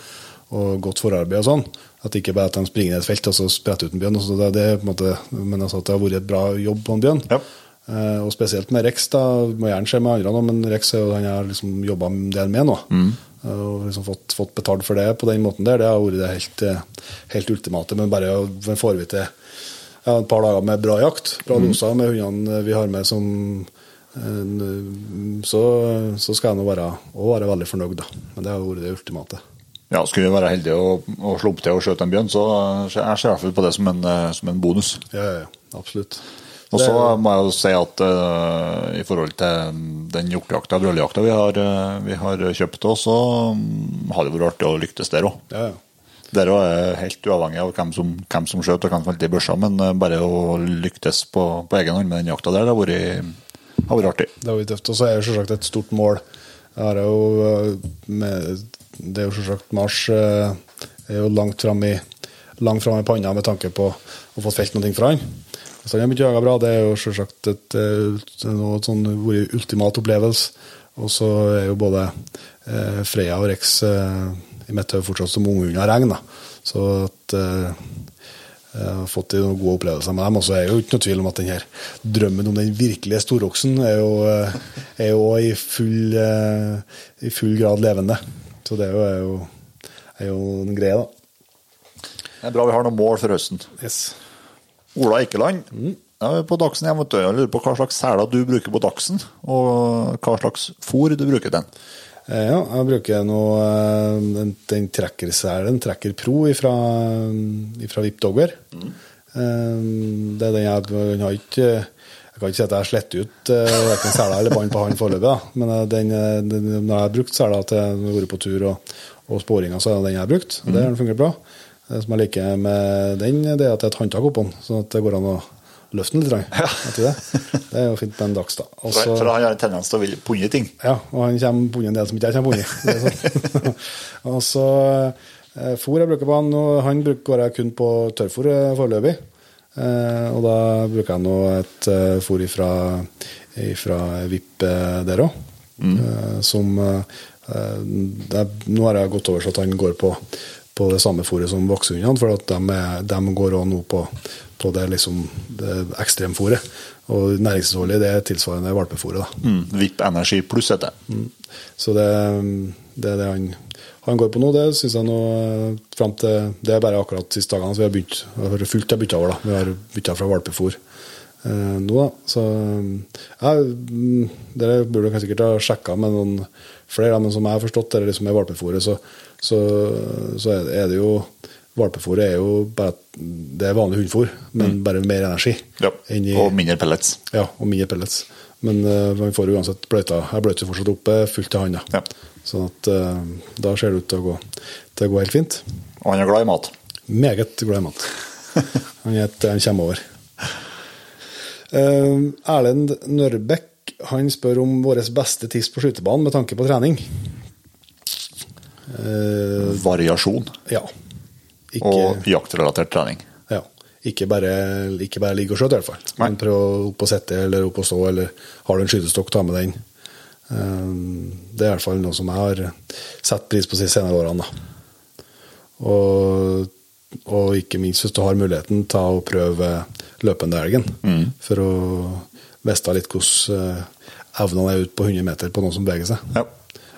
og godt forarbeid og sånn, at det ikke bare at de springer ned et felt og så spretter ut en bjørn, altså det, det, er en måte, men altså at det har vært et bra jobb på en bjørn. Ja. Eh, og spesielt med Rex, da, må gjerne skje med andre nå, men Rex er jo han jeg har liksom jobba en del med nå. Mm. Eh, Og liksom fått, fått betalt for det på den måten der, det har vært det helt, eh, helt ultimate. Men bare å- får vi til ja, et par dager med bra jakt, bra Mm. med hundene vi har med som så, så skal jeg nå være, være veldig fornøyd, da. Men det har vært det ultimate. Ja, Skulle vi være heldige og, og slå til å skjøte en bjørn, så jeg ser fall på det som en, som en bonus. Ja, ja, ja, absolutt. Og så må jeg jo si at uh, i forhold til den hjortejakta, brøljakta vi, har, eh, vi har kjøpt oss, så mm, har det vært artig å lyktes der òg. ja, ja. Der òg er helt uavhengig av hvem som, hvem som skjøt og hvem som falt i børsa, men eh, bare å lyktes på, på egen hånd med den jakta der, det har vært, har vært artig. Det har vært tøft. Og så er det selvsagt et stort mål. Det er jo med, Det er jo selvsagt Mars er jo langt fram i langt fram i panna med tanke på å få felt noe fra han. Så han har begynt å jage bra. Det er jo selvsagt et, et, noe sånn vært ultimat opplevelse. Og så er jo både eh, Freya og Rex eh, i mitt hode fortsatt som unge under regn. Da. Så at eh, jeg har fått noen gode opplevelser med dem. Og så er det jo ikke noe tvil om at den her drømmen om den virkelige storoksen er jo, eh, er jo i full, eh, i full grad levende. Så det er jo, er jo, er jo en greie, da. Det er bra vi har noen mål for høsten. Yes. Ola Eikeland ja, på Dagsen jeg, måtte, jeg lurer på hva slags seler du bruker på Dagsen, og hva slags fôr du bruker den. Eh, Ja, jeg bruker noe, eh, den, den trekkerselen, Trekker Pro fra, VIP Dogger. Mm. Det er den jeg, den har ikke Jeg kan ikke si at jeg har slett ut verken sela eller bånd på han foreløpig, men den, den, når jeg har brukt sela til når jeg har vært på tur og, og sporinger, så er det den jeg har brukt. og Det har fungert bra. Det som jeg liker med den, det er at det er et håndtak oppå den, sånn at det går an å løfte den litt. Ja. Det. det er jo fint på en dags, da. Også, For, så- for han har en tendens til å ville punne ting. ja, og han kommer på en del som ikke jeg kommer. Det er sånn. og så eh, fôr jeg bruker på han, og han går jeg kun på tørrfôr eh, foreløpig. Eh, og da bruker jeg nå et fôr ifra, ifra VIP der òg. Mm. som det, Nå har jeg gått over så at han går på, på det samme fôret som voksehundene, for at de, er, de går òg nå på, på det, liksom, det ekstremfôret. Og næringsinnholdet det er tilsvarende valpefôret. da. Mm, VIP Energi pluss heter mm. Så det, det er det han, han går på nå. Det synes jeg nå eh, frem til Det er bare akkurat de siste dagene så vi har begynt. Vi har fullt bytta over. da. Vi har bytta fra valpefôr eh, nå, da. Så ja, mm, Dere burde kanskje sikkert ha sjekka med noen flere, da, men som jeg har forstått det liksom med valpefôret, så, så, så er det- jo Valpefôret er jo bare det er vanlig hundefôr, men bare mer energi. Ja. i- Og mindre pellets. ja, og mindre pellets. Men uh, man får uansett bløyta. Jeg bløyter fortsatt oppe fullt til handa. Ja. Sånn at uh, da ser det ut til å gå, til å gå helt fint. Og han er glad i mat. Meget glad i mat. Han, er et, han kommer over. Uh, Erlend Nørbekk han spør om våre beste tips på skytebanen med tanke på trening. Eh, Variasjon. ja. Ikke, Og jaktrelatert trening. ja. Ikke bare, ikke bare ligge og skjøte, i hvert fall. Men prøv opp og sitte eller opp og stå, eller har du en skytestokk, ta med den. Eh, Det er i hvert fall noe som jeg har satt pris på de senere årene. Da. Og, og ikke minst hvis du har muligheten, ta og prøve løpende elgen. For å vite litt hvordan eh, evnene er ute på 100 meter på noen som beveger seg. Ja.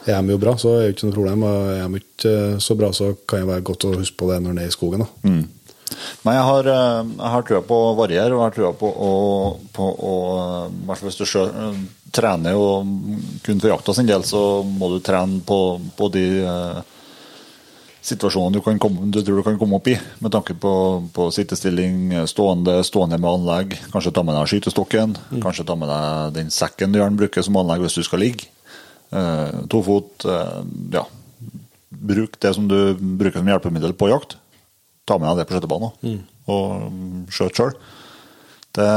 Er de jo bra, så er det ikke noe problem. Er de ikke eh, så bra, så kan det være godt å huske på det når en er i skogen. Da. Nei, jeg har, eh, jeg har trua på å variere, og jeg har trua på å, på å I hvert fall hvis du eh, trener jo kun for jakta sin del, så må du trene på, på de eh, situasjoner du, kan komme, du tror du kan komme opp i, med tanke på, på sittestilling, stående, stående med anlegg. Kanskje ta med deg skytestokken, kanskje ta med deg den sekken du gjerne bruker som anlegg hvis du skal ligge. Eh, tofot. Eh, ja. Bruk det som du bruker som hjelpemiddel på jakt. Ta med deg det på skjøtebanen og mm, skjøt sjøl. Det,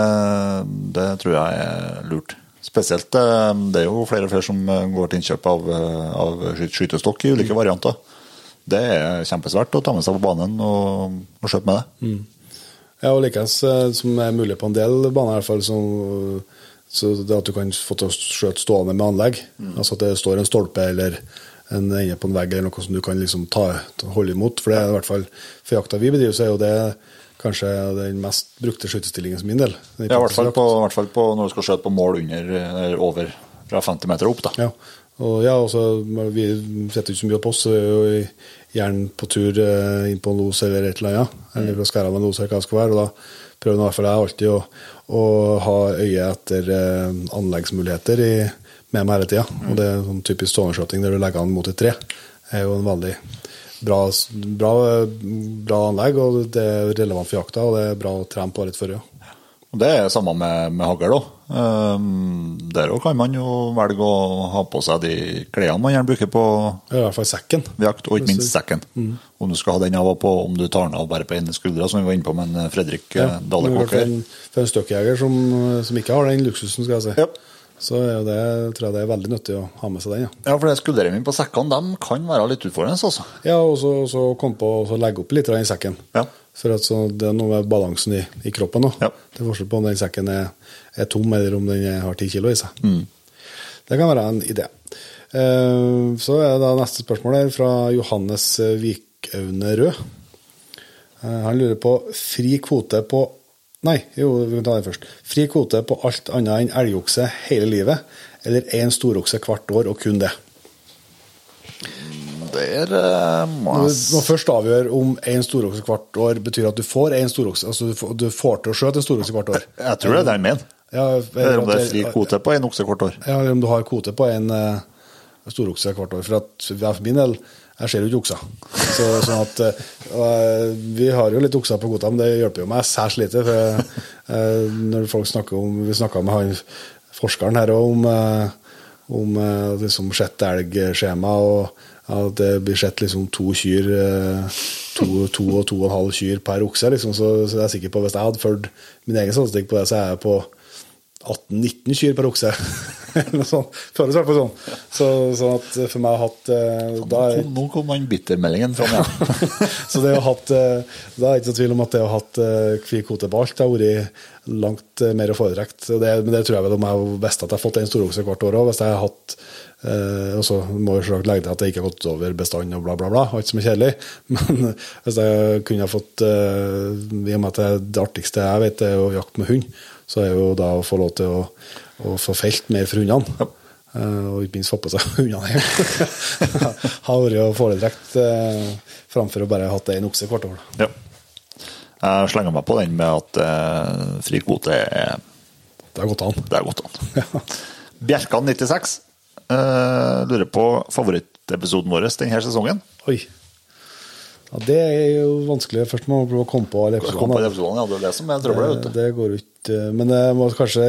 det tror jeg er lurt. Spesielt eh, det er jo flere og flere som eh, går til innkjøp av, eh, av skytestokk i ulike varianter. Det er kjempesvært å ta med seg på banen og, og skjøte med det. Ja, og likeens som er mulig på en del baner, i hvert fall, som, så det at du kan få til å skjøte stående med anlegg. Altså at det står en stolpe eller en ende på en vegg eller noe som du kan liksom ta, holde imot. For det er i hvert fall for jakta vi bedriver, så er jo det kanskje den mest brukte skytestillingen som min del. Ja, i hvert fall, på, i hvert fall på når du skal skjøte på mål under eller over fra 50 meter opp. da. Ja, og ja, også, vi setter ikke så mye på oss, så vi er jo gjerne på tur eh, inn på en los eller et eller annet, eller fra skæra med en los eller hva det skal være, og da prøver i hvert fall jeg alltid å, å ha øye etter eh, anleggsmuligheter i, med meg hele tida. Og det er sånn typisk ståendeskjøting der du legger an mot et tre, er jo en veldig bra, bra, bra anlegg, og det er relevant for jakta, og det er bra å trene på litt før, ja. Og Det er samme med, med hagl òg. Um, der òg kan man jo velge å ha på seg de klærne man gjerne bruker på I hvert fall sekken. jakt, og ikke minst sekken. Om du skal ha den av og på, om du tar den av bare på ene skuldra, som vi var inne på med en Fredrik ja, Dale men for en, for en støkkjeger som, som ikke har den luksusen, skal jeg si, Ja. Så det, tror jeg det er veldig nyttig å ha med seg den. Ja, Ja, for skuldrene på sekkene de kan være litt utfordrende. altså. ja og så, så komme på å legge opp litt i sekken. Ja. For at så, Det er noe med balansen i, i kroppen. Da. Ja. Det er forskjell på om den sekken er, er tom, eller om den er- har ti kilo i seg. Mm. Det kan være en idé. Eh, så er det da neste spørsmål her fra Johannes Vikaune Rød. Eh, han lurer på fri kvote på Nei, jo, vi kan ta det først. Fri kvote på alt annet enn elgokse hele livet, eller én storokse hvert år, og kun det. Der må jeg Du må først avgjøre om én storokse hvert år betyr at du får én storokse. Altså du får, du får til å skjøte en storokse hvert år. Jeg tror det er det han mener. Ja, Eller om det er fri kvote på en okse hvert år. Ja, eller om du har kvote på en uh, storokse hvert år. For, at, for min del, jeg ser jo ikke okser. Så, sånn at, og, vi har jo litt okser på kvota, men det hjelper jo meg særs lite. For, eh, når folk snakker om Vi snakka med han forskeren her òg om, eh, om eh, liksom sett elgskjema, og at det blir sett liksom to kyr eh, to, to og to og en halv kyr per okse. Liksom, så, så jeg er sikker på hvis jeg hadde fulgt min egen statistikk på det, så er jeg på 18-19 kyr per okse. Eller noe. Føles i hvert fall sånn. Så, sånn at for meg har hatt eh, da, Nå kom han bittermeldingen fram igjen. Så det å ha hatt eh, Da er ikke noe tvil om at det å ha hatt eh, fri kvote på alt har vært langt eh, mer å foretrekke. Det- Men det tror jeg vel om jeg visste at jeg har fått en storokse hvert år òg. Hvis jeg har hatt eh, Og så må jeg selvsagt legge til at jeg ikke har gått over bestanden og bla, bla, bla. Alt som er kjedelig. Men hvis jeg kunne ha fått eh, I og med at det, det artigste jeg vet, er å jakte med hund, så er jo da å få lov til å, å få felt mer for hundene. Eh, og ikke minst få på seg hundene hjem. har vært å foretrekke uh, framfor å bare ha hatt én okse hvert år. Ja. Jeg slenger meg på den med at eh, fri kvote er Det har gått an. Det er godt an. Bjerkan96 eh, lurer på favorittepisoden vår denne sesongen. Oi. Ja, det er jo vanskelig. Først må man komme på alle episodene. den ja, det er det som er trøbbelet. vet. Det går ut. Men det må kanskje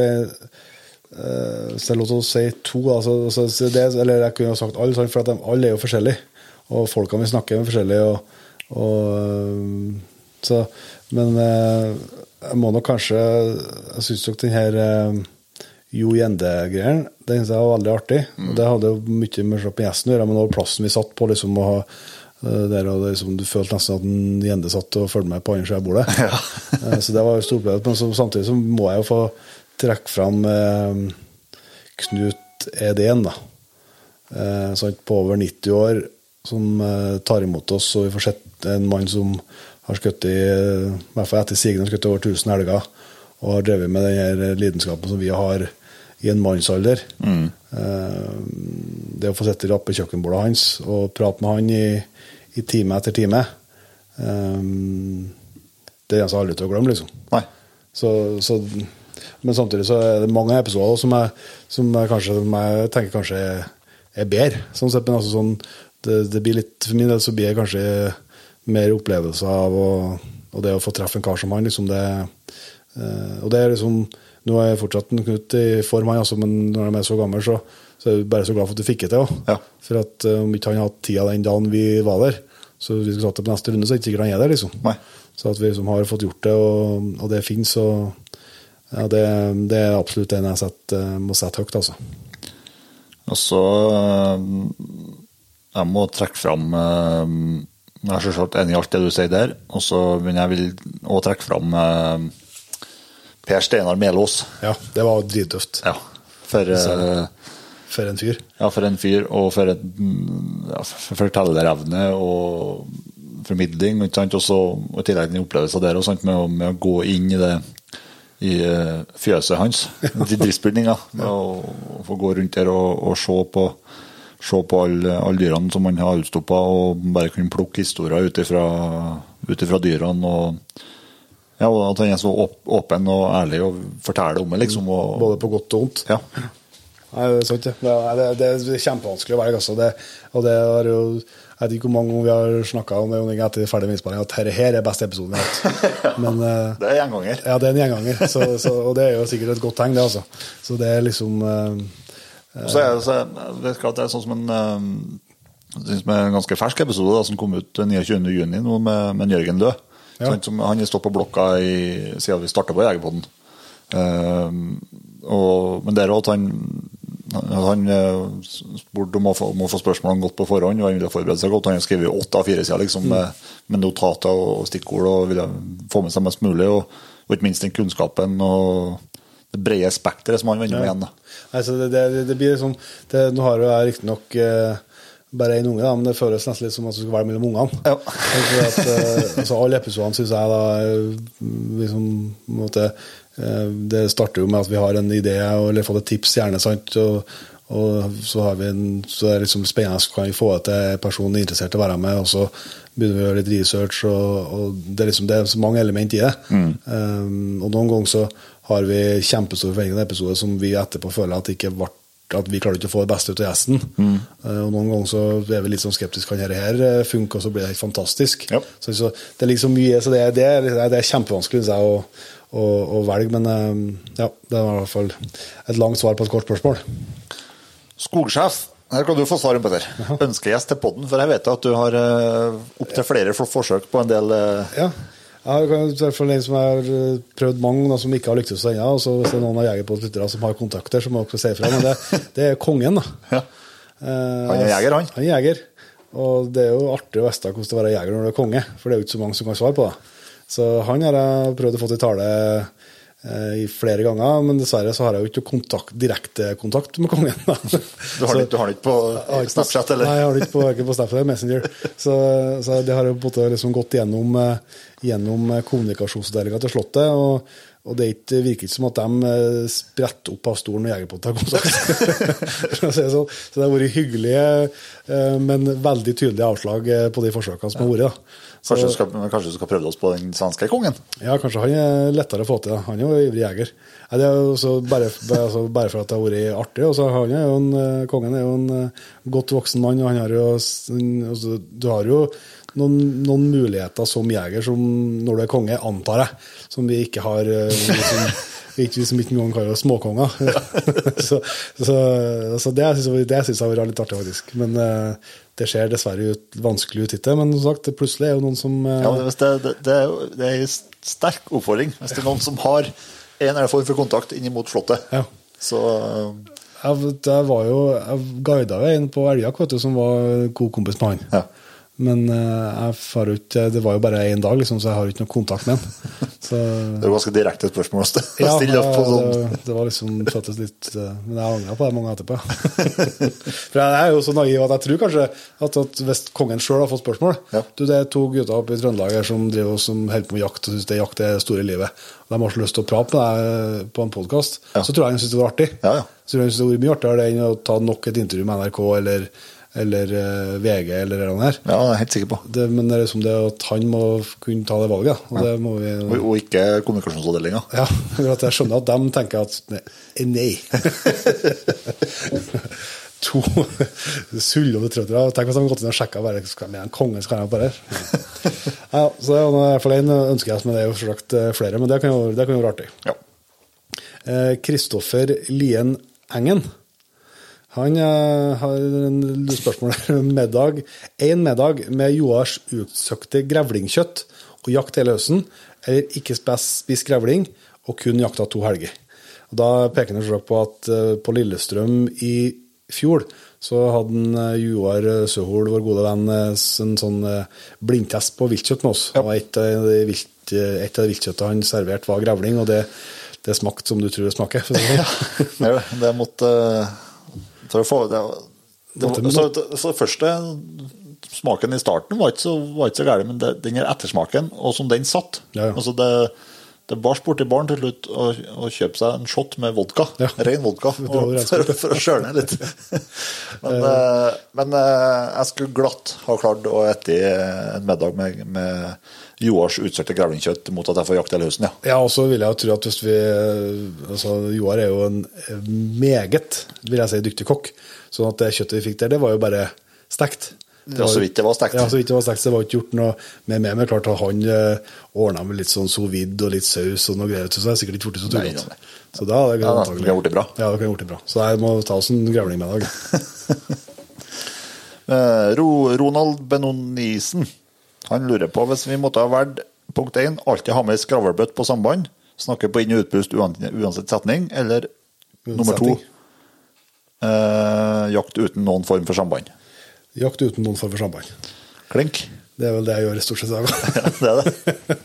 eh, Hvis det lov til å si to altså, så det, Eller jeg kunne jo sagt alle, for de, alle er jo forskjellige. Og folkene vi snakker med, er forskjellige. Og, og, eh, så, men eh, jeg må nok kanskje Jeg syns nok den her Jo Gjende-greien den synes jeg var veldig artig. Mm. det hadde jo mye med på gjesten å gjøre, men også plassen vi satt på. liksom å ha der og det, liksom, Du følte nesten at en Gjende satt og fulgte med på andre siden av bordet. Ja. så det var jo stor opplevelse. Men så, samtidig så må jeg jo få trekke fram eh, Knut Edén, da. Eh, på over 90 år, som eh, tar imot oss. Og vi får sett en mann som har skutt i, i hvert fall etter sigende, skutt over 1000 elger. Og har drevet med den her lidenskapen som vi har i en mannsalder. Eh, det å få sitte i kjøkkenbordet hans og prate med han i, i time etter time, det er altså aldri til å glemme, liksom. Nei. Så, så, men samtidig så er det mange episoder som jeg, som jeg kanskje som jeg tenker kanskje er, er bedre. Sånn sett, men altså sånn, det, det blir litt, For min del så blir det kanskje mer opplevelser av å, og det å få treffe en kar som han. liksom det eh, Og det er liksom Nå er jeg fortsatt en Knut i form, han, altså, men når de er så gamle, så, så er jeg bare så glad for at du fikk det til. Ja. For at eh, om ikke han hadde tida den dagen vi var der, så vi skulle satt det på neste runde, så er det ikke sikkert han er der. liksom. Nei. Så at vi liksom har fått gjort det, og, og det fins. og ja, det, det er absolutt en jeg setter, eh, må sette høyt, altså. Og så eh, Jeg må trekke fram eh, Jeg er selvsagt enig i alt det du sier der, og så men jeg vil også trekke fram Per Steinar Melås. Ja, det var drittøft. Ja. For, For en fyr. ja, for en fyr, og for mm, ja, for fortellerevne og formidling. Ikke sant? Også, og i tillegg den opplevelsen der også, sant? med, med å gå inn i det i eh, fjøset hans, i driftsbygninga. Å få gå rundt der og, og se på Se på alle, alle dyrene som han har utstoppa, og bare kunne plukke historier ut ifra dyrene. og ja, og At han er så åpen og ærlig og forteller om det, liksom. Og, Både på godt og vondt. ja. Nei, det er sant, det. Det er, det er kjempevanskelig å velge. Altså. Det, og det er jo, jeg vet ikke hvor mange ganger vi har snakka om det etter ferdig med at dette her er beste episoden vi har hatt. Men eh, Det er gjenganger. ja, det er en gjenganger, så, så, og det er jo sikkert et godt tegn, det. altså. Så det er liksom eh, så er det, så, vet ikke at det er sånn som en eh, synes med en ganske fersk episode da, som kom ut 29.6 nå med, med Jørgen Lø. Ja. Sånn, som, han har stått på blokka i, siden vi starta på Jegerpodden. Uh, og, men det er jo at han han eh, spurte om å få, om å få spørsmålene godt på forhånd, og han ville forberede seg godt. Han har skrevet åtte av fire sider liksom, med, med notater og stikkord og ville få med seg mest mulig. Og, og ikke minst den kunnskapen og det brede spekteret som han vender med igjen. Altså, det, det, det blir liksom det, Nå har jo jeg riktignok eh, bare én unge, da, men det føles nesten litt som at du skal være mellom ungene. Ja. At, eh, altså, alle episodene syns jeg da er liksom, måte, eh, Det starter jo med at vi har en idé eller fått et tips, gjerne, sant. Og, og så har vi en, så er det liksom spennende, kan vi få til personen er interessert i å være med, og så begynner vi å gjøre litt research, og, og det er liksom det er så mange element i det. Um, og noen ganger så har vi kjempestore forventninger til en episode som vi etterpå føler at ikke ble at vi klarer ikke å få det beste ut av gjesten. Eh, og Noen ganger så er vi litt sånn skeptiske. Kan dette her eh, funke, og så blir det helt fantastisk. Ja. Så, så Det er liksom mye, så det, er- det, er, det er kjempevanskelig jeg, å, å, å velge. Men eh, ja, det var i hvert fall et langt svar på et kort spørsmål. Skogsjef, her kan du få svaret, Petter. Ønskegjest til podden, for jeg vet at du har uh, opptil flere forsøk på en del Ja. Jeg har i hvert fall en som har eh, prøvd mange, da, som ikke har lyktes ennå. og så Hvis det er noen av jegerpodlyttere som har kontakter, så må dere si ifra. Men det, det er kongen, da. Ja. Eh, Han er jeger, han. Han er jeger. Og det er jo artig å vite hvordan det er å være jeger når du er konge, for det er jo ikke så mange som kan svare på det. Så han har jeg prøvd å få til tale i flere ganger, men dessverre så har jeg jo ikke kontakt, direktekontakt med kongen. Da. Du har det du har det ikke på Snapchat, eller? Nei, jeg har det ikke på, ikke på Snapchat Messenger. Så, så det har jo liksom gått gjennom, eh, gjennom eh, kommunikasjonsavdelinga til Slottet. Og, og det er virker ikke som at de eh, spretter opp av stolen når Jegerpodden har kontakt. Sånn. Så det har vært hyggelige, eh, men veldig tydelige avslag eh, på de forsøkene som har vært. Kanskje du skal, kanskje du skal prøve oss på den svenske kongen? ja, kanskje han er lettere å få til. Han er jo ivrig jeger. Det er jo bare, altså, bare for at det har vært artig. Også, han er jo en, eh, kongen er jo en eh, godt voksen mann, og han har jo altså, Du har jo noen, noen muligheter som jeger som når du er konge, antar jeg, som vi ikke har liksom, ikke, som ikke engang kaller småkonger. så så, så det syns jeg, synes jeg har vært litt artig, faktisk. Men det ser dessverre ut, vanskelig ut hittil. Men som sagt, det plutselig er jo noen som eh, Ja, det, det, det, er jo det er en sterk oppfordring. Hvis det er noen som har en eller annen form for kontakt inn mot Slottet, Ja. så eh, Jeg, jeg var jo, jeg guida jo en på vet du, som var god kompis med han. Ja. Men eh, jeg jo ikke, det var jo bare én dag, liksom, så jeg har ikke noe kontakt med ham. Så, det er jo ganske direkte spørsmål å ja, stille opp på sånn. det, det var liksom føltes litt eh, Men jeg angra på det mange etterpå. For jeg er jo så naiv at jeg tror kanskje at, at hvis kongen sjøl har fått spørsmål Ja. Du, Det er to gutter oppe i Trøndelag her som driver som holder på med jakt og syns jakt er det store livet. De har så lyst til å prate med deg på en podkast. Ja. Så tror jeg de syns det var artig. Ja, ja. Så tror jeg de synes det var mye artigere enn å ta nok et intervju med NRK eller, eller eh, VG eller noe der. Ja, jeg er helt sikker på. Det, men det er liksom det at han må kunne ta det valget. Og det må vi Og, og ikke kommunikasjonsavdelinga. ja, for at jeg skjønner at de tenker at nei. nei. to sullete trøndere. Tenk hvis de hadde gått inn og sjekka bare skal med en konge skal jeg bare ja, Så det er i hvert fall én ønsker jeg, men det er jo selvsagt eh, flere. Men det kan jo, det kan jo være artig. Ja. Kristoffer Lien Engen. Han eh, har en spørsmål der. Middag, en middag med Joars utsøkte grevlingkjøtt og jakt hele høsten, eller ikke spes- spis grevling og kun jakta to helger. Og da peker han på at eh, på Lillestrøm i fjor så hadde en, eh, Joar Søhol, vår gode venn, en sånn blindtest på viltkjøtt med oss. Og et av de vilt, et av viltkjøttet han serverte, var grevling, og det, det smakte som du tror det smaker. For det måtte å få det, det, så, så det første smaken i starten var ikke så, var ikke så gæren, men det, den her ettersmaken, og som den satt Ja, ja. altså det, det bar borti barn til slutt å, å kjøpe seg en shot med vodka. Ja. Ren vodka. Og, for, for å skjøle litt. men eh, men eh, jeg skulle glatt ha klart å spise en middag med, med Joars utsøkte grevlingkjøtt mot at jeg får jakte hele høsten, ja. Ja, og så vil jeg jo tro at hvis vi altså Joar er jo en meget, vil jeg si, dyktig kokk. Sånn at det kjøttet vi fikk der, det var jo bare stekt. Det Ja, så vidt det var stekt. Ja, så vidt det var stekt. Så det var ikke gjort noe med meg. Men klart at han eh, ordna med litt sånn sous vide og litt saus og noe greier, så det er sikkert ikke blitt så tullete. Så da hadde jeg Ja, da, antagelig- det bra. Ja, det gjort det bra. Så jeg må ta oss en grevling med i dag. Eh, Ronald Benonisen han lurer på hvis vi måtte ha valgt punkt 1, alltid ha med ei på samband, snakke på inn- og utpust uansett setning, eller nummer to, eh, jakt uten noen form for samband. Jakt uten noen form for samband. Klink. Det er vel det jeg gjør i stort sett. Ja, det er det.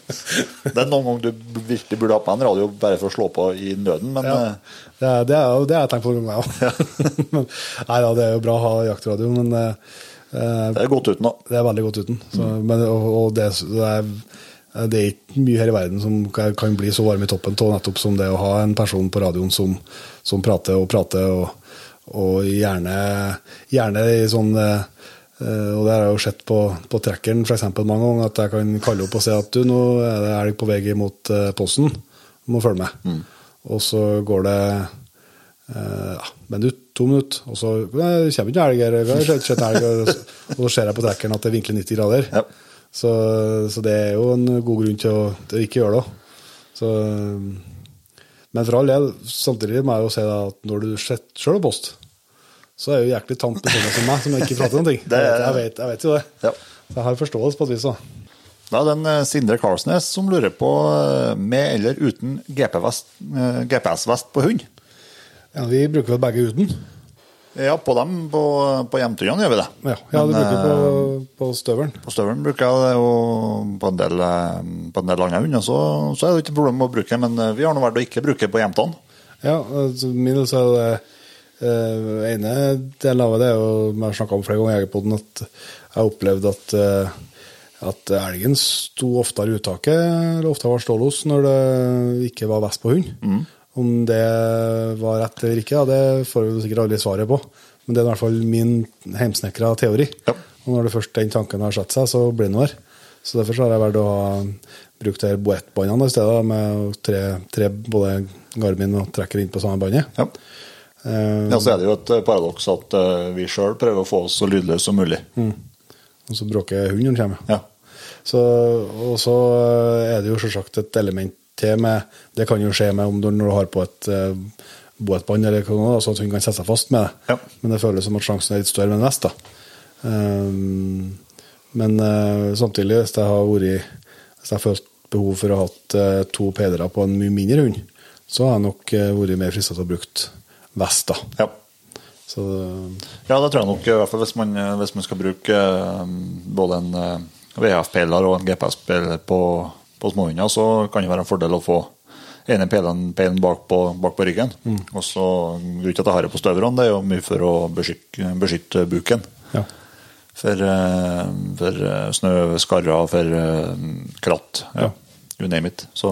Det er noen ganger du virkelig burde ha på en radio bare for å slå på i nøden, men Ja. eh, Det, er, det, har jeg tenkt på noen ganger òg. Nei da, det er jo bra å ha jaktradio, men eh, det er godt uten da. det er veldig godt uten. Så, men, og, og det, det, er, det er ikke mye her i verden som kan kan bli så varm i toppen av nettopp som det å ha en person på radioen som, som prater og prater, og, og gjerne, gjerne i sånn eh, eh, og det har jeg jo sett på, på trekkeren eksempel mange ganger, at jeg kan kalle opp og si at du, nå er det elg på vei mot eh, posten, du må følge med. Og så går det eh, ja, minutt, to minutter, og så «Nei, det kommer ikke elg her, jeg har sett- elg, og så- og så ser jeg på trekkeren at det vinkler 90 grader. Ja. Så, så det er jo en god grunn til å, til å ikke gjøre det. Så, men for all del, samtidig må jeg jo si at når du sjøl og post, så er jo jæklig tamt med sånne som meg, som ikke prater noen ting. Det er- Jeg, vet, jeg vet jo det. Ja. Så jeg har forståelse på et vis. da. Da er det en eh, Sindre Karlsnes som lurer på eh, med eller uten GPS-vest GPS på hund. Ja, vi bruker vel begge uten. Ja, på dem på, på hjemturene gjør vi det. Ja, ja du bruker på, eh, på støvelen. På støvelen bruker jeg det, og på en del, eh, på en del andre hunder så, så er det ikke problem å bruke men eh, vi har nå valgt å ikke bruke på hjemtene. Ja, altså, min så er det uh, ene delen av det er jo, jeg har snakka om flere ganger i Jegerpoden, at jeg har opplevd at, uh, at elgen sto oftere i uttaket, eller oftere var stålos, når det ikke var vest på hund. Om det var rett eller ikke, ja, det får vi sikkert aldri svaret på. Men det er i hvert fall min heimsnekra teori. Ja. Og når det først den tanken har satt seg, så blir den der. Så derfor så har jeg valgt å ha brukt de her boettbåndene i stedet, med tre, tre både Garmin og trekker inn på samme båndet. Ja. Uh, ja, så er det jo et eh, paradoks at uh, vi sjøl prøver å få oss så lydløse som mulig. og så bråker hunden når den kommer. Ja. Så, og så er det jo selvsagt et element til med Det kan jo skje med om du, når du har på et uh, boetbånd eller noe, så at hun kan sette seg fast med det. Ja. Men det føles som at sjansen er litt større med en vest. da. Um, men uh, samtidig, hvis jeg har vært Hvis jeg har følt behov for å ha hatt uh, to pedere på en mye mindre hund, så har jeg nok uh, vært mer frista til å bruke vest. da. Ja. Så ja, det tror jeg nok, i hvert fall hvis man, hvis man skal bruke både en VHF-peiler og en GPS-peiler på, på småhunder, så kan det være en fordel å få ene peilen bak, på, bak på ryggen. Og så Grunnen til at jeg har det på støverne, det er jo mye for å beskytte, beskytte buken. ja. For, eh, for eh, snø, skarrer, for eh, kratt. Ja. You name it. Så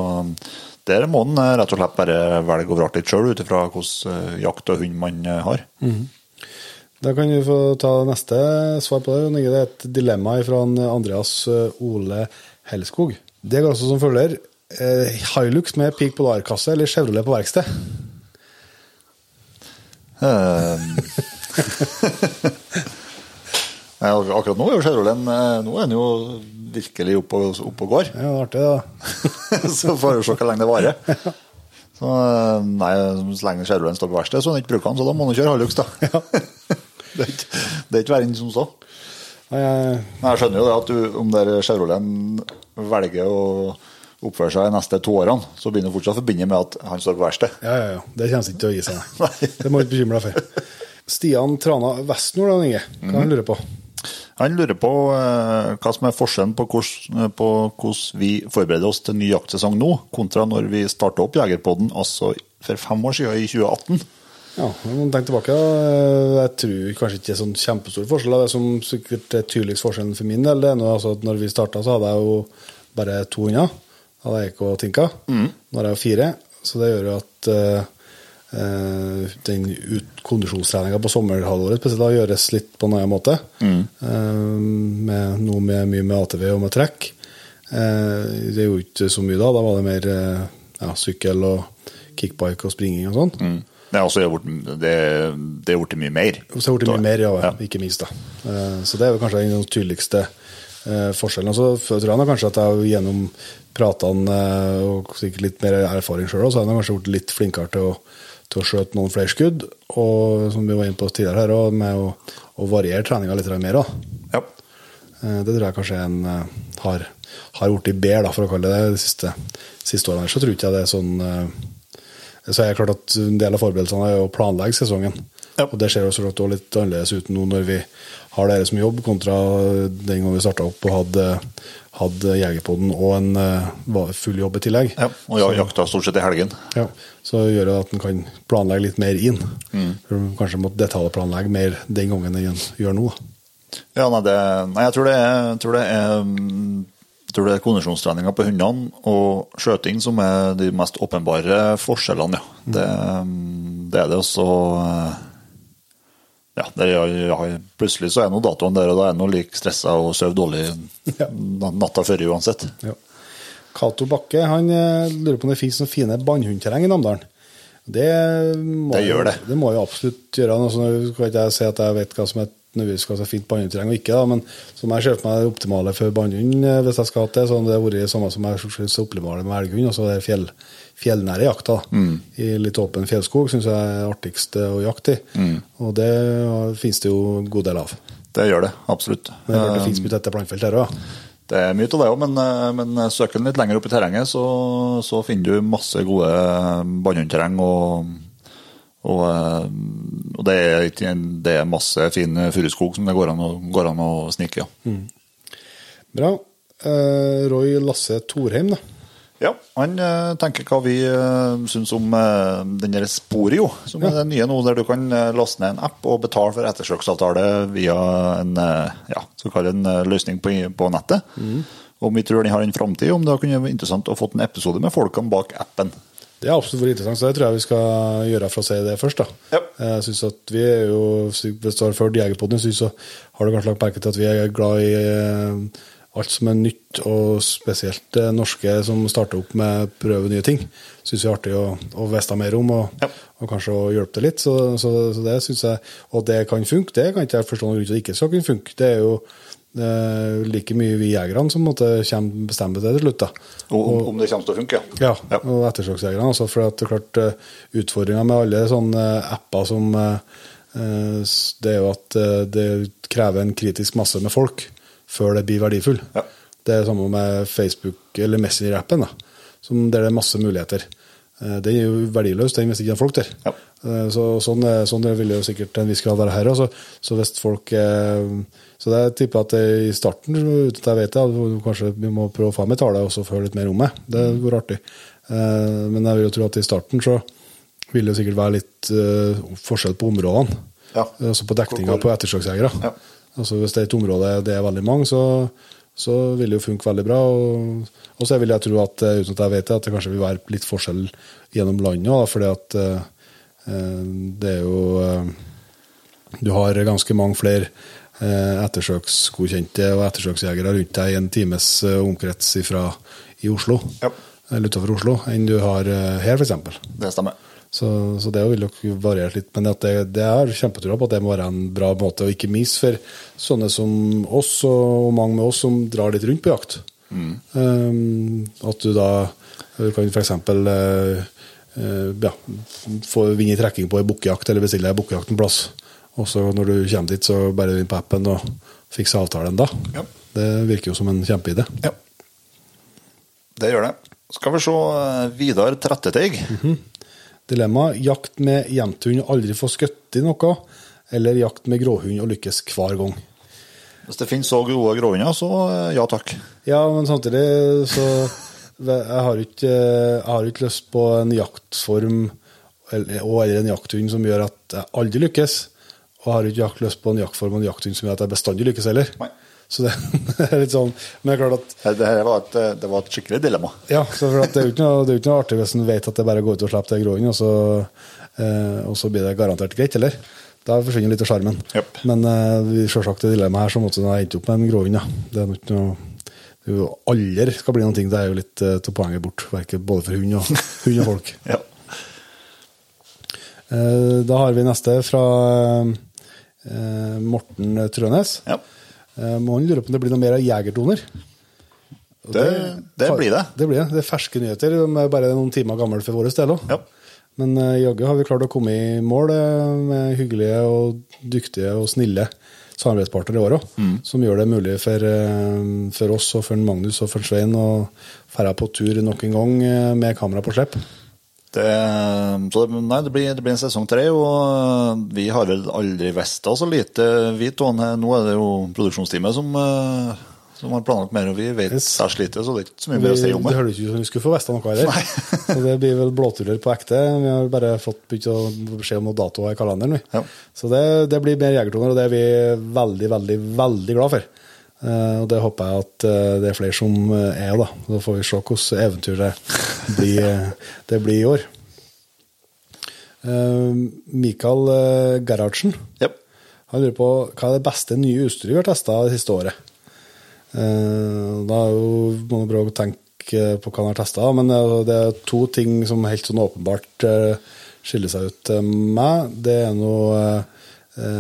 der må en rett og slett bare velge og vrake litt sjøl, ut ifra hvilken jakt og hund man har. har. Da kan vi få ta neste svar på det. Det er et dilemma fra Andreas Ole Hellskog. Det går også som følger. Eh, Hilux med Peak Polar-kasse eller Chevrolet på verksted? Nei, Akkurat nå er jo Chevrolet eh, Nå er den jo virkelig oppe og, opp og går. Ja, det er artig, da. så får vi se hvor lenge det varer. Så, eh, nei, Så lenge Chevrolet står på verksted, så den ikke bruker den, så da må han kjøre Hilux, da. er det er ikke verre enn som så. Jeg, jeg skjønner jo det at du, om der Chevroleten velger å oppføre seg de neste to årene, så begynner du fortsatt å forbinde med at han står på verksted. ja, ja, ja. Det kommer ikke til å gi seg, nei. Det må du ikke bekymre deg for. Stian Trana Vestnord, da, Inge. Hva han lurer på? Han lurer på eh, hva som er forskjellen hvordan, på hvordan vi forbereder oss til ny jaktsesong nå, kontra når vi starta opp Jegerpodden altså for fem år siden, i 2018. Ja, men tenk tilbake, da, jeg tror kanskje ikke det er sånn kjempestor forskjell. Det som sikkert er tydeligst forskjellen for min del, det er nå, altså, at når vi starta, så hadde jeg jo bare to hunder. Hadde jeg ikke og Tinka. Nå har jeg jo fire, så det gjør jo at eh, eh, den kondisjonstreninga på sommerhalvåret spesielt da gjøres litt på en annen måte. Eh, med, noe med, mye med ATV og med trekk. Uh, det gjorde ikke så mye da. Da var det mer eh, ja, sykkel og kickbike og springing og sånn. Mm. Også blitt- det, det er blitt mye mer. Det så har det blitt mye mer, ja, Ja. ikke minst. da. Eh, Så det er kanskje den tydeligste eh, forskjellen. Og så tror jeg kanskje at jeg gjennom pratene eh, og sikkert litt mer erfaring sjøl, så har jeg kanskje blitt litt flinkere til å, til å skjøte noen flere skudd. Og som vi var inne på tidligere her, og med å, å variere treninga litt mer. da. Ja. Det tror jeg kanskje en har, har blitt bedre, for å kalle det det, de siste, siste årene. Så tror ikke jeg det er sånn Så er det klart at en del av forberedelsene er å planlegge sesongen. Ja. Og det ser jo så klart også litt annerledes ut nå når vi har dere som jobb, kontra den gangen vi starta opp og hadde, hadde Jegerpodden og en eh, full jobb i tillegg. ja. Og så, jakta stort sett i helgen. Ja, så gjør det at en kan planlegge litt mer inn. Mm. Kanskje måtte detaljplanlegge mer den gangen enn en gjør nå. Ja, nei, det, nei jeg tror det er, jeg tror det er, mm, jeg tror det er kondisjonstreninga på hundene og skjøting som er de mest åpenbare forskjellene, ja. Det, mm, det er det også Ja, det er, ja, plutselig så er nå datoen der, og da er nå like stressa og sover dårlig Ja. natta før uansett. Ja. Cato Bakke han eh, lurer på om det finnes noen fine bannhundterreng i Namdalen. Det, må Det gjør det. Det må jo absolutt gjøre. Nå kan ikke jeg si at jeg vet hva som er nødvendigvis skal ha så fint bannhundterreng og ikke, da, men som jeg ser for meg det optimale for bannhund, eh, hvis jeg skal ha det, så det har vært det samme som jeg syns er optimale med elghund, altså det fjell, fjellnære jakta. Mm. I litt åpen fjellskog syns jeg er artigst å jakte i. Mm. Og det finnes det jo en god del av. Det gjør det, absolutt. Men det, det Eh, finnes mye tette plantefelt her òg. Det er mye av det òg, men, eh, men søker en litt lenger opp i terrenget, så, så finner du masse gode bannhundterreng. Og, og, eh, og det, er, det er masse fin furuskog som det går an å, går an å snike Ja. Mm. Bra. Eh, Roy Lasse Thorheim, da. Ja, han eh, tenker hva vi uh, syns om denne den der Sporio, som er det nye nå, der du kan laste ned en app og betale for ettersøksavtale via en, ja, en løsning på, på nettet. Om vi tror den har en framtid, om det kunne vært interessant å få en episode med folkene bak appen. Det er absolutt interessant, så det tror jeg vi skal gjøre for å si det først. da. Ja. Jeg synes at vi er jo, Hvis du har ført Jegerpodden, så har du kanskje lagt merke til at vi er glad i eh, alt som er nytt, og spesielt det norske som starter opp med å prøve nye ting. Syns vi er artig å, å vite mer om, og, Ja. og kanskje å hjelpe til litt. Så, så, så det synes jeg, Og det kan funke, det kan ikke jeg forstå noen grunn til at det ikke skal kunne funke. Det er jo eh, like mye vi jegerne som måtte bestemme det til slutt. da. Og, om, om det kommer til å funke, Ja, ja. og ettersøksjegerne. Altså, for at er klart uh, Utfordringa med alle sånne eh, apper som eh, eh, Det er jo at eh, det krever en kritisk masse med folk før det blir verdifull. Ja. Det er det samme med Facebook eller Messenger-appen, der det er masse muligheter. Det er jo verdiløst, den hvis ikke det er folk der. Ja. Eh, Så, sånn, er- sånn vil det jo sikkert til en viss grad være her òg. Så, så hvis folk eh, Så det jeg tipper at i starten, uten at jeg vet det, kanskje vi må prøve å få med tallet og høre litt mer om det. Det går artig. Eh, Men jeg vil jo tro at i starten så vil det sikkert være litt eh, forskjell på områdene. Ja. Altså på dekninga på ettersøksjegere. Ja. Altså hvis det er et område det er veldig mange, så, så vil det jo funke veldig bra. Og, og så vil jeg tro at eh, uten at jeg vet det, at det kanskje vil være litt forskjell gjennom landet fordi at eh, eh, det er jo eh, Du har ganske mange flere eh, ettersøksgodkjente og ettersøksjegere rundt deg i en times eh, omkrets ifra, i Oslo, Ja. eller utenfor Oslo, enn du har eh, her, f.eks. Det stemmer. Så, så det vil nok variere litt. Men at det, det er kjempetrua på at det må være en bra måte, og ikke minst for sånne som oss, og mange med oss som drar litt rundt på jakt. Um, at du da kan f.eks. Uh, uh, ja, få vinne trekking på ei bukkejakt, eller bestille deg bukkejakt en plass. Og så når du kommer dit, så bare inn på appen og fikse avtalen da. Ja. Det virker jo som en kjempeidé. Ja. Det gjør det. Skal vi se eh, Vidar Tretteteig. Dilemma jakt med jevnthund og aldri få skutt i noe, eller jakt med gråhund og lykkes hver gang. Hvis det finnes så gode gråhunder, så eh, ja takk. Ja, men samtidig så Jeg har ikke, jeg har ikke lyst på en jaktform og eller en jakthund som gjør at jeg aldri lykkes. Og har ikke jakt- lyst på en jaktform og en jakthund som gjør at jeg bestandig lykkes heller. Nei. Så det er litt sånn Men det er klart at Det, her var et, eh, det var et skikkelig dilemma. Ja, så for at det er jo ikke noe, det er ikke noe artig hvis en vet at det bare går ut og slipper til gråhunden, og, så, eh, og så blir det garantert greit, eller? Da forsvinner litt av sjarmen. Yep. Men eh, selvsagt det dilemmaet her, så måtte en ha endt opp med en gråhund. Ja. Det er ikke noe det er jo aldri skal bli noen ting. Det er jo litt uh, til poenget bort, verket både for hund og, hund og folk. Ja. Eh, da har vi neste fra eh, Morten Trønes. ja. Eh, må han lure på om det blir noe mer av jegertoner? Det, Det, det blir det. Det blir det. Det er ferske nyheter. De er bare noen timer gamle for vår del òg. Ja. Men uh, jaggu har vi klart å komme i mål eh, med hyggelige og dyktige og snille samarbeidspartnere i år òg. Mm. Som gjør det mulig for, eh, for oss og for Magnus og for Svein å dra på tur nok en gang eh, med kamera på slipp. Det, så nei, det, blir, det blir en sesong tre, og vi har vel aldri visst så lite, vi to. Nå er det jo produksjonsteamet som, eh, som har planlagt mer, og vi vet særs lite, så det er ikke så mye Vi, mer å si om det det. høres ikke ut som vi skulle få vite noe heller. Så det blir vel blåtuller på ekte. Vi har bare fått begynt å beskjed om noen datoer i kalenderen. Vi. Ja. Så det, det blir mer jegertoner, og det er vi veldig, veldig, veldig glad for. Eh, og det håper jeg at eh, det er flere som eh, er, da. Så får vi se hvordan eventyr det blir, det blir i år. Mikael Gerhardsen yep. han lurer på hva er det beste nye utstyret vi har testa det siste året. Da er jo, må man prøve å tenke på hva han har testa, men det er to ting som helt sånn åpenbart skiller seg ut til meg. Det er noe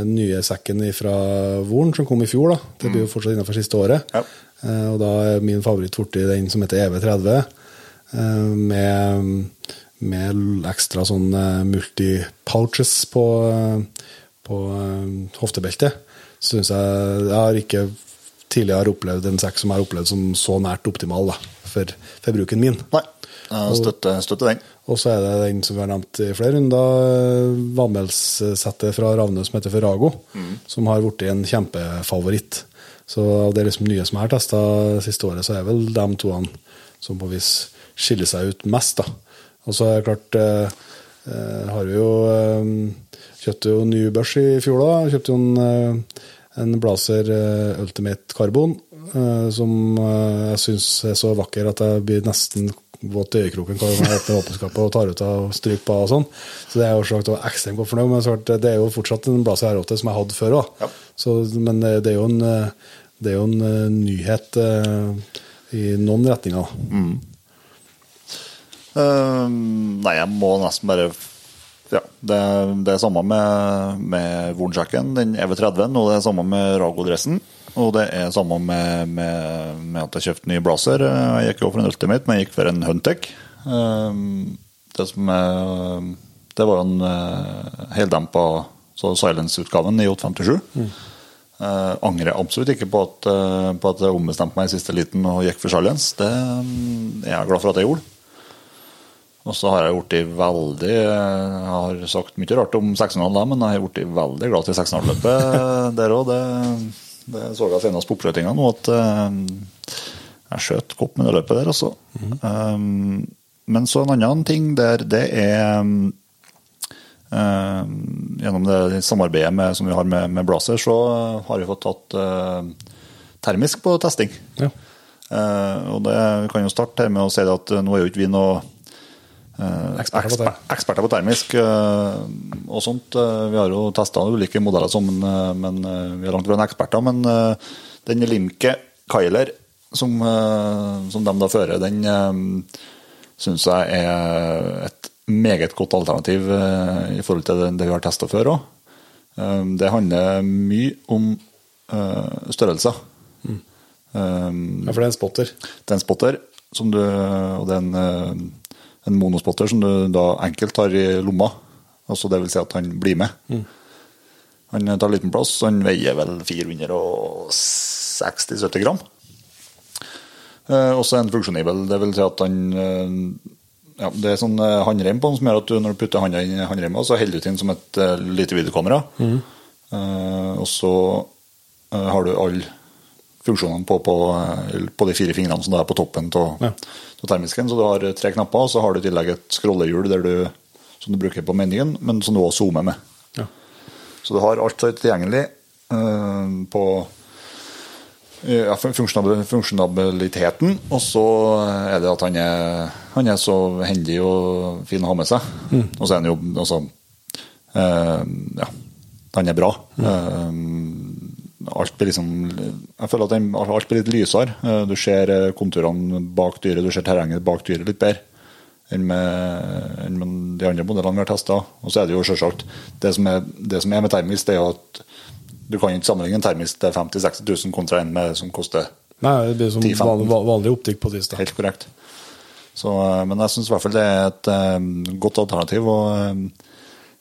nye sekken fra Voren som kom i fjor. da. Det blir jo fortsatt innenfor siste året. Ja. Eh, og da er min favoritt borti den som heter EV30, eh, med, med ekstra sånn eh, multi-pouches på, eh, på eh, hoftebeltet. Syns jeg Jeg har ikke tidligere opplevd en sekk som jeg har opplevd som så nært optimal da, for, for bruken min. Nei, jeg støtter, støtter den. Og så er det den som vi har nevnt i flere runder, eh, vannmelssettet fra Ravne som heter Ferrago, som har blitt en kjempefavoritt. Så av det liksom nye som jeg har testa siste året, så er vel de toene som på vis skiller seg ut mest. da. Og så er det klart eh, eh, har vi jo eh, Kjøpte jo ny børs i fjor, da. Kjøpte jo en, eh, en Blazer Ultimate Carbon, eh, som jeg syns er så vakker at jeg blir nesten våt i øyekroken når jeg åpner våpenskapet og tar ut av stryk og sånn. Så det er jo sagt ekstremt godt fornøyd, men det er jo fortsatt en Blazer R8 som jeg hadde før òg. Ja. Men eh, det er jo en, eh, det er jo en eh, nyhet i noen retninger. Eh, nei, jeg må nesten bare Ja, det, det er samme med, med Vornsjekken, den EV30-en, og det er samme med Rago-dressen. Og det er samme med, med, med at jeg kjøpte ny blazer. Jeg gikk jo for en Ultimate, men jeg gikk for en Huntec. Eh, Det som er Det var en uh, heldempa Silence-utgaven i 857. Eh, angrer absolutt ikke på at, uh, på at jeg ombestemte meg i siste liten og gikk for Silence. Det mm, er jeg glad for at jeg gjorde. Og så har jeg blitt veldig Jeg har sagt mye rart om 600 men jeg har blitt veldig glad til 600-løpet der òg. Det, det så jeg senest på oppskjøtinga nå, at eh, jeg skjøt godt med det løpet der, altså. Um, men så en annen ting der, det er um, Gjennom det samarbeidet med, som vi har med, med Blazer, så har vi fått tatt uh, termisk på testing. Ja. Eh, og det, kan jo starte her med å si at eh, nå er jo ikke vi noe eh, Eksperter på det. eksperter på termisk eh, og sånt. Eh, vi har jo testa ulike modeller, som, eh, men eh, vi er langt fra en eksperter. Men eh, den Limke Kyler som, eh, som de da fører, den syns jeg er et meget godt alternativ eh, i forhold til det, vi har testa før òg. Det handler mye om eh, størrelser. Mm. Ja, for det er en spotter. det er en spotter, som du, og det er en, eh, en monospotter som du da enkelt har i lomma. Altså det vil si at han blir med. Han tar liten plass, han veier vel 460-70 gram. Eh, og så er funksjonibel, det vil si at han eh, ja, Det er sånn eh, håndrem på den som gjør at du, når du putter hånda inn i håndremma, så holder du den som et uh, lite videokamera. Eh, og så eh, har du alle funksjonene på, på, på de fire fingrene som er på toppen av Ja. Termisken. Så du har tre knapper, og så har du i tillegg et scrollehjul du, som du bruker på menyen, men som du også zoomer med. Ja. Så du har alt tilgjengelig uh, på ja, fun- funksjonab- funksjonabiliteten, og så er det at han er, han er så hendig og fin å ha med seg. Og så er han jo også uh, Ja, han er bra. Eh, alt blir liksom Jeg føler at den, alt blir litt lysere. Eh, Du ser eh, konturene bak dyret, du ser terrenget bak dyret litt bedre enn med, enn med de andre modellene vi har testa. Og så er det jo selvsagt Det som er, det som er med termisk, det er jo at du kan ikke sammenligne en termisk til 50 000-60 000 kontra en med, som koster Nei, det blir som 10-15. vanlig, optikk på tiss. da. Helt korrekt. Så, eh, men jeg syns i hvert fall det er et um, godt alternativ. Og um,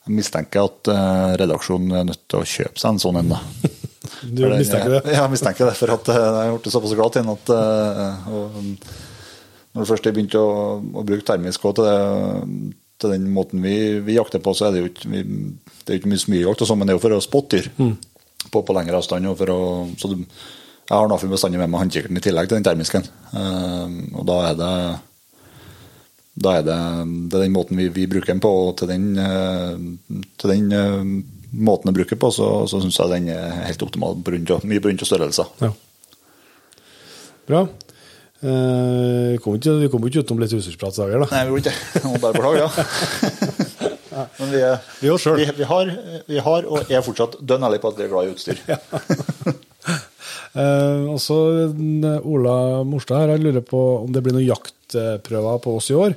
jeg mistenker at uh, redaksjonen er nødt til å kjøpe seg en sånn en. da. Du mistenker det? Ja, jeg mistenker det. For at eh, jeg har blitt såpass glad til den at eh, og, Når du først har begynt å, å bruke termisk til, det, til den måten vi, vi jakter på, så er det jo ikke, vi, det er jo ikke mye smygjakt, sånn, men det er jo for å spotte dyr Mm. på, på lengre avstand. Og for å, så du, jeg har Nafi bestandig med meg håndkikkerten i tillegg til den termisken. Uh, og da er det da er det, det er den måten vi, vi bruker den på, og til den, til den måten jeg bruker på, så, så syns jeg den er helt optimal. Brunt og, mye brunt og størrelser. Ja. Bra. Eh, vi kom ikke, vi kom ikke utenom litt i dag, da. Nei, vi gjorde ikke det. Må bare beklage, ja. Men vi, er, Vi vi, vi, har, vi har, og er fortsatt dønn ærlige på at vi er glad i utstyr. Eh, også eh, Ola Morstad her, han lurer på om det blir noen jaktprøver på oss i år.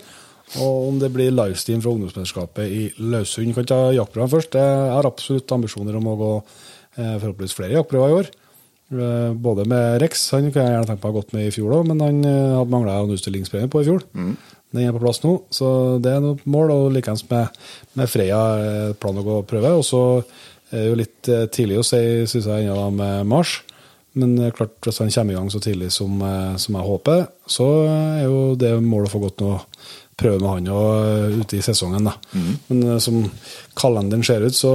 Og om det blir livestream fra ungdomsmesterskapet i Løshund. Kan ta jaktprøven først. Jeg har absolutt ambisjoner om å gå eh, forhåpentligvis flere jaktprøver i år. Eh, både med Rex, han kunne jeg gjerne tenkt meg å ha gått med i fjor òg, men han eh, hadde mangla en utstillingspremie på i fjor. Den er på plass nå, så det er noe mål. Og likeens med, med Freya plan å gå og prøve. Og så er det jo litt tidlig å si, syns jeg, ennå med Mars. Men eh, klart, hvis han kommer i gang så tidlig som, eh, som jeg håper, så er jo det målet å få gått noe prøve med han og eh, ute i sesongen. da. Men eh, som kalenderen ser ut, så,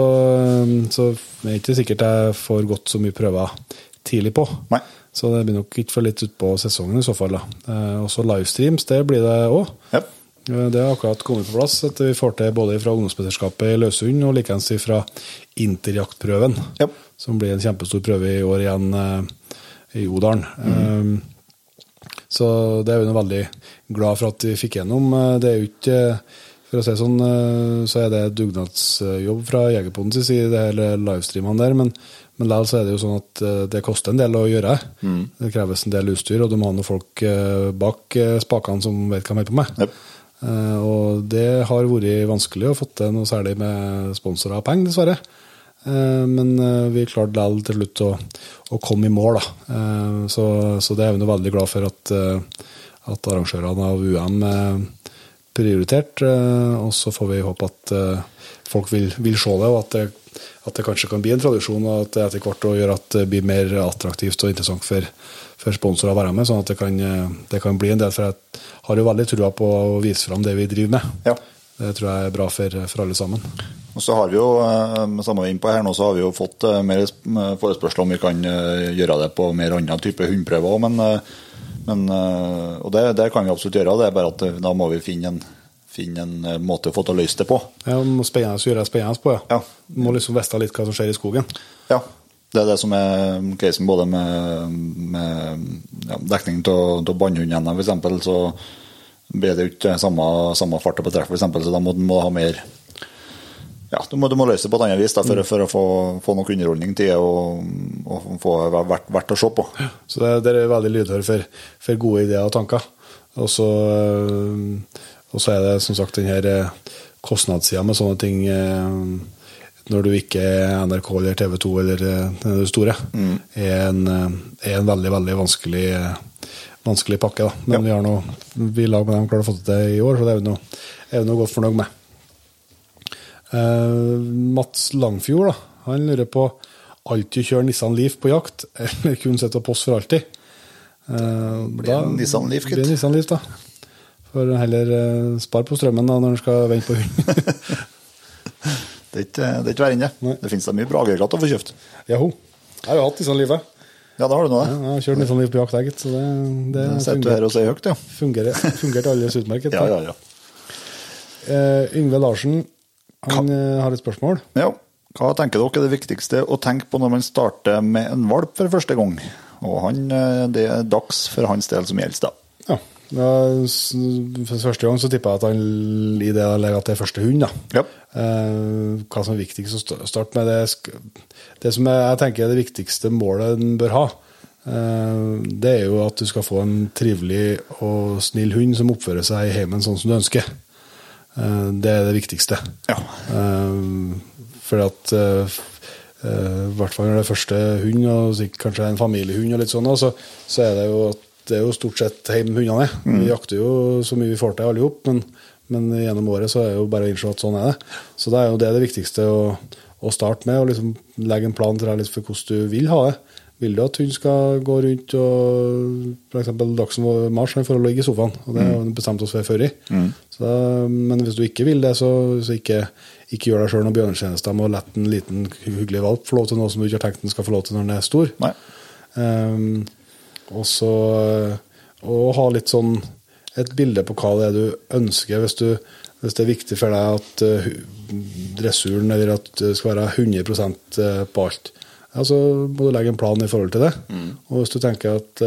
så er det ikke sikkert jeg får gått så mye prøver tidlig på. Nei. Så det blir nok ikke for litt utpå sesongen i så fall. da. Eh, Og livestreams, det blir det òg. Ja. Det har akkurat kommet på plass at vi får til både fra ungdomsmesterskapet i Løsund og likeens fra interjaktprøven, Ja. som blir en kjempestor prøve i år igjen eh, i Odalen. Eh, så det er vi veldig glad for at vi fikk gjennom. Eh, Det er jo ikke For å si sånn, eh, så er det dugnadsjobb fra Jegerpoden sin side, det hele livestreamene der. Men, men likevel så er det jo sånn at eh, det koster en del å gjøre. Det kreves en del utstyr, og du må ha noen folk eh, bak eh, spakene som vet hva de holder på med. Jep. Eh, og det har vært vanskelig å få til noe særlig med sponsorer og penger, dessverre. Eh, men eh, vi klarte likevel til slutt å, å komme i mål, da. Så, så det er vi veldig glad for at, at arrangørene av UM prioritert. Og så får vi håpe at folk vil, vil se det, og at det, at det kanskje kan bli en tradisjon, og at det etter hvert gjør at det blir mer attraktivt og interessant for, for sponsorer å være med, sånn at det kan, eh, det kan bli en del. For jeg har jo veldig trua på å vise fram det vi driver med. Ja. Det tror jeg er bra for, for alle sammen. Og så har vi jo, eh, med samme inn på her nå, så har vi jo fått eh, mer forespørsler om vi kan gjøre det på mer annen type hundprøver òg, men, men Og det, det kan vi absolutt gjøre, det er bare at da må vi finne en, finne en måte å få til å løse det på. Ja, spennende å gjøre det spennende på, ja. Ja. Må liksom vite litt hva som skjer i skogen. Ja, det er det som er casen både med, med ja, dekning av bannhundene, f.eks. Så blir det jo ikke samme, samme fart på treff, f.eks., så da må du ha mer ja, du må, du må løse det på et annet vis da, for, for å få, få nok underholdning til det og, og få verdt, verdt å se på. Så det, dere er veldig lydhøre for, for gode ideer og tanker. Og så, Og så er det som sagt den her eh, kostnadssida med sånne ting eh, når du ikke er NRK eller TV 2 eller eh, det store, er, en, eh, er en veldig, veldig vanskelig, eh, vanskelig pakke. Da. Men Ja. vi har noe, vi lag med dem klarer å få det til i år, så det er vi noe, er vi noe godt fornøyd med. Uh, Mats Langfjord da, han lurer på alltid kjøre Nissan Leaf på jakt, eller kun sitte og post for alltid. Uh, Blir en Nissan Leaf. Blir Nissan Leaf, da. For heller uh, spare på strømmen da, når en skal vente på hund. Det er ikke, det er ikke verre det. Det finnes da mye bra greier å få kjøpt. Jaho. Jeg har jo hatt Nissan sånn livet. Ja, da har du Ja, det. Jeg har kjørt Nissan Leaf på jakt, jeg, gitt. Så det, det Sitter du her og sier høyt, ja. fungerer, fungerte alles utmerket. Ja, ja, ja. Eh, Yngve Larsen han eh, har et spørsmål. Ja. Hva tenker dere er det viktigste å tenke på når man starter med en valp for første gang? Og han, eh, det er dags for hans del som gjelder, da. Ja. Første gang så tipper jeg at han i det legger at det er første hund. da. Ja. Eh, hva som er viktigst å starte med, det, det som jeg, tenker er det viktigste målet en bør ha, eh, det er jo at du skal få en trivelig og snill hund som oppfører seg i heimen sånn som du ønsker. Eh, det er det viktigste. Ja. For at i hvert fall når det er første hund, og kanskje en familiehund, og litt sånn, så, så er det jo at det er jo stort sett hjemme hundene er. Vi jakter jo så mye vi får til alle sammen, men, men gjennom året så er det jo bare å innse at sånn er det. Så det er jo det, det viktigste å, å starte med, og liksom legge en plan til deg litt for hvordan du vil ha det. Vil du at hun skal gå rundt og f.eks. Dagsen Mars for å ligge i sofaen, og det har vi bestemt oss for før i. Så men hvis du ikke vil det, så, så ikke, ikke gjør deg sjøl noen bjørnetjeneste med å la en liten hyggelig valp få lov til noe som du ikke har tenkt den skal få lov til når den er stor. Nei. Um, og så å ha litt sånn et bilde på hva det er du ønsker, hvis, du, hvis det er viktig for deg at uh, dressuren eller at det skal være 100 på alt. Ja, så må du legge en plan i forhold til det. Og hvis du tenker at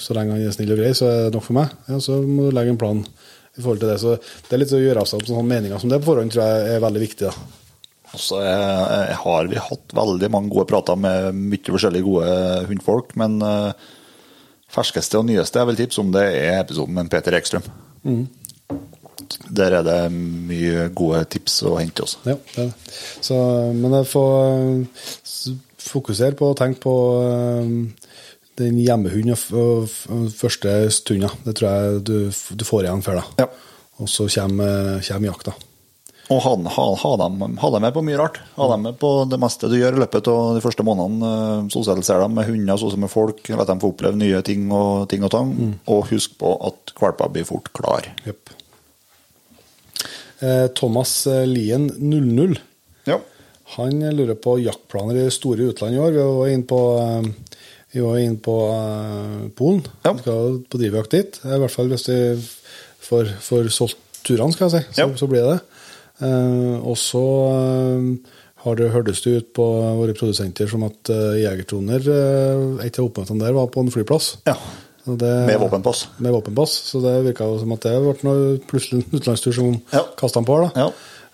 så lenge han er snill og grei, så er det nok for meg, ja, så må du legge en plan i forhold til det. Så det er litt å gjøre av seg sånne meninger som det på forhånd, tror jeg er veldig viktig. da. Og jeg, har vi hatt veldig mange gode prater med mye forskjellige gode hundfolk, men uh, ferskeste og nyeste jeg vil tipse om, det er episoden med Peter Ekstrøm. Der er det mye gode tips å hente også. Ja, det er det. Så, men jeg får eh, fokusere på å tenke på eh, den hjemmehunden første stunda. Det tror jeg du, du får igjen før da. Ja. Og så kommer, kommer jakta. Og ha, ha, ha, dem, ha dem med på mye rart. Ha dem med på det meste du gjør i løpet av de første månedene. eh, Sosialisere dem med hunder, sånn som med folk. La dem få oppleve nye ting og ting og tang. Og husk på at valper blir fort klar. Yep. Eh, Thomas eh, Lien 00. Ja. Han lurer på jaktplaner i store utland i år. Vi var inne på, eh, vi var inne på uh, Polen. Ja. Vi skal på drivjakt dit. I hvert fall hvis vi får, får solgt turene, skal jeg si. Så, Ja. så blir det det. Eh, og så eh, har det hørtes det ut på våre produsenter som at uh, Jegertoner, uh, et av oppmøtene der, var på en flyplass. ja. Det, Med våpenpass. Med våpenpass. Så det virka som at det ble noe plutselig en utenlandstur som Ja. kastet han på. da. Ja.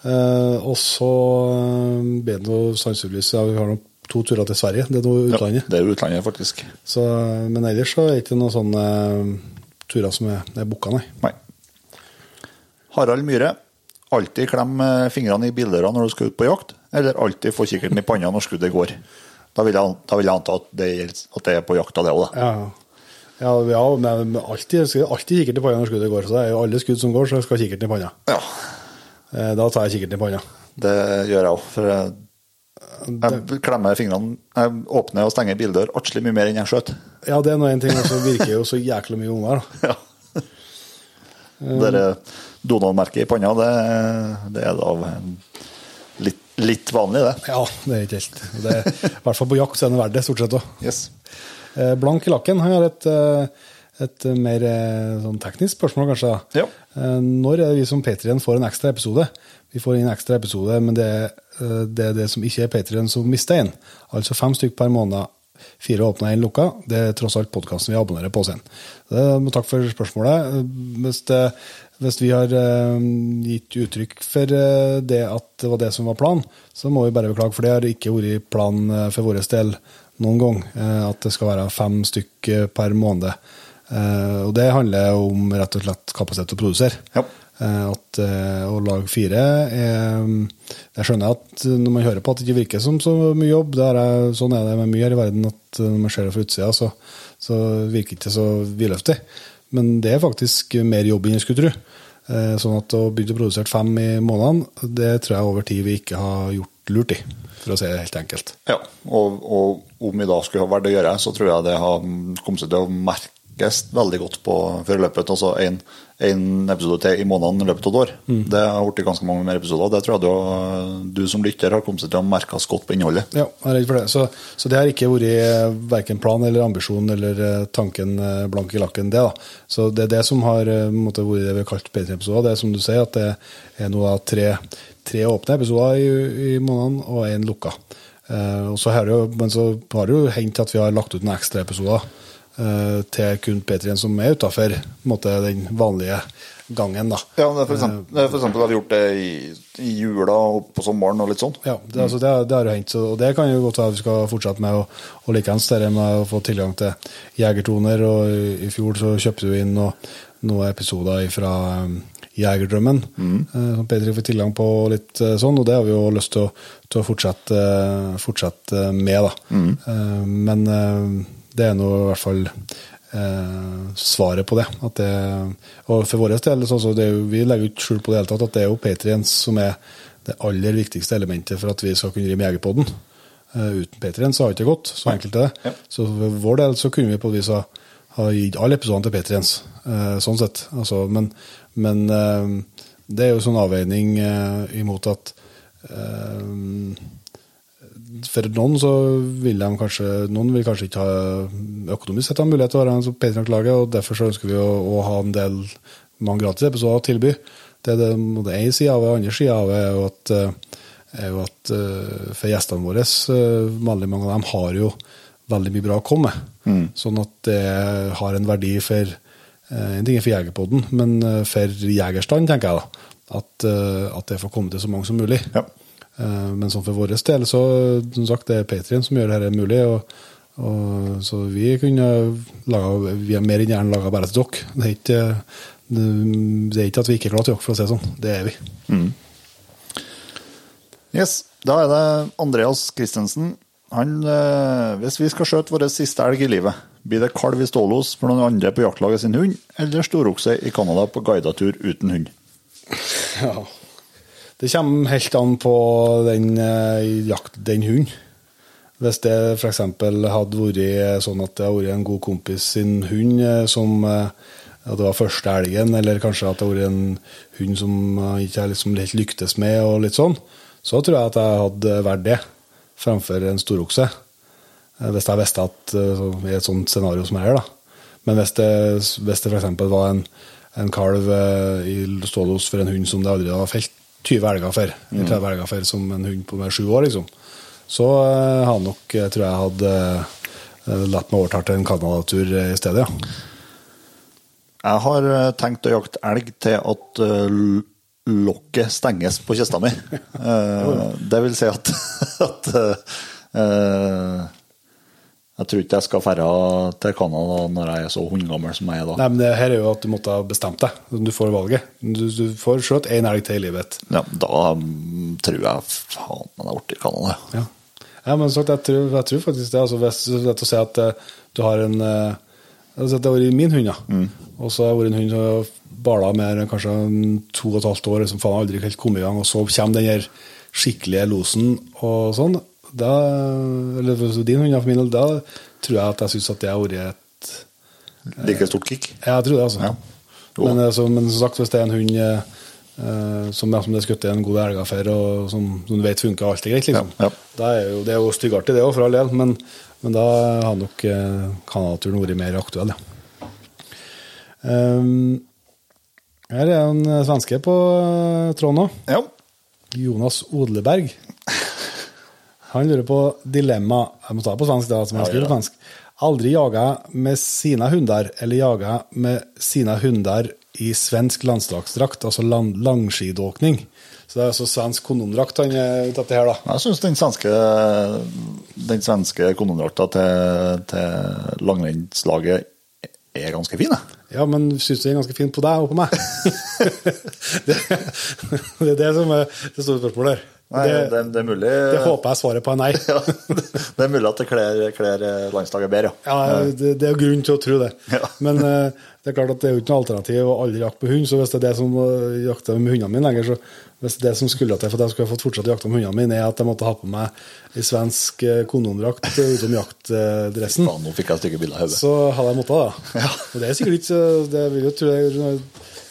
Eh, og så eh, ble det noe sannsynligvis ja, Vi har nå to turer til Sverige. Det er noe ja. utlandet. Det er utlandet, faktisk. Så, men ellers så er det ikke noen sånne eh, turer som er, er booka, nei. Nei. Harald Myhre. Alltid klem eh, fingrene i bildøra når du skal ut på jakt, eller alltid få kikkerten i panna når skuddet går. Da vil jeg, da vil jeg anta at det, at det er på jakta, det òg, da. Ja, ja, ja men alltid, alltid kikkert i panna når skuddet går. Så det er jo alle skudd som går, så skal kikkerten i panna. Ja, Eh, Da tar jeg kikkerten i panna. det gjør jeg òg. For jeg, jeg klemmer fingrene Jeg åpner og stenger bildør atskillig mye mer enn jeg skjøt. Ja, det er nå en ting, og så virker jo så jækla mye unger, da. Ja. Det der Donald-merket i panna, det, det er da litt, litt vanlig, det. Ja, det er ikke helt det I hvert fall på jakt så er det verdt det, stort sett òg. Yes. Eh, Blank i lakken han har et, eh, et mer eh, sånn teknisk spørsmål, kanskje. Ja. Når er det vi som Patrion får en ekstra episode? Vi får inn en ekstra episode, men det det, er det som ikke er Patrion, som mister en. Altså fem stykk per måned. Fire åpna, én lukka. Det er tross alt podkasten vi abonnerer på sen. Takk for spørsmålet. Hvis, det, hvis vi har eh, gitt uttrykk for eh, det at det var det som var planen, så må vi bare beklage, for det har ikke vært planen eh, for vår del noen gang. At det skal være fem stykk eh, per måned. Og det handler om rett og slett kapasitet til å produsere. Ja. At å lage fire er Jeg skjønner at når man hører på at det ikke virker som så mye jobb, er, sånn er det med mye her i verden, at når man ser det fra utsida, så, så virker det ikke så vidløftig. Men det er faktisk mer jobb enn jeg skulle tro. Eh, Sånn at å begynne å produsere fem i måneden, det tror jeg over tid vi ikke har gjort lurt i, for å si det helt enkelt. Ja, og, og om vi da skulle ha vært å gjøre, så tror jeg det har kommet seg til å merkes veldig godt på forløpet. Altså en, en episode til i måneden i løpet av et år. Det har blitt ganske mange mer episoder. Det tror jeg du, du som lytter har kommet til å merkes godt på innholdet. Ja, jeg er redd for det. Så, så det har ikke vært verken plan eller ambisjon eller eh, tanken eh, blank i lakken, det. da. Så det er det som har eh, måte, vært det vi har kalt P3-episoder. Det er som du sier, at det er nå tre, tre åpne episoder i, i måneden og én lukka. Eh, og så har det jo, men så har det jo hendt at vi har lagt ut noen ekstra episoder eh, til kun P3 som er utafor den vanlige gangen. da. Ja, det er for eksempel, det er for eksempel har vi gjort det i, i jula og på sommeren og litt sånn. Ja, det, altså, det, det har jo hendt, og det kan jo godt være vi skal fortsette med. Og, og likeens det med å få tilgang til jegertoner. og I, i fjor så kjøpte vi inn noe, noen episoder fra um, Jegerdrømmen, eh, som Petri fikk tilgang på litt eh, sånn, og det har vi jo lyst til å, til å fortsette, eh, fortsette med. da. Mm. men eh, det er nå i hvert fall eh, svaret på det. At det og for vår del, så, så det er jo, vi legger ikke skjul på det hele tatt, at det er jo Patriens som er det aller viktigste elementet for at vi skal kunne drive med Jegerpodden. Eh, uten Patriens har det ikke gått. Så enkelt er det. Ja. Så for vår del så kunne vi på et vis ha, ha gitt alle episodene til Patriens, eh, sånn sett. Altså, men men eh, det er jo sånn avveining imot at for noen så vil de kanskje Noen vil kanskje ikke ha økonomisk sett ha mulighet til å være en som Patreon-laget, og derfor så ønsker vi å, å ha en del mange gratis episoder å tilby. Det er det, det ene sida av det. andre sida av det er jo at, eh, er jo at eh, for gjestene våre, eh, veldig mange av dem har jo veldig mye bra å komme med. Sånn at det har en verdi for En ting er for Jegerpodden, men for jegerstand, tenker jeg da. At, at det får komme til så mange som mulig. Ja. Eh, Men sånn for vår del, så som sagt, det er Patrion som gjør dette mulig. Og, og, så vi kunne laga Vi er mer enn gjerne laga bare til dere. Det er ikke det, det er ikke at vi ikke er glad til dere, for å si det sånn. Det er vi. Yes, Da er det Andreas Christensen. Han, eh, hvis vi skal skjøte vår siste elg i livet, blir det kalv i stålos for noen andre på jaktlaget sin hund, eller storokse i Canada på guidetur uten hund? Ja. Det kommer helt an på den, eh, jakt, den hunden. Hvis det f.eks. hadde vært sånn at det hadde vært en god kompis sin hund eh, som eh, at det var første elgen, eller kanskje at det hadde vært en hund som jeg ikke jeg liksom helt lyktes med, og litt sånn, så tror jeg at jeg hadde vært det framfor en storokse. Hvis jeg visste at i et sånt scenario som her, da. Men hvis det, hvis det f.eks. var en, en kalv i stålos for en hund som det aldri var felt 20 elger for, eller 30 elger for, som en hund på med sju år, liksom, så eh, hadde nok, jeg tror jeg hadde eh, latt meg overta til en Canada-tur i stedet, ja. Jeg har eh, tenkt å jakte elg til at eh, lokket stenges på kista mi. Eh, Det vil si at, at eh, Jeg tror ikke jeg skal dra til Canada når jeg er så hundegammel som jeg er da. Nei, men det her er jo at du måtte ha bestemt deg. Du får valget. Du, du får skjøtt én elg til i livet. Ja, da mm, tror jeg faen meg det er i Canada. Ja, ja men sagt, jeg, tror, jeg tror faktisk det. Altså, hvis å si at eh, du har en eh, altså, Det har vært min hund, ja. Og så har det vært en hund som bala med kanskje to og et halvt år, som faen aldri helt kom i gang, og så kommer den her skikkelige losen og sånn. Da, eller for din hund, for min del, da tror jeg at jeg syns at det har vært et Like stort kick. Ja, jeg tror det, altså. Ja. Men, altså, men som sagt, hvis det er en hund eh, eh, som, som det er skutt en god elger for, og som, som du vet funker alltid greit, liksom. Ja, ja. Er jo, det er jo styggartig, det òg, for all del, men, men da har nok eh, Canada-turen vært mer aktuell, ja. Um, her er en eh, svenske på eh, tråden òg. Ja. Jonas Odleberg. Han lurer på dilemma Jeg må ta på svensk, da, som jeg skriver på svensk. Aldri jaga med sine hunder, eller jaga med sine hunder i svensk landslagsdrakt, altså lang, langskidåkning. Så det er altså svensk kondomdrakt han er ute etter her, da. Jeg syns den svenske, den svenske kondomdrakta til, til langrennslaget er ganske fin, jeg. Ja, men syns du den er ganske fin på deg og på meg? det, det er det som er det store spørsmålet her. Nei, det, det, det, er mulig det håper jeg svaret på er nei. ja, Det er mulig at det kler, kler landslaget bedre, ja. Ja, det, det er grunn til å tro det. Ja. Men eh, det er klart at det er jo ikke noe alternativ å aldri jakte på hund. Så hvis det er det som uh, jakter med hundene mine lenger, så hvis det som skulle til for at jeg skulle fått fortsatt å jakte med hundene mine, er at jeg måtte ha på meg ei svensk eh, kondomdrakt utom jaktdressen, Faen, nå fikk jeg stykke bilder i hodet. så hadde jeg måttet det. Ja. Og det er sikkert ikke Det vil jo tro jeg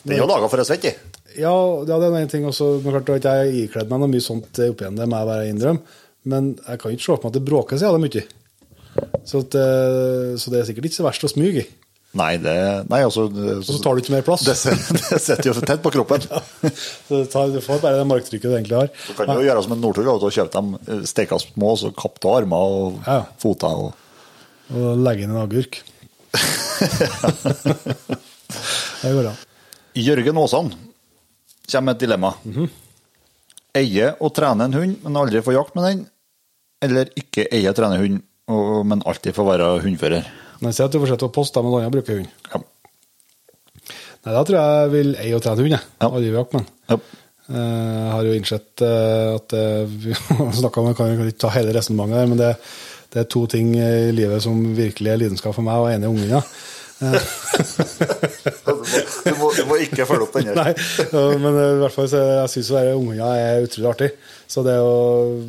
Det er jo laga for å svette i. Ja, ja, det er en ting også. Men klart at jeg ikledd meg noe mye sånt opp igjen, det må jeg bare innrømme. Men jeg kan ikke se for meg at det bråker så jævlig mye. Så, at, eh, så det er sikkert ikke så verst å smyge i. Nei, det Nei, altså Og så tar du ikke mer plass. det, det sitter jo tett på kroppen. Så det tar, du får bare det marktrykket du egentlig har. Du kan jo gjøre som en Northug og kjøpe dem eh, steka små, så kappe av armer og Ja. foter. og Og legge inn en agurk. det går an. Jørgen Aasan kommer med et dilemma. Eie og trene en hund, men aldri få jakt med den. Eller ikke eie og trene hund, men alltid få være hundfører. Men si at du fortsetter å poste med men andre bruker hund. Ja. Nei, da tror jeg jeg vil eie og trene hund, jeg. Ja. Aldri jakt, men. Ja. Eh, Jeg har jo innsett eh, at eh, Vi snakket om, kan ikke ta hele resonnementet der, men det, det er to ting i livet som virkelig er lidenskap for meg, og ene er ungene. Du, må, du må ikke følge opp den her. Nei, men eh, i hvert fall så jeg syns ungene er utrolig artig. Så det å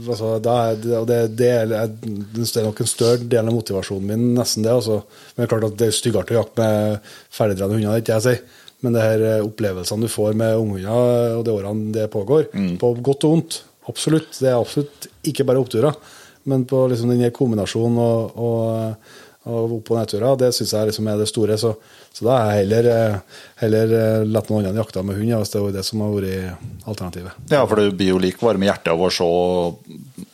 altså, da er, det, det, det, er, det er nok en større del av motivasjonen min, nesten det. Også. Men det er klart at det er styggartig å jakte med ferdigdrevne hunder, det ikke jeg sier. Men det her eh, opplevelsene du får med unghunder, og de årene det pågår, på godt og vondt, absolutt. Det er absolutt ikke bare oppturer, men på liksom denne kombinasjonen og, og, og opp- og nedturer, det syns jeg liksom er det store. Så, så da har jeg heller, eh, heller eh, latt noen andre jakte med hund, hvis det er det som har vært alternativet. Ja, for det blir jo like varme i hjertet av å se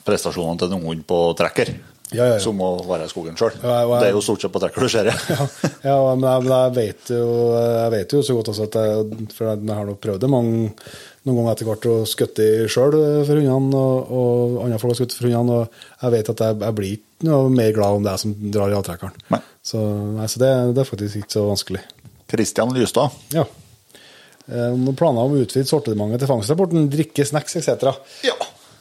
prestasjonene til en hund på trekker Ja, ja, ja. som å være i skogen sjøl. Det er jo stort sett på trekker du ser det. Ja, ja men, jeg, men jeg, vet jo, jeg vet jo så godt også at jeg, for jeg, har prøvd det mange, noen ganger etter hvert å skutte sjøl for hundene, og, og andre folk har skutt for hundene, og jeg vet at jeg, jeg blir ikke noe mer glad om det er som drar i avtrekkeren. Nei. Så, nei, så det, det er faktisk ikke så vanskelig. Kristian Lystad. Ja. Eh, Noen planer om å utvide sortimentet til fangstrapporten, drikke, snacks etc. Ja.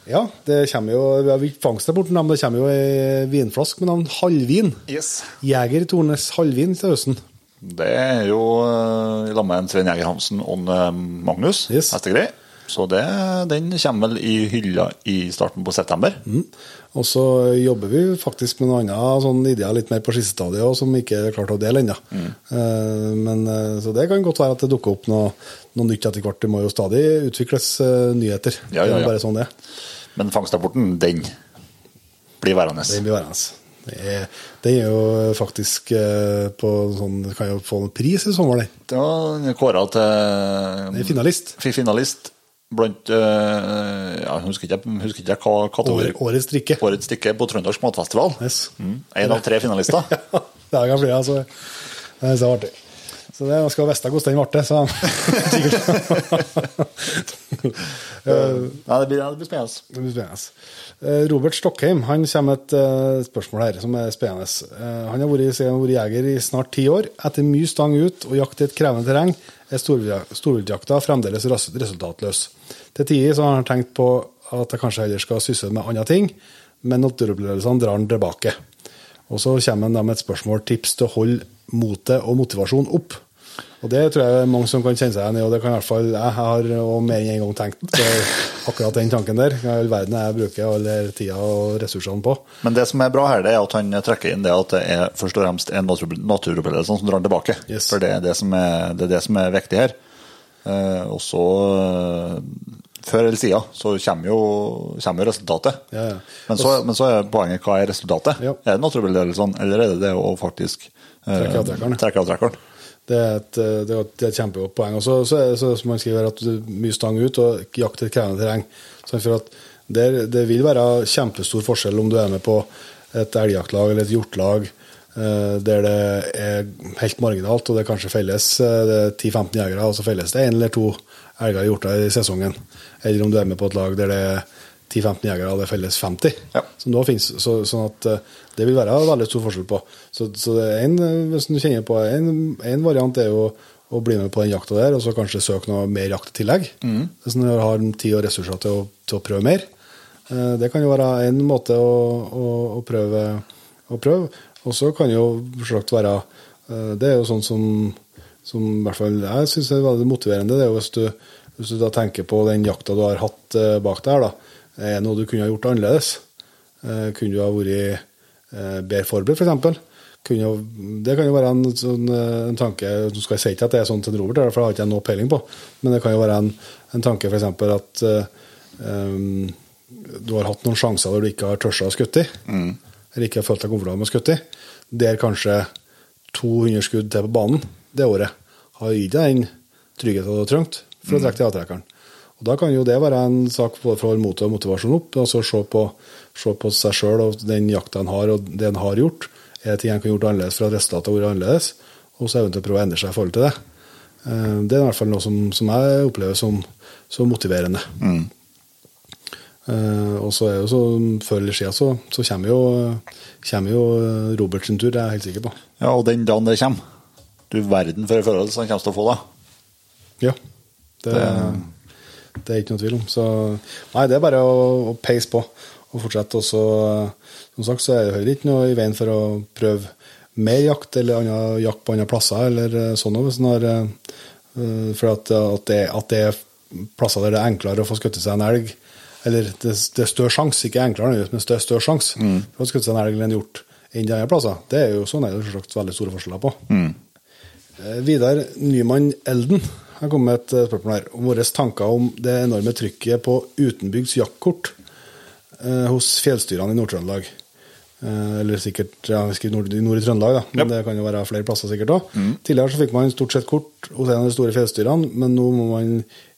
Ja, det kommer jo vi har fangstrapporten, men det kommer jo ei vinflaske med navn Halvvin. Yes. Jeger Tornes Halvvin til høsten. Det er jo eh, i lag med Svein Jæger Hansen og eh, Magnus Yes. Hestegrei. Så det, den kommer vel i hylla i starten på september. Mm. Og så jobber vi faktisk med noen andre sånn ideer litt mer på skissestadiet, som ikke er klart å dele ennå. Mm. Eh, men, eh, så det kan godt være at det dukker opp noe, noe nytt etter hvert. Det må jo stadig utvikles eh, nyheter. Ja, ja, Det er bare sånn det. Men fangstrapporten, den blir værende. Den blir værende. Den er jo faktisk på sånn Kan jo få en pris i sommer, den. Ja, kåra til finalist. finalist blant eh, ja, husker ikke, jeg husker ikke hva kategori. År, årets drikke. Årets drikke på Trøndersk Matfestival. Yes. Mm. En av tre finalister. Ja, det kan bli, altså. Det er så artig. Så det skal vite hvordan den ble, så sikkert. ja, det blir, det blir spennende. Det blir spennende. Eh, Robert Stockheim han kommer med et eh, spørsmål her som er spennende. Eh, Han har vært, han har vært jeger i snart ti år. Etter mye stang ut og jakt i et krevende terreng er storviltjakta fremdeles resultatløs. Til tider har han tenkt på at jeg kanskje heller skal sysse med andre ting, men naturopplevelsene drar han tilbake. Og så kommer han med et spørsmål, tips til å holde motet og motivasjon opp. Og det tror jeg det er mange som kan kjenne seg igjen i, og det kan i hvert fall jeg har og mer enn en gang tenkt akkurat den tanken der. Hva i all verden jeg bruker all tida og ressursene på. Men det som er bra her, det er at han trekker inn det at det er først og fremst en natur, naturopplevelse som drar tilbake. Yes. For det er det som er, det er, det som er viktig her. Eh, og så, eh, før eller siden, så kommer jo, kommer jo resultatet. Ja, ja. Men, så, men så er poenget hva er resultatet? Ja. Er det naturopplevelsene, eller er det det å faktisk eh, Trekke avtrekkeren. Avtrekkeren? Det er et, eh, det er et, kjempegodt poeng. Og så, er det som man skriver, at du mye stang ut og jakt et krevende terreng. Så for at det vil være kjempestor forskjell om du er med på et elgjaktlag eller et hjortlag eh, der det er helt marginalt, og det kanskje felles eh, det er 10-15 jegere, og så felles det én eller to elger i hjorter i sesongen. Eller om du er med på et lag der det er 10-15 jegere, og det felles 50. Ja. Som nå finnes, så, sånn at eh, det vil være veldig stor forskjell på. Så, så en, eh, hvis du kjenner på en, en variant er jo å bli med på den jakta der, og så kanskje søke noe mer jakt i tillegg. Hvis du har tid og ressurser til å, til å prøve mer. Eh, Det kan jo være en måte å, å, å prøve. Å prøve. Og så kan jo selvsagt være Det er jo sånn som, som i hvert fall jeg syns er veldig motiverende. Det er jo hvis du, hvis du da tenker på den jakta du har hatt bak der, da. Er det noe du kunne ha gjort annerledes? Eh, Kunne du ha vært eh, bedre forberedt, f.eks.? Kunne Det kan jo være en, sånn, eh, en tanke Nå skal jeg si ikke at det er sånn til Robert, for det har ikke jeg noe peiling på. Men det kan jo være en, en tanke f.eks. at eh, um, du har hatt noen sjanser der du ikke har tørst å skutte i, eller ikke har følt deg komfortabel med å skutte i, der kanskje 200 skudd til på banen det året har gitt deg den tryggheten du har trengt for å trekke til avtrekkeren. Og Da kan jo det være en sak for å holde motet og motivasjonen opp, altså se på, se på seg sjøl og den jakta en har, og det en har gjort. Er det ting en kan gjort annerledes for at resultatet har vært annerledes? Og så eventuelt prøve å endre seg i forhold til det. Eh, Det er i hvert fall noe som, som jeg opplever som, som motiverende. Eh, og så er jo så Før eller siden så, så kommer, jo, kommer jo Robert sin tur, det er jeg helt sikker på. Ja, og den dagen det kommer Du verden for en følelse han kommer til å få da. Ja. Det, det er ikke noe tvil om. Så nei, det er bare å, å peise på og fortsette. Og så, som sagt, så er det heller ikke noe i veien for å prøve mer jakt eller annen jakt på andre plasser eller eh, sånn. Hvis en har, eh, for at, at, det, at det er plasser der det er enklere å få skutt seg en elg. Eller det, det er større sjanse, ikke enklere, men det er større sjanse for å skutte seg en elg eller en hjort enn de andre plasser. Det er jo sånn er det selvsagt veldig store forskjeller på. Eh, Vidar Nyman Elden har kommet med et eh, spørsmål her om våre tanker om det enorme trykket på utenbygds jaktkort eh, hos fjellstyrene i Nord-Trøndelag. Eh, eller sikkert ja, nord, i nord i Trøndelag, da. men Yep. det kan jo være flere plasser sikkert òg. Tidligere så fikk man stort sett kort hos en av de store fjellstyrene, men nå man,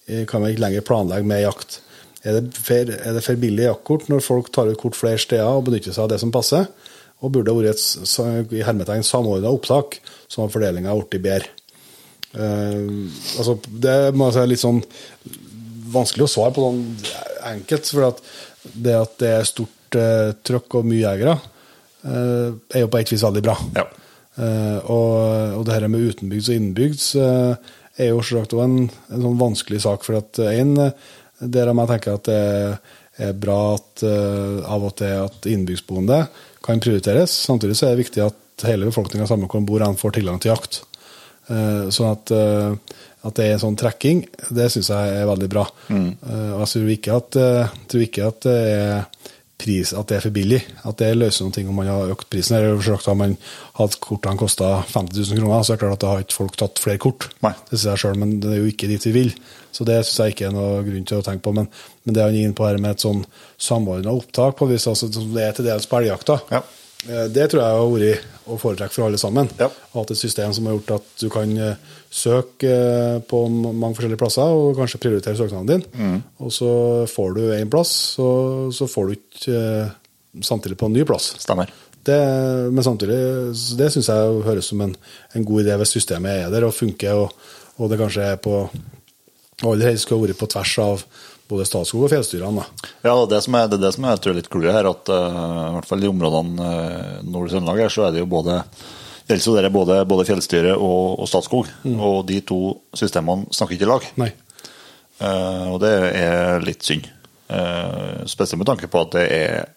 eh, kan man ikke lenger planlegge med jakt. Er det, for, er det for billig jaktkort når folk tar ut kort flere steder og benytter seg av det som passer? Og burde det vært et hermetegn samordna opptak, sånn at fordelinga blitt bedre? Eh, altså, det må jeg si er litt sånn vanskelig å svare på sånn enkelt. For at det at det er stort uh, trøkk og mye jegere, uh, er jo på et vis veldig bra. Ja. Uh, og, og det her med utenbygds og innbygds eh, er jo selvsagt òg en, en sånn vanskelig sak. For at en der jeg tenker at det er bra at eh, av og til at innbygdsboende kan prioriteres. Samtidig så er det viktig at hele befolkninga sammen hvor de bor, en får tilgang til jakt. Eh, Sånn at, eh, at det er en sånn trekking, det syns jeg er veldig bra. Mm. Og jeg tror ikke at, eh, tror ikke at det er pris, at det er for billig. At det løser noen ting om man har økt prisen. Eller selvsagt Har man hatt kortene kosta 50 000 kroner, så er det klart at da har ikke folk tatt flere kort. Nei. Det synes jeg selv, men det er jo ikke dit vi vil. Så det syns jeg ikke er noe grunn til å tenke på. Men, men det han er inne på her med et sånn samordna opptak, på vis, altså, som det er til dels på elgjakta, Ja. Eh, Det tror jeg har vært å foretrekke for alle sammen. Ja. Hatt et system som har gjort at du kan eh, søke eh, på mange forskjellige plasser og kanskje prioritere søknaden din. Mm. Og så får du én plass, og så får du ikke samtidig på en ny plass. Stemmer. Det, men samtidig, det syns jeg høres som en, en god idé hvis systemet er der og funker, og, og det kanskje er på Aller helst skulle vært på tvers av både Statskog og fjellstyrene. Ja, det er som er, det er, det som er jeg tror, litt clouet her, at uh, i hvert fall i områdene uh, nord i Trøndelag her, så er det jo både gjelder er både, både fjellstyret og, og Statskog. Og de to systemene snakker ikke i lag. Nei. Uh, og det er litt synd. Uh, spesielt med tanke på at det er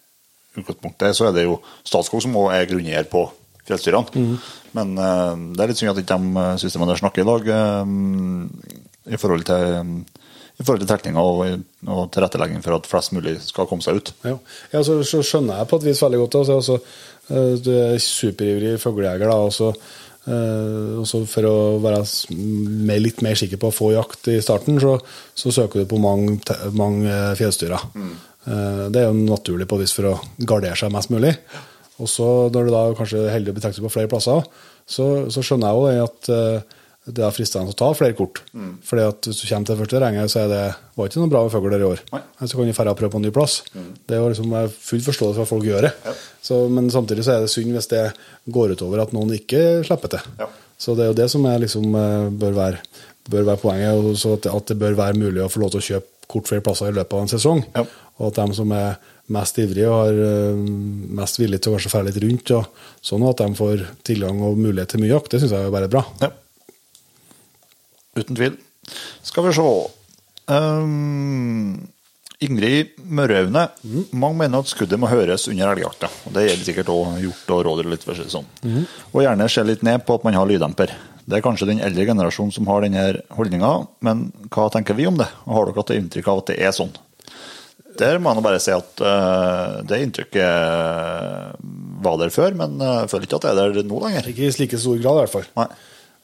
utgangspunktet så er det jo Statskog som også er grunneier på fjellstyrene. Men uh, det er litt synd at ikke de systemene der snakker i lag i forhold til i forhold til trekninga og, og tilrettelegging for at flest mulig skal komme seg ut. Ja, ja så, så skjønner jeg på et vis veldig godt. Altså, altså, eh, du er superivrig fuglejeger, da, og så eh, og så for å være mer, litt mer sikker på å få jakt i starten, så, så søker du på mange, mange fjellstyrer. Mm. Eh, Det er jo naturlig på et vis for å gardere seg mest mulig. Og så når du da kanskje er heldig å betrakte på flere plasser, så, så skjønner jeg jo at eh, det er fristende å ta flere kort. Fordi at hvis du kommer til det første terrenget, så er det var ikke noe bra fugl der i år. Nei. Så kan du dra og prøve på en ny plass. Det er jo liksom full forståelse for at folk gjør det. Så, men samtidig så er det synd hvis det går utover at noen ikke slipper til. Ja. Så det er jo det som er liksom, eh, bør, være, bør være poenget. Så at det, at det bør være mulig å få lov til å kjøpe kort flere plasser i løpet av en sesong. Ja. Og at de som er mest ivrige og har eh, mest villige til å kanskje fære litt rundt, og sånn at de får tilgang og mulighet til mye jakt, det syns jeg er bare bra. Ja. Uten tvil. Skal vi se. Um, Ingrid Mørøvne. Mange mener at skuddet må høres under elgjakta. og Det gjelder sikkert òg hjort og rådyr. litt for det sånn. Og gjerne se litt ned på at man har lyddemper. Det er kanskje den eldre generasjonen som har denne holdninga, men hva tenker vi om det? Og har dere hatt inntrykk av at det er sånn? Der må jeg bare si at uh, det inntrykket var der før, men jeg føler ikke at det er der nå lenger. Ikke i slike stor grad, i hvert fall. Nei.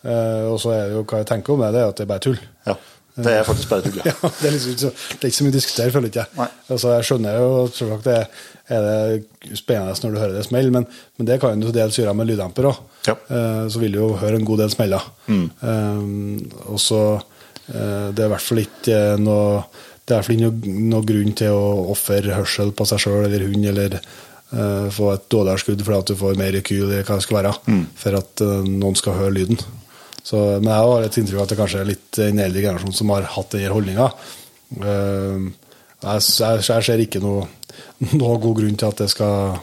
Eh, og så er det jo hva jeg tenker om det, det er at det er bare tull. Ja, det er faktisk bare tull, ja. Ja, det, er liksom, det er ikke så mye å diskutere, føler ikke jeg. Nei. Altså, jeg skjønner jo selvsagt det er det spennende når du hører det smell, men, men det kan du dels gjøre med lyddemper òg. Ja. så vil du jo høre en god del smeller. Eh, og så eh, Det er i hvert fall ikke noe det er ikke noe, noe grunn til å ofre hørsel på seg sjøl eller hund, eller uh, få et dårligere skudd fordi at du får mer rekyl eller hva det skal være, for at uh, noen skal høre lyden. Så, men jeg har et inntrykk av at det kanskje er litt en eldre generasjon som har hatt denne holdninga. jeg, jeg, jeg ser ikke noe, noe god grunn til at det skal,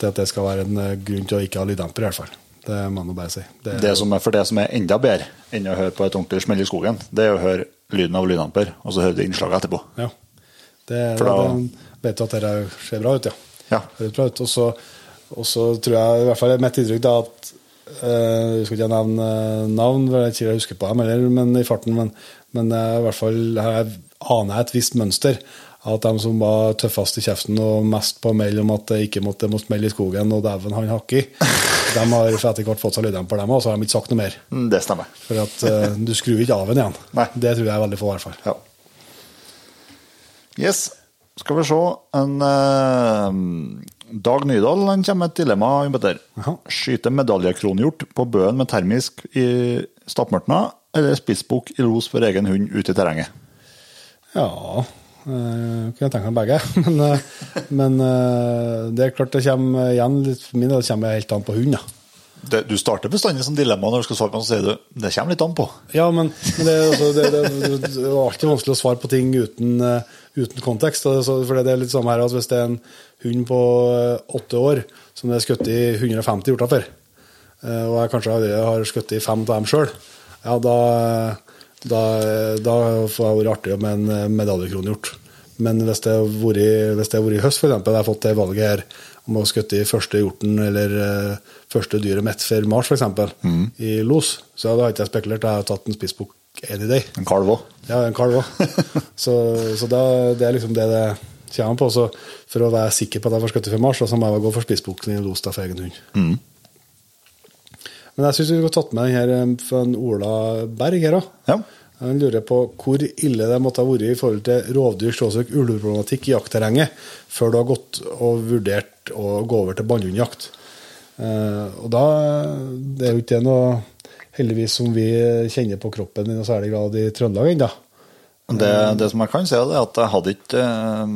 til at det skal være en eh, grunn til å ikke ha lyddemper, i hvert fall. Det må man bare si. Det, Det som er, for det som er enda bedre enn å høre på et ordentlig smell i skogen, det er å høre lyden av lyddemper, og så høre det innslaget etterpå. ja. det, For da- det, vet du at det ser bra ut, ja. Ja. Bra ut. Og så, og så tror jeg, i hvert fall mitt inntrykk, da, at Jeg skal ikke nevne eh, navn, for jeg ikke husker på dem heller, men i farten, men, men eh, i hvert fall her aner jeg et visst mønster. At de som var tøffest i kjeften og mest på mail om at det ikke måtte, måtte smelle i skogen, og dæven han hakk i, de har for etter hvert fått seg lyddemper, dem òg, så har de ikke sagt noe mer. Mm, Det stemmer. For at uh, du skrur ikke av den igjen. Nei. Det tror jeg er veldig få, i hvert fall. Ja. Yes. Skal vi se en eh, Dag Nydal han kommer med et dilemma. Petter. Skyte medaljekronhjort på bøen med termisk i stappmørtna, eller spissbukk i los for egen hund ute i terrenget? Ja øh, Kunne jeg tenke meg begge. Men, øh, men øh, det er klart det kommer igjen litt for min del kommer helt an på hund. Ja. Det, du starter bestandig som dilemma når du skal svare på noe, så sier du det kommer litt an på. Ja, men, men det, altså, det, det, det, er alltid vanskelig å svare på ting uten, eh, uten kontekst. Altså, For det er litt samme her at hvis det er en hund på eh, åtte år som det er skutt i 150 hjorter for, og jeg kanskje har skutt i fem av dem sjøl, ja, da, da, da får jeg vært artig med en eh, medaljekronhjort. Men hvis det har vært i høst, f.eks., jeg har fått det valget her om å skutte i første hjorten eller eh, første dyret mitt før mars, f.eks., i los, så da har ikke jeg spekulert. Jeg har tatt en spissbukk any day. En kalv òg. Ja, en kalv òg. så så da, det er liksom det det kommer på. Så for å være sikker på at jeg får skutt før mars, så må jeg gå for spissbukken i los for egen hund. Men jeg syns vi skulle tatt med den her eh, fra Ola Berg her òg. Ja. Han lurer på hvor ille det måtte ha vært i forhold til rovdyr, slåsøk, ulveproblematikk i jaktterrenget før du har gått og vurdert å gå over til bannhundjakt. Eh, og da Det er jo ikke det noe heldigvis som vi kjenner på kroppen i noe særlig grad i Trøndelag ennå. Det, det som jeg kan si, er at jeg hadde ikke eh,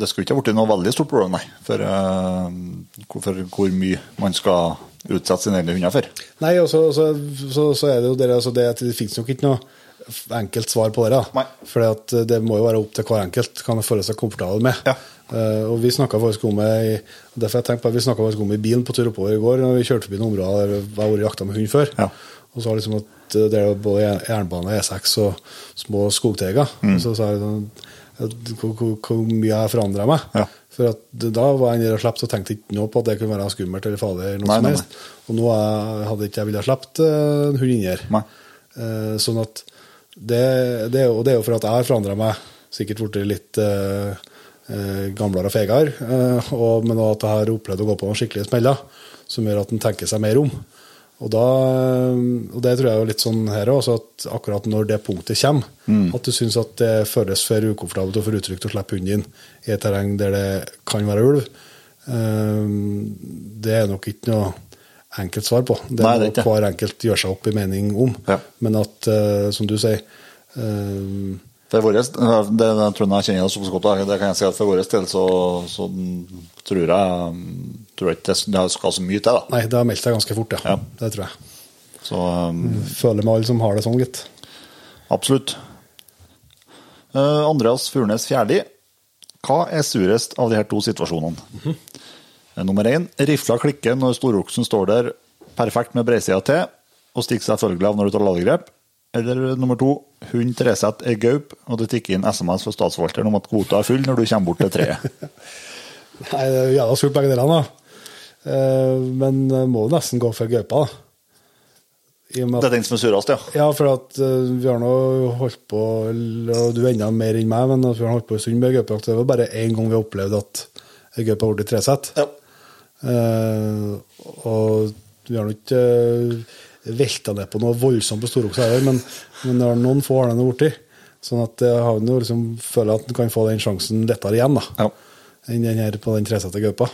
Det skulle ikke ha blitt noe veldig stort problem, nei. For, eh, for hvor mye man skal utsette sine egne hunder for. Nei, og så, så, så, så er det jo det, altså det at det finnes nok ikke noe enkelt svar på det. For det må jo være opp til hver enkelt hva man føler seg komfortabel med. Ja. Uh, og vi snakka faktisk om i, derfor jeg tenkte på at vi om i bilen på tur oppover i går, når vi kjørte forbi noen områder der jeg har vært jakta med hund før. Ja. Og så har liksom at eh, det er både jernbane, E6 og små skogteiger. Mm. Og så sa jeg sånn hvor, mye jeg har forandra meg. Ja. For at da var jeg nede og slapp, så tenkte jeg ikke noe på at det kunne være skummelt eller farlig. eller noe Nei, som helst. Og nå hadde ikke jeg villet sluppet eh, en hund inn her. Eh, sånn at det, det, jo, det er jo for at jeg har forandra meg, sikkert blitt litt eh, gamlere og feigere, eh, og, men at jeg har opplevd å gå på noen skikkelige smeller som gjør at en tenker seg mer om. Og, da, og det tror jeg er litt sånn her òg, at akkurat når det punktet kommer, at du syns at det føles for ukomfortabelt og for utrygt å slippe hunden din i et terreng der det kan være ulv, eh, det er nok ikke noe enkelt svar på. Det er må hver enkelt gjøre seg opp i mening om. Ja. Men at, eh, som du sier det, For vår, det, det tror jeg jeg kjenner såpass godt, det kan jeg si at for vår del så, så tror jeg tror jeg ikke det det skal så mye til. da. Nei, det har meldt seg ganske fort, ja. Ja. Det tror jeg. Så um, Føler med alle som har det sånn, gitt. absolutt. Uh, Andreas Furnes Fjærli. Hva er surest av de her to situasjonene? Eh, Nummer én. Rifla klikker når storoksen står der perfekt med breisida til, og stikker seg følgelig av når du tar ladegrep. Eller nummer to. Hund Treseth er gaup, og det tikker inn SMS fra statsforvalteren om at kvota er full når du kommer bort til treet. Nei, det er jo jævla surt begge delene, da. Eh, Men må nesten gå for gaupa, da. Med Det er den som er surast, ja. ja, for at uh, vi har nå holdt på, og du enda mer enn meg, men at vi har holdt på en stund med gaupejakt. Det var bare én gang vi opplevde at ei gaupe har blitt tresett. ja. Uh, og vi har nå ikke uh, velta ned på noe voldsomt på storokse heller, men, men det er noen få har det blitt. Sånn at jeg har liksom, føler at en kan få den sjansen lettere igjen, da. Ja. Enn den her på den tresette gaupa.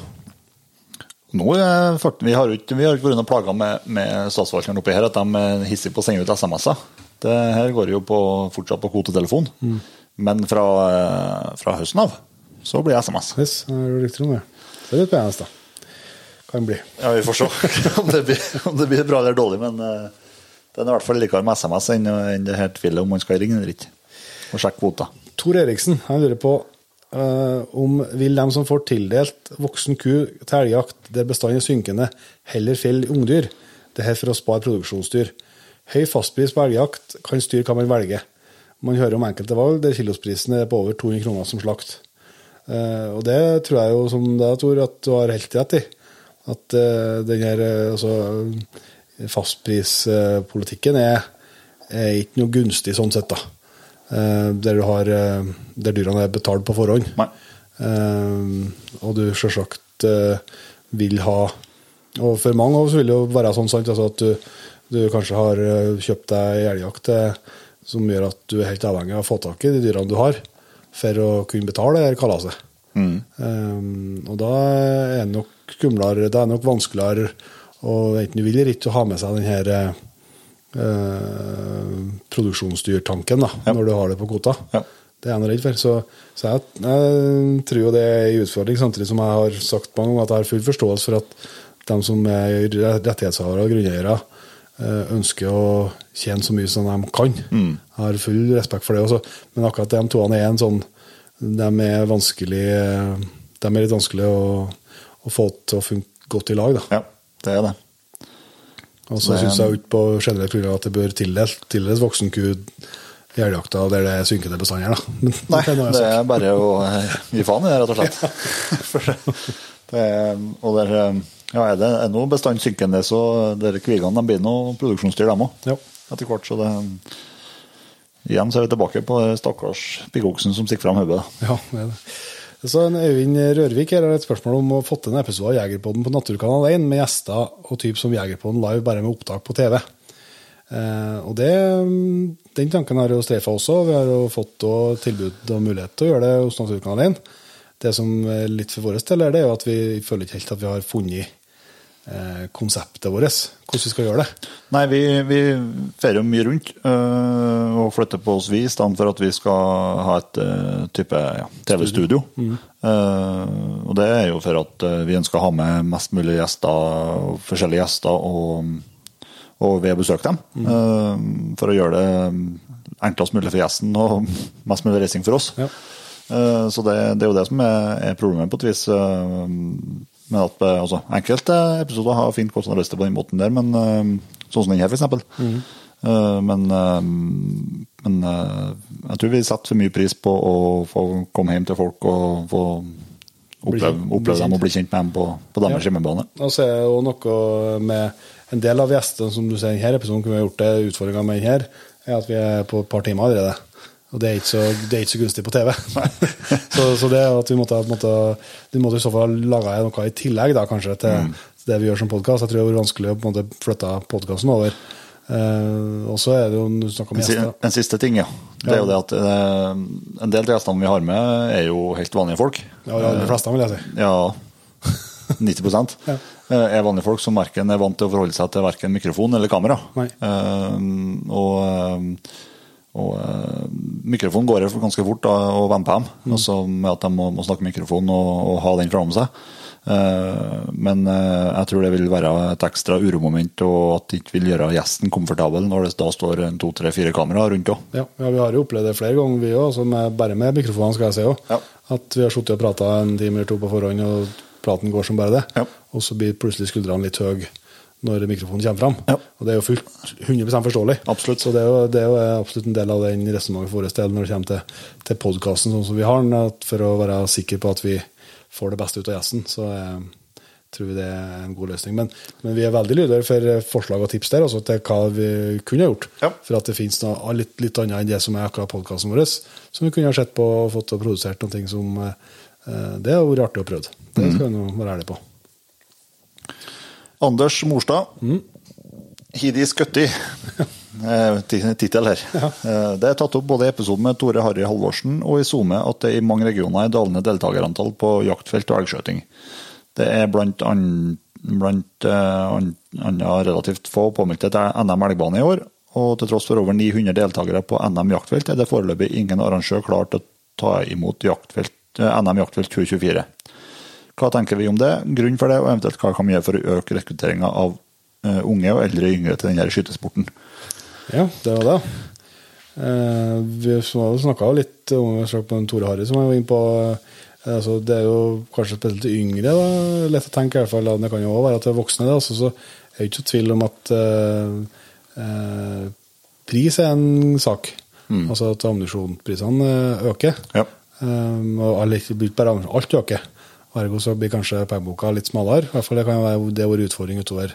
Nå er fakt- vi har ikke, vi har ikke vært plaga med, med statsforvalteren oppi her, at de er hissige på å sende ut SMS-er. Det her går jo på, fortsatt på kvotetelefon. Men fra, eh, fra høsten av så blir det SMS. Yes, rykter om det. Det er litt spennende, da. Kan bli. Ja, Vi får se om det blir, om det blir bra eller dårlig, men den er i hvert fall likere med SMS enn, enn det her tvilet om man skal ringe eller ikke. Og sjekke kvota. Tor Eriksen han lurer på eh, om vil de som får tildelt voksen ku til elgjakt der bestanden er synkende, heller felle ungdyr. Det her for å spare produksjonsdyr. Høy fastpris på elgjakt kan styre hva man velger. Man hører om enkelte valg der kilosprisen er på over 200 kroner som slakt. Eh, og det tror jeg jo, som deg, Tor, at du har helt rett i. At uh, den her altså, fastprispolitikken er, er ikke noe gunstig sånn sett, da. Eh, der, du har, eh, der dyrene er betalt på forhånd. Eh, og du selvsagt vil ha Og for mange av oss vil det jo være sånn sant, altså at du, du kanskje har kjøpt deg elgjakt som gjør at du er helt avhengig av å få tak i de dyrene du har, for å kunne betale kalaset. Mm. Eh, og da er det nok skumlere, det er nok vanskeligere og enten du vil eller ikke å ha med seg den her eh, produksjonsdyrtanken da, Ja. når du har det på kvota. Ja. Det er jeg redd for. Så, så jeg, jeg tror jo det er en utfordring, samtidig som jeg har sagt mange ganger at jeg har full forståelse for at de som er rettighetshavere og grunneiere, eh, ønsker å tjene så mye som de kan. Jeg har full respekt for det også. Men akkurat de toene er en sånn De er vanskelig De er litt vanskelig å, å få til å funke godt i lag, da. Ja, det er det. Og så syns jeg ut ikke på generelt grunnlag at det bør tildeles, tildeles voksenku i elgjakta der det er synkende bestander. Nei, det er bare å eh, gi faen i det, rett og slett. For det, og der, eh, ja, er det noe bestand synkende, så dere kvigene de blir noe produksjonsdyr, dem òg. Ja. Etter hvert. Så det Igjen så er vi tilbake på stakkars piggoksen som stikker fram hodet. Ja, det er det. Så Øyvind Rørvik her har et spørsmål om å få til en episode av Jegerpodden på Naturkanal 1 med gjester og typ som Jegerpodden live, bare med opptak på TV. Eh, og det, Den tanken har jo streifa også. Vi har jo fått tilbud og mulighet til å gjøre det hos Naturkanal 1. Det som er litt for vår del, er det jo at vi føler ikke helt at vi har funnet konseptet vårt. Hvordan vi skal gjøre det. Nei, vi, vi ferier mye rundt øh, og flytter på oss vi, i stedet for at vi skal ha et øh, type ja, TV-studio. Eh, og det er jo for at vi ønsker å ha med mest mulig gjester, forskjellige gjester, og, og vi har besøkt dem. eh, for å gjøre det enklest mulig for gjesten og mest mulig reising for oss. Ja. Eh, Så det, det er jo det som er, er problemet, på et vis. Men at eh, altså, Enkelte episoder har fint kostnadslyste på den måten der, men eh, sånn som den her, f.eks. Men eh, men eh, jeg tror vi setter for mye pris på å få komme hjem til folk og få oppleve, oppleve dem og bli kjent med dem på, på deres Ja. hjemmebane. Og så er det jo noe med en del av gjestene som du ser i denne episoden, kunne vi ha gjort det utfordringa med denne, er at vi er på et par timer allerede. Og det er ikke så, er ikke så gunstig på TV. så, så det er at vi måtte, måtte, vi måtte i så fall lage noe i tillegg da, kanskje til det vi gjør som podkast. Jeg tror det var vanskelig å på en måte flytte podkasten over. Uh, og så er det jo du om En, gjester. en siste ting, ja. Det er jo det at uh, en del av gjestene vi har med, er jo helt vanlige folk. Ja, de fleste, vil jeg si. Ja, 90 Ja. eh, er vanlige folk som verken er vant til å forholde seg til verken mikrofon eller kamera. Nei. Uh, og, eh, og eh, mikrofonen går ganske fort da, å venne dem, mm. Altså med at de må, må snakke mikrofon og, og ha den framme seg. Eh, men eh, jeg tror det vil være et ekstra uromoment, og at det ikke vil gjøre gjesten komfortabel når det da står en to, tre, fire kameraer rundt òg. Ja, ja, vi har jo opplevd det flere ganger, vi òg. Bare med mikrofonene, skal jeg si òg. Ja. At vi har sittet og prata en time eller to på forhånd, og praten går som bare det. Ja. Og så blir plutselig skuldrene litt høye når mikrofonen kommer fram. Ja. Og det er jo fullt 100% forståelig. Absolutt. Så det er, jo, det er jo absolutt en del av den resonnementet for vår del når det kommer til, til podkasten sånn som vi har den, for å være sikker på at vi får det beste ut av gjesten, så eh, tror vi det er en god løsning. Men, men vi er veldig lydhøre for forslag og tips der, også til hva vi kunne ha gjort. Ja. For at det finnes noe litt, litt annet enn det som er akkurat podkasten vår, som vi kunne ha sett på og fått og produsert noen ting som eh, Det har vært artig å prøve. Det Mm. skal vi nå være ærlige på. Anders Morstad. Hidi Skøtti. Eh, Tittel her. Ja. Det er tatt opp både i episoden med Tore Harry Halvorsen og i SoMe at det i mange regioner er dalende deltakerantall på jaktfelt og elgskjøting. Det er blant annet blant eh, an- relativt få påmeldte til NM elgbane i år, og til tross for over 900 deltakere på NM jaktfelt, er det foreløpig ingen arrangør klar til å ta imot jaktfelt, eh, NM jaktfelt 2024. Hva tenker vi om det, grunnen for det, og eventuelt hva kan vi gjøre for å øke rekrutteringa av eh, unge og eldre yngre til denne skytesporten? Ja, det var det. Eh, vi snakka litt om vi på Tore Harry, som jeg var inne på. Eh, altså, det er jo kanskje spesielt til yngre. Da. Lett å tenke, i hvert fall. Det kan jo også være til voksne. Da. så, så er det ikke tvil om at eh, eh, pris er en sak. Altså at ammunisjonsprisene øker. Ja. Um, og det ikke bare alt øker. Ergo så blir kanskje pengeboka litt smalere. I hvert fall det kan være det vår utfordring utover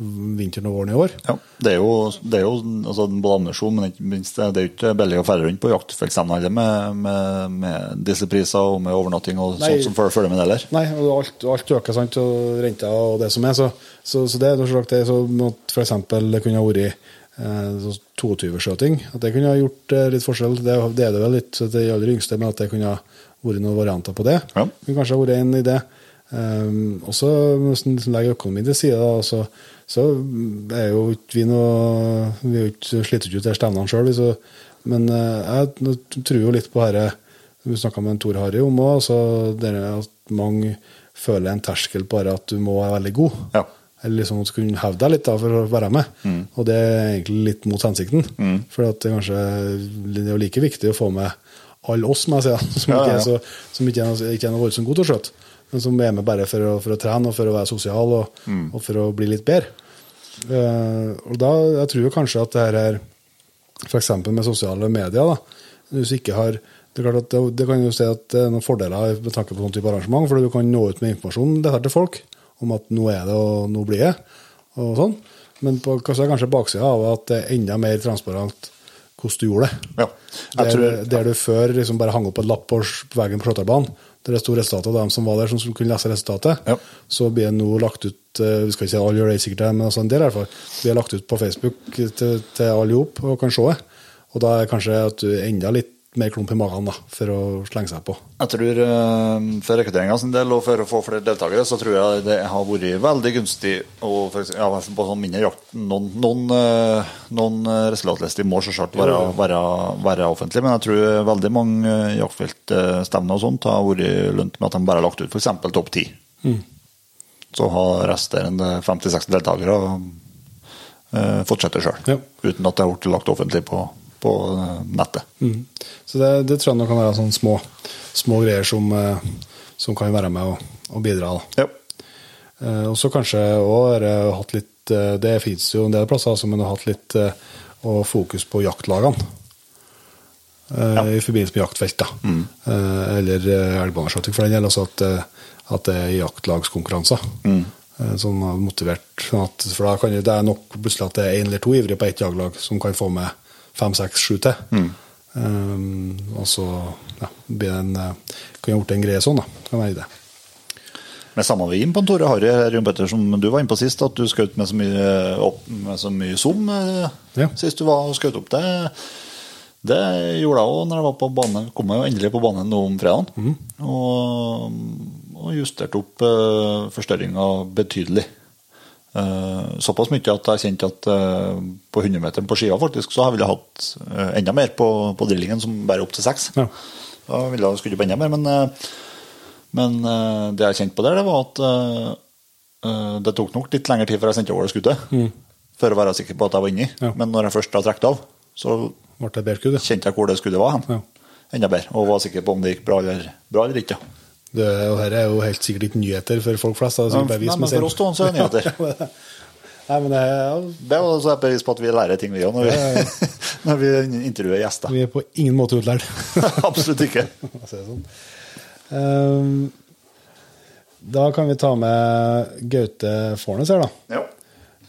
vinteren og våren i år. Ja, det er jo, det er jo altså, både ammunisjon, men ikke minst det er jo ikke billig å ferde rundt på jaktfeltstevner heller med, med, med dieselpriser og med overnatting og Nei. sånt som følger med det heller. Nei, og alt, alt øker, sant, og renta og det som er. Så, så, så det er noe slags det, som f.eks. kunne ha vært eh, 22-skjøting. At det kunne ha gjort eh, litt forskjell. Det, det er det vel litt til de aller yngste, men at det kunne ha vært noen varianter på det. Ja. kunne kanskje ha vært en idé. Um, også hvis en legger økonomien til side, så, så er jo ikke vi noe Vi er jo ikke, sliter ikke til stevnene sjøl. Men uh, jeg tror jo litt på dette Vi snakka med en Tor Harry om òg, at mange føler en terskel bare at du må være veldig god. Ja. Eller liksom at du kunne hevde deg litt da, for å være med. Og det er egentlig litt mot hensikten. For det, er kanskje, det er like viktig å få med alle oss, må jeg si, som ikke er, så, som ikke er, ikke er noe voldsomt gode til å skjøte, men som er med bare for å, for å trene og for å være sosial og, og for å bli litt bedre. Uh, og da, Jeg tror jo kanskje at det her er f.eks. med sosiale medier da, Hvis du ikke har det, er klart at det, det kan jo si at det er noen fordeler med tanke på sånn type arrangement, for du kan nå ut med informasjon her til folk om at nå er det og nå blir det. og sånn. Men på, så er kanskje baksida av at det er enda mer transparent hvordan du gjorde det. Ja. Der, tror- der du før liksom bare hang opp en lapp på veggen på Slåtterbanen, der det sto resultatet av dem som var der, som, kunne lese resultatet, Ja. så blir det nå lagt ut eh, Vi skal ikke si alle gjør det sikkert, men altså en del i hvert fall. Blir lagt ut på Facebook til, til alle ihop og kan se det. Og da er kanskje at du er enda litt mer klump i magen da, for å slenge seg på. Jeg tror eh, For rekrutteringa sin del og for å få flere deltakere, så tror jeg det har vært veldig gunstig å for eksempel, ja, på sånn mindre jakt Noen, noen, eh, noen eh, resultatlister må selvsagt være, være, være offentlige, men jeg tror veldig mange jaktfeltstevner og sånt har vært lønt med at de bare har lagt ut f.eks. topp ti. Så har resterende 50-60 deltakere eh, fortsette sjøl, Ja. uten at det har blitt lagt offentlig på, på eh, nettet. Mm. Så det, det tror jeg nok kan være sånne små, små greier som, eh, som kan være med og, og bidra. Da. Ja. Eh, og så kanskje òg hatt litt Det fins jo en del plasser som en har hatt litt og fokus på jaktlagene. Ja. I forbindelse med jaktfelt. Eh, eller eh, for den del. Altså at, at det er jaktlagskonkurranser. Mm. har motivert sånn For da kan det, det er nok plutselig at det er én eller to ivrige på ett jaktlag som kan få med fem, seks, sju til. Um, og så ja, en, eh, kan jo blitt en greie sånn, da. Kan være det. Med samme vi inn på Tore Harry her, Petter, som du var inne på sist, at du skjøt med så mye, opp, med så mye zoom eh, Ja. sist du var og skjøt opp det. Det gjorde jeg òg når jeg var på bane. Kom jeg jo endelig på banen nå om fredagen. Og, og justerte opp uh, forstørringa betydelig. Eh, såpass mye at jeg kjente at eh, på 100-meteren på skiva faktisk, så ville jeg hatt eh, enda mer på, på drillingen, som bare opp til seks. Ja. Da ville jeg skutt opp enda mer, men, men det jeg kjente på der, det var at det tok nok litt lengre tid før jeg sendte over det skuddet. For å være sikker på at jeg var inni. Ja. Men når jeg først har trukket av, så kjente jeg hvor det skuddet var. Ja. Enda bedre. Og var sikker på om det gikk bra eller, bra eller ikke. Det, og her er jo helt sikkert ikke nyheter for folk flest. Det er Ja, sikkert nei, men for oss to så er det nyheter. Nei, men det er, Det er også et bevis på at vi lærer ting, vi òg, når, vi- når vi intervjuer gjester. vi er på ingen måte utlært. Absolutt ikke. sånn. um, da kan vi ta med Gaute Fornes her, da. Ja.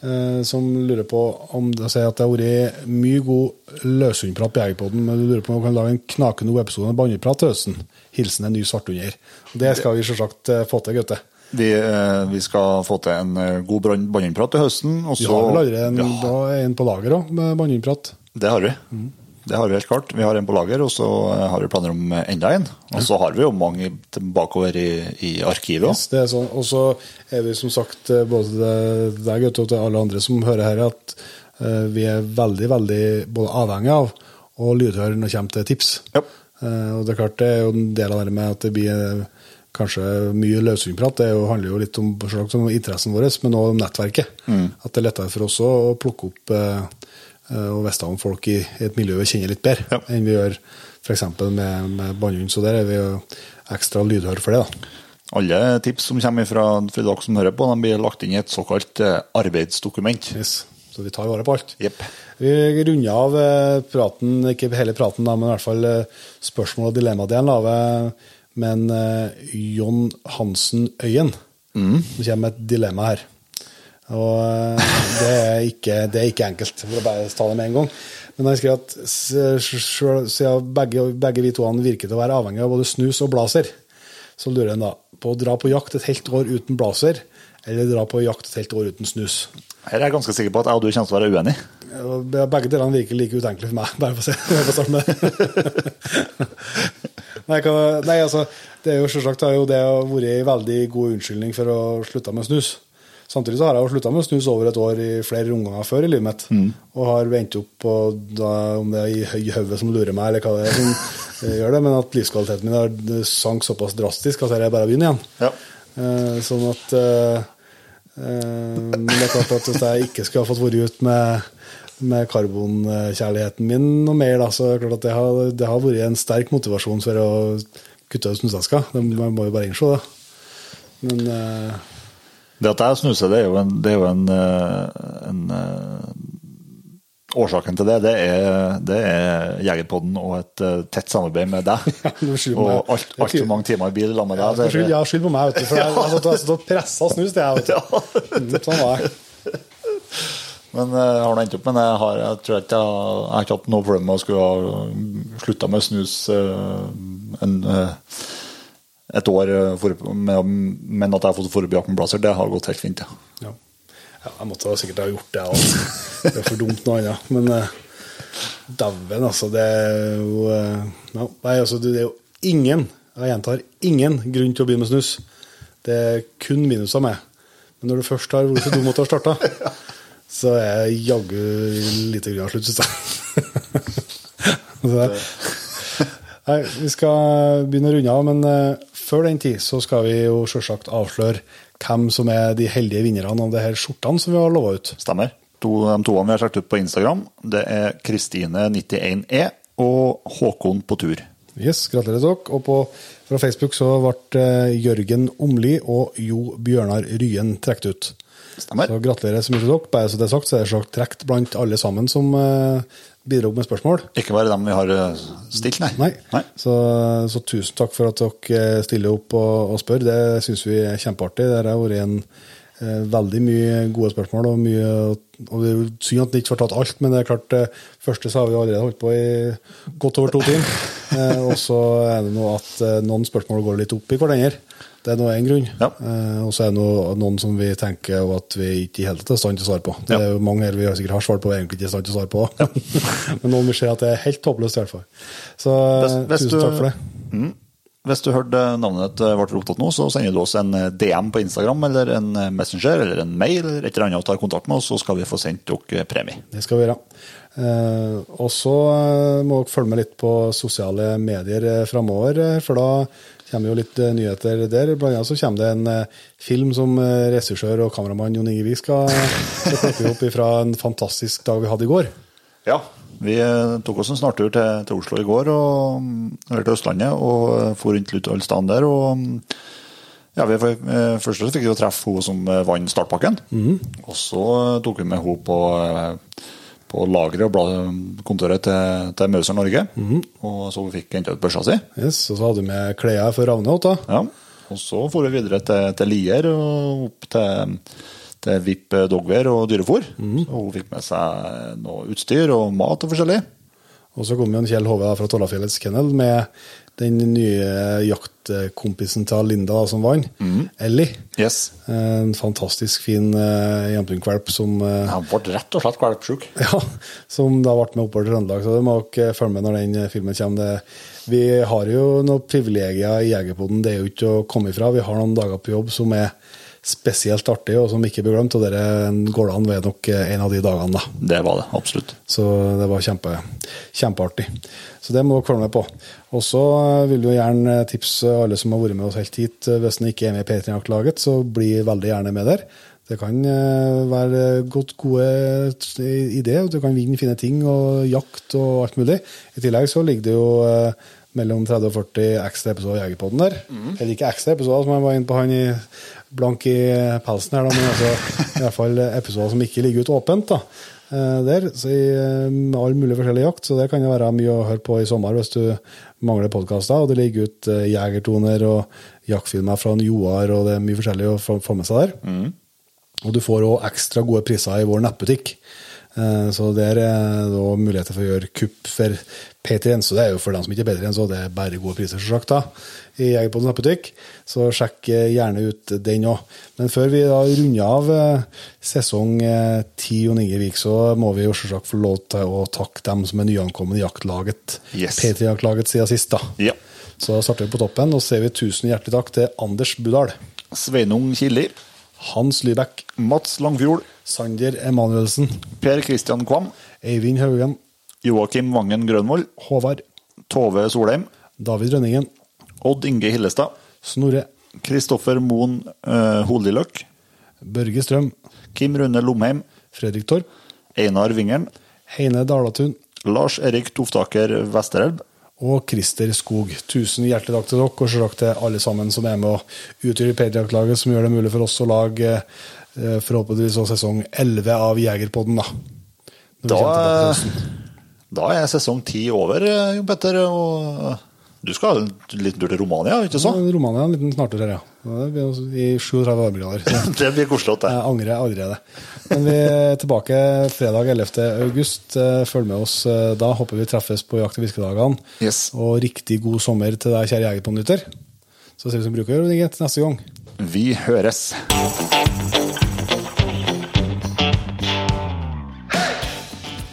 eh, som lurer på om det sier at det har vært mye god løshundprat på Jegerpoden, men du lurer på om vi kan lage en knakende god episode med banneprat til høsten. Hilsen en ny svartunder. Og Det skal vi selvsagt eh, få til, Gaute. Vi, eh, vi skal få til en eh, god bandingprat til høsten. Og Vi har vel allerede en, ja, en på lager òg, med bandeprat. det har vi. Mm. Det har vi helt klart. Vi har en på lager, og så har vi planer om enda en. Og så har vi jo mange bakover i, i arkivet. Yes, det er sånn. Og så er vi som sagt både deg og til alle andre som hører her, at vi er veldig, veldig både avhengig av og lydhøre når det kommer til tips. Ja. Eh, og det er klart det er jo en del av det med at det blir eh, kanskje mye løshundprat. Det er jo, handler jo litt om, om interessen vår, men også om nettverket. At det er lettere for oss å plukke opp eh, og vite om folk i et miljø vi kjenner litt bedre, Ja. enn vi gjør f.eks. med, med bannhund. Så der er vi jo ekstra lydhøre for det. da. Alle tips som kommer fra, fra dere som hører på, de blir lagt inn i et såkalt arbeidsdokument. Yes. Så vi tar vare på alt. Yep. Vi runder av eh, praten, ikke hele praten, da, men i hvert fall eh, spørsmål- og dilemmadelen av eh, Men Jon Hansen Øyen som kommer med et dilemma her. Og det er, ikke, det er ikke enkelt, for å bare ta det med en gang. Men han skriver at siden begge, begge vi to virker til å være avhengig av både snus og blazer, så lurer han da på å dra på jakt et helt år uten blazer, eller dra på jakt et helt år uten snus. Her er jeg ganske sikker på at jeg og du kommer til å være uenige. Begge delene virker like utenkelig for meg, bare for å si det. starte med nei, kan, nei, altså, det er jo selvsagt har jo det vært en veldig god unnskyldning for å slutte med snus. Samtidig så har jeg jo slutta med snus over et år i flere omganger før i livet mitt. Og har vendt opp på da, om det er i høy hodet som lurer meg, eller hva det er som eh, gjør det, men at livskvaliteten min har sank såpass drastisk at er bare begynner igjen. Ja. Eh, sånn at eh, eh, Men det er klart at hvis jeg ikke skulle ha fått vært ut med, med karbonkjærligheten min noe mer, da, så er det klart at det har, det har vært en sterk motivasjon for å kutte ut snusesker. Det må- jo bare innse det. Men Det at jeg snuser, det er jo en, det er jo en, en Årsaken til det, det er, det er Jegerpodden og et eh, tett samarbeid med deg. Ja, og alt, for mange timer i bil sammen med deg. ja, skyld på meg, vet du. For jeg, jeg, jeg, og pressa snus, til jeg, vet du. Mm, Sånn var jeg. Men eh, jeg har endt opp men jeg har, jeg tror ikke jeg, jeg har ikke hatt noe problem med å skulle ha slutta med snus eh, en, et år, for, med, men at jeg har fått forbi med plasser, det har gått helt fint. Ja. Ja. jeg måtte sikkert ha gjort det. Altså. Det er for dumt noe annet. Men uh, dæven, altså. Det er jo uh, no. Nei, altså, det er jo ingen, jeg gjentar, ingen grunn til å begynne med snus. Det er kun minuser med. Men når du først har vært så dum at du har starta, så er jeg jaggu lite grann slutt, syns jeg. Så Nei, vi skal begynne å runde av, men eh, før den tid så skal vi jo selvsagt avsløre hvem som er de heldige vinnerne av de her skjortene som vi har lova ut. Stemmer. To, de to vi har sjekket ut på Instagram, det er Kristine91E og Håkon på tur. Yes, gratulerer dere. Og på, fra Facebook så ble eh, Jørgen Omli og Jo Bjørnar Ryen trukket ut. Stemmer. Så gratulerer så mye til dere. Bare så det er sagt, så er det sagt trukket blant alle sammen som uh, bidro med spørsmål. Ikke bare dem vi har eh, stilt, nei. Nei. Nei. Så, så tusen takk for at dere stiller opp og, og spør. Det syns vi er kjempeartig. Det har vært en eh, veldig mye gode spørsmål. Og, mye, og det er synd at det ikke får tatt alt, men det er klart eh, første så har vi allerede holdt på i godt over to timer. Eh, og så er det noe at eh, noen spørsmål går litt opp i hverandre. Det er nå én grunn. Ja. Eh, og så er det noe, noen som vi tenker at vi ikke i hele tatt er i stand til å svare på. Det Ja. er jo mange her vi sikkert har svart på egentlig ikke er i stand til å svare på. Men noen vil se at det er helt håpløst, i hvert fall. Så Hvis- hvis tusen takk for det. Hvis du hørte navnet ditt ble opptatt nå, så sender du oss en DM på Instagram eller en Messenger eller en mail eller et eller annet og tar kontakt med oss, så skal vi få sendt dere premie. Det skal vi gjøre. Eh, og så eh, må dere følge med litt på sosiale medier eh, framover, eh, for da kommer jo litt eh, nyheter der. Blant annet så kommer det en eh, film som eh, regissør og kameramann Jon Inge Vik skal, skal plukke opp fra en fantastisk dag vi hadde i går. Ja, vi tok oss en snartur til, til Oslo i går, og, eller til Østlandet, og for rundt litt alle stedene der. og ja, vi, Først fikk vi treffe hun som vant startpakken. Og så tok vi med henne på, på lageret og bla- kontoret til, til Mauser Norge. Og så fikk fikk henta ut børsa si. Yes, og så hadde vi med klær for Ravne da. Ja. Og så for vi videre til, til Lier og opp til, til VIP Dogwear og dyrefôr. Så hun fikk med seg noe utstyr og mat og forskjellig. Og så kom jo en Kjell Hove fra Tollafjellets Kennel med den nye jaktkompisen til Linda da, som vant, Ellie. Yes. En fantastisk fin uh, jevnblindkvalp som, uh, Han ble rett og slett valpsjuk. ja, som da ble med oppover til Trøndelag. Så det må dere følge med når den eh, filmen kommer. Det, vi har jo noen privilegier i Jegerpoden, det er jo ikke å komme ifra. Vi har noen dager på jobb som er spesielt artig, og som ikke blir glemt. Og dere an ved nok eh, en av de dagene, da. Det var det, absolutt. Så det var kjempe, kjempeartig. Så det må dere følge med på. Og så vil vi gjerne tipse alle som har vært med oss helt hit. Hvis en ikke er med i P3-jaktlaget, så bli veldig gjerne med der. Det kan eh, være godt gode ideer. Du kan vinne fine ting og jakt og alt mulig. I tillegg så ligger det jo eh, mellom 30 og 40 ekstra episoder av Jegerpodden der. Eller ikke ekstra episoder, som jeg var inne på han i blank i pelsen her, da, men altså i hvert fall episoder som ikke ligger ut åpent. da eh, der, så i eh, all mulig forskjellig jakt, så det kan jo være mye å høre på i sommer hvis du mangler podkaster. Og det ligger ut eh, jegertoner og jaktfilmer fra Joar, og det er mye forskjellig å få med seg der. Og du får òg ekstra gode priser i vår nettbutikk. Eh, Så der er det også muligheter for å gjøre kupp for P3N. Så det er jo for dem som ikke er P3N, så det er bare gode priser, selvsagt, da, i Jegerpoddens nettbutikk. Så sjekk eh, gjerne ut den òg. Men før vi da runder av eh, sesong eh, ti Jon Inge Vik, så må vi jo selvsagt få lov til å takke dem som er nyankomne i jaktlaget. Yes. P3-jaktlaget siden sist, da. Ja. Så starter vi på toppen, og så sier vi tusen hjertelig takk til Anders Budal, Sveinung Killi, Hans Lybekk, Mats Langfjord, Sander Emanuelsen, Per Kristian Kvam, Eivind Haugen, Joakim Vangen Grønvoll, Håvard, Tove Solheim, David Rønningen, Odd Inge Hillestad, Snorre, Kristoffer Moen uh, Holiløk, Børge Strøm, Kim Rune Lomheim, Fredrik Torp, Einar Vingeren, Heine Dalatun. Lars Erik Toftaker Vesterelv, og Christer Skog. Tusen hjertelig takk til dere, og takk til alle sammen som er med og utgjør Patriark-laget, som gjør det mulig for oss å lage eh, forhåpentligvis også sesong 11 av Jegerpodden. Da, Da, høsten. da er sesong 10 over, eh, Jon Petter. Og du skal ha en liten tur til Romania, ikke sant? Romania en liten snartur her, ja. I 37 varmegrader. Det blir koselig. det. Jeg angrer allerede. Men vi er tilbake fredag 11. august. Eh, Følg med oss eh, da. Håper vi treffes på Jakt- og fiskedagene. Yes. Og riktig god sommer til deg, kjære jegerpånytter. Så ser vi som bruker neste gang. Vi høres.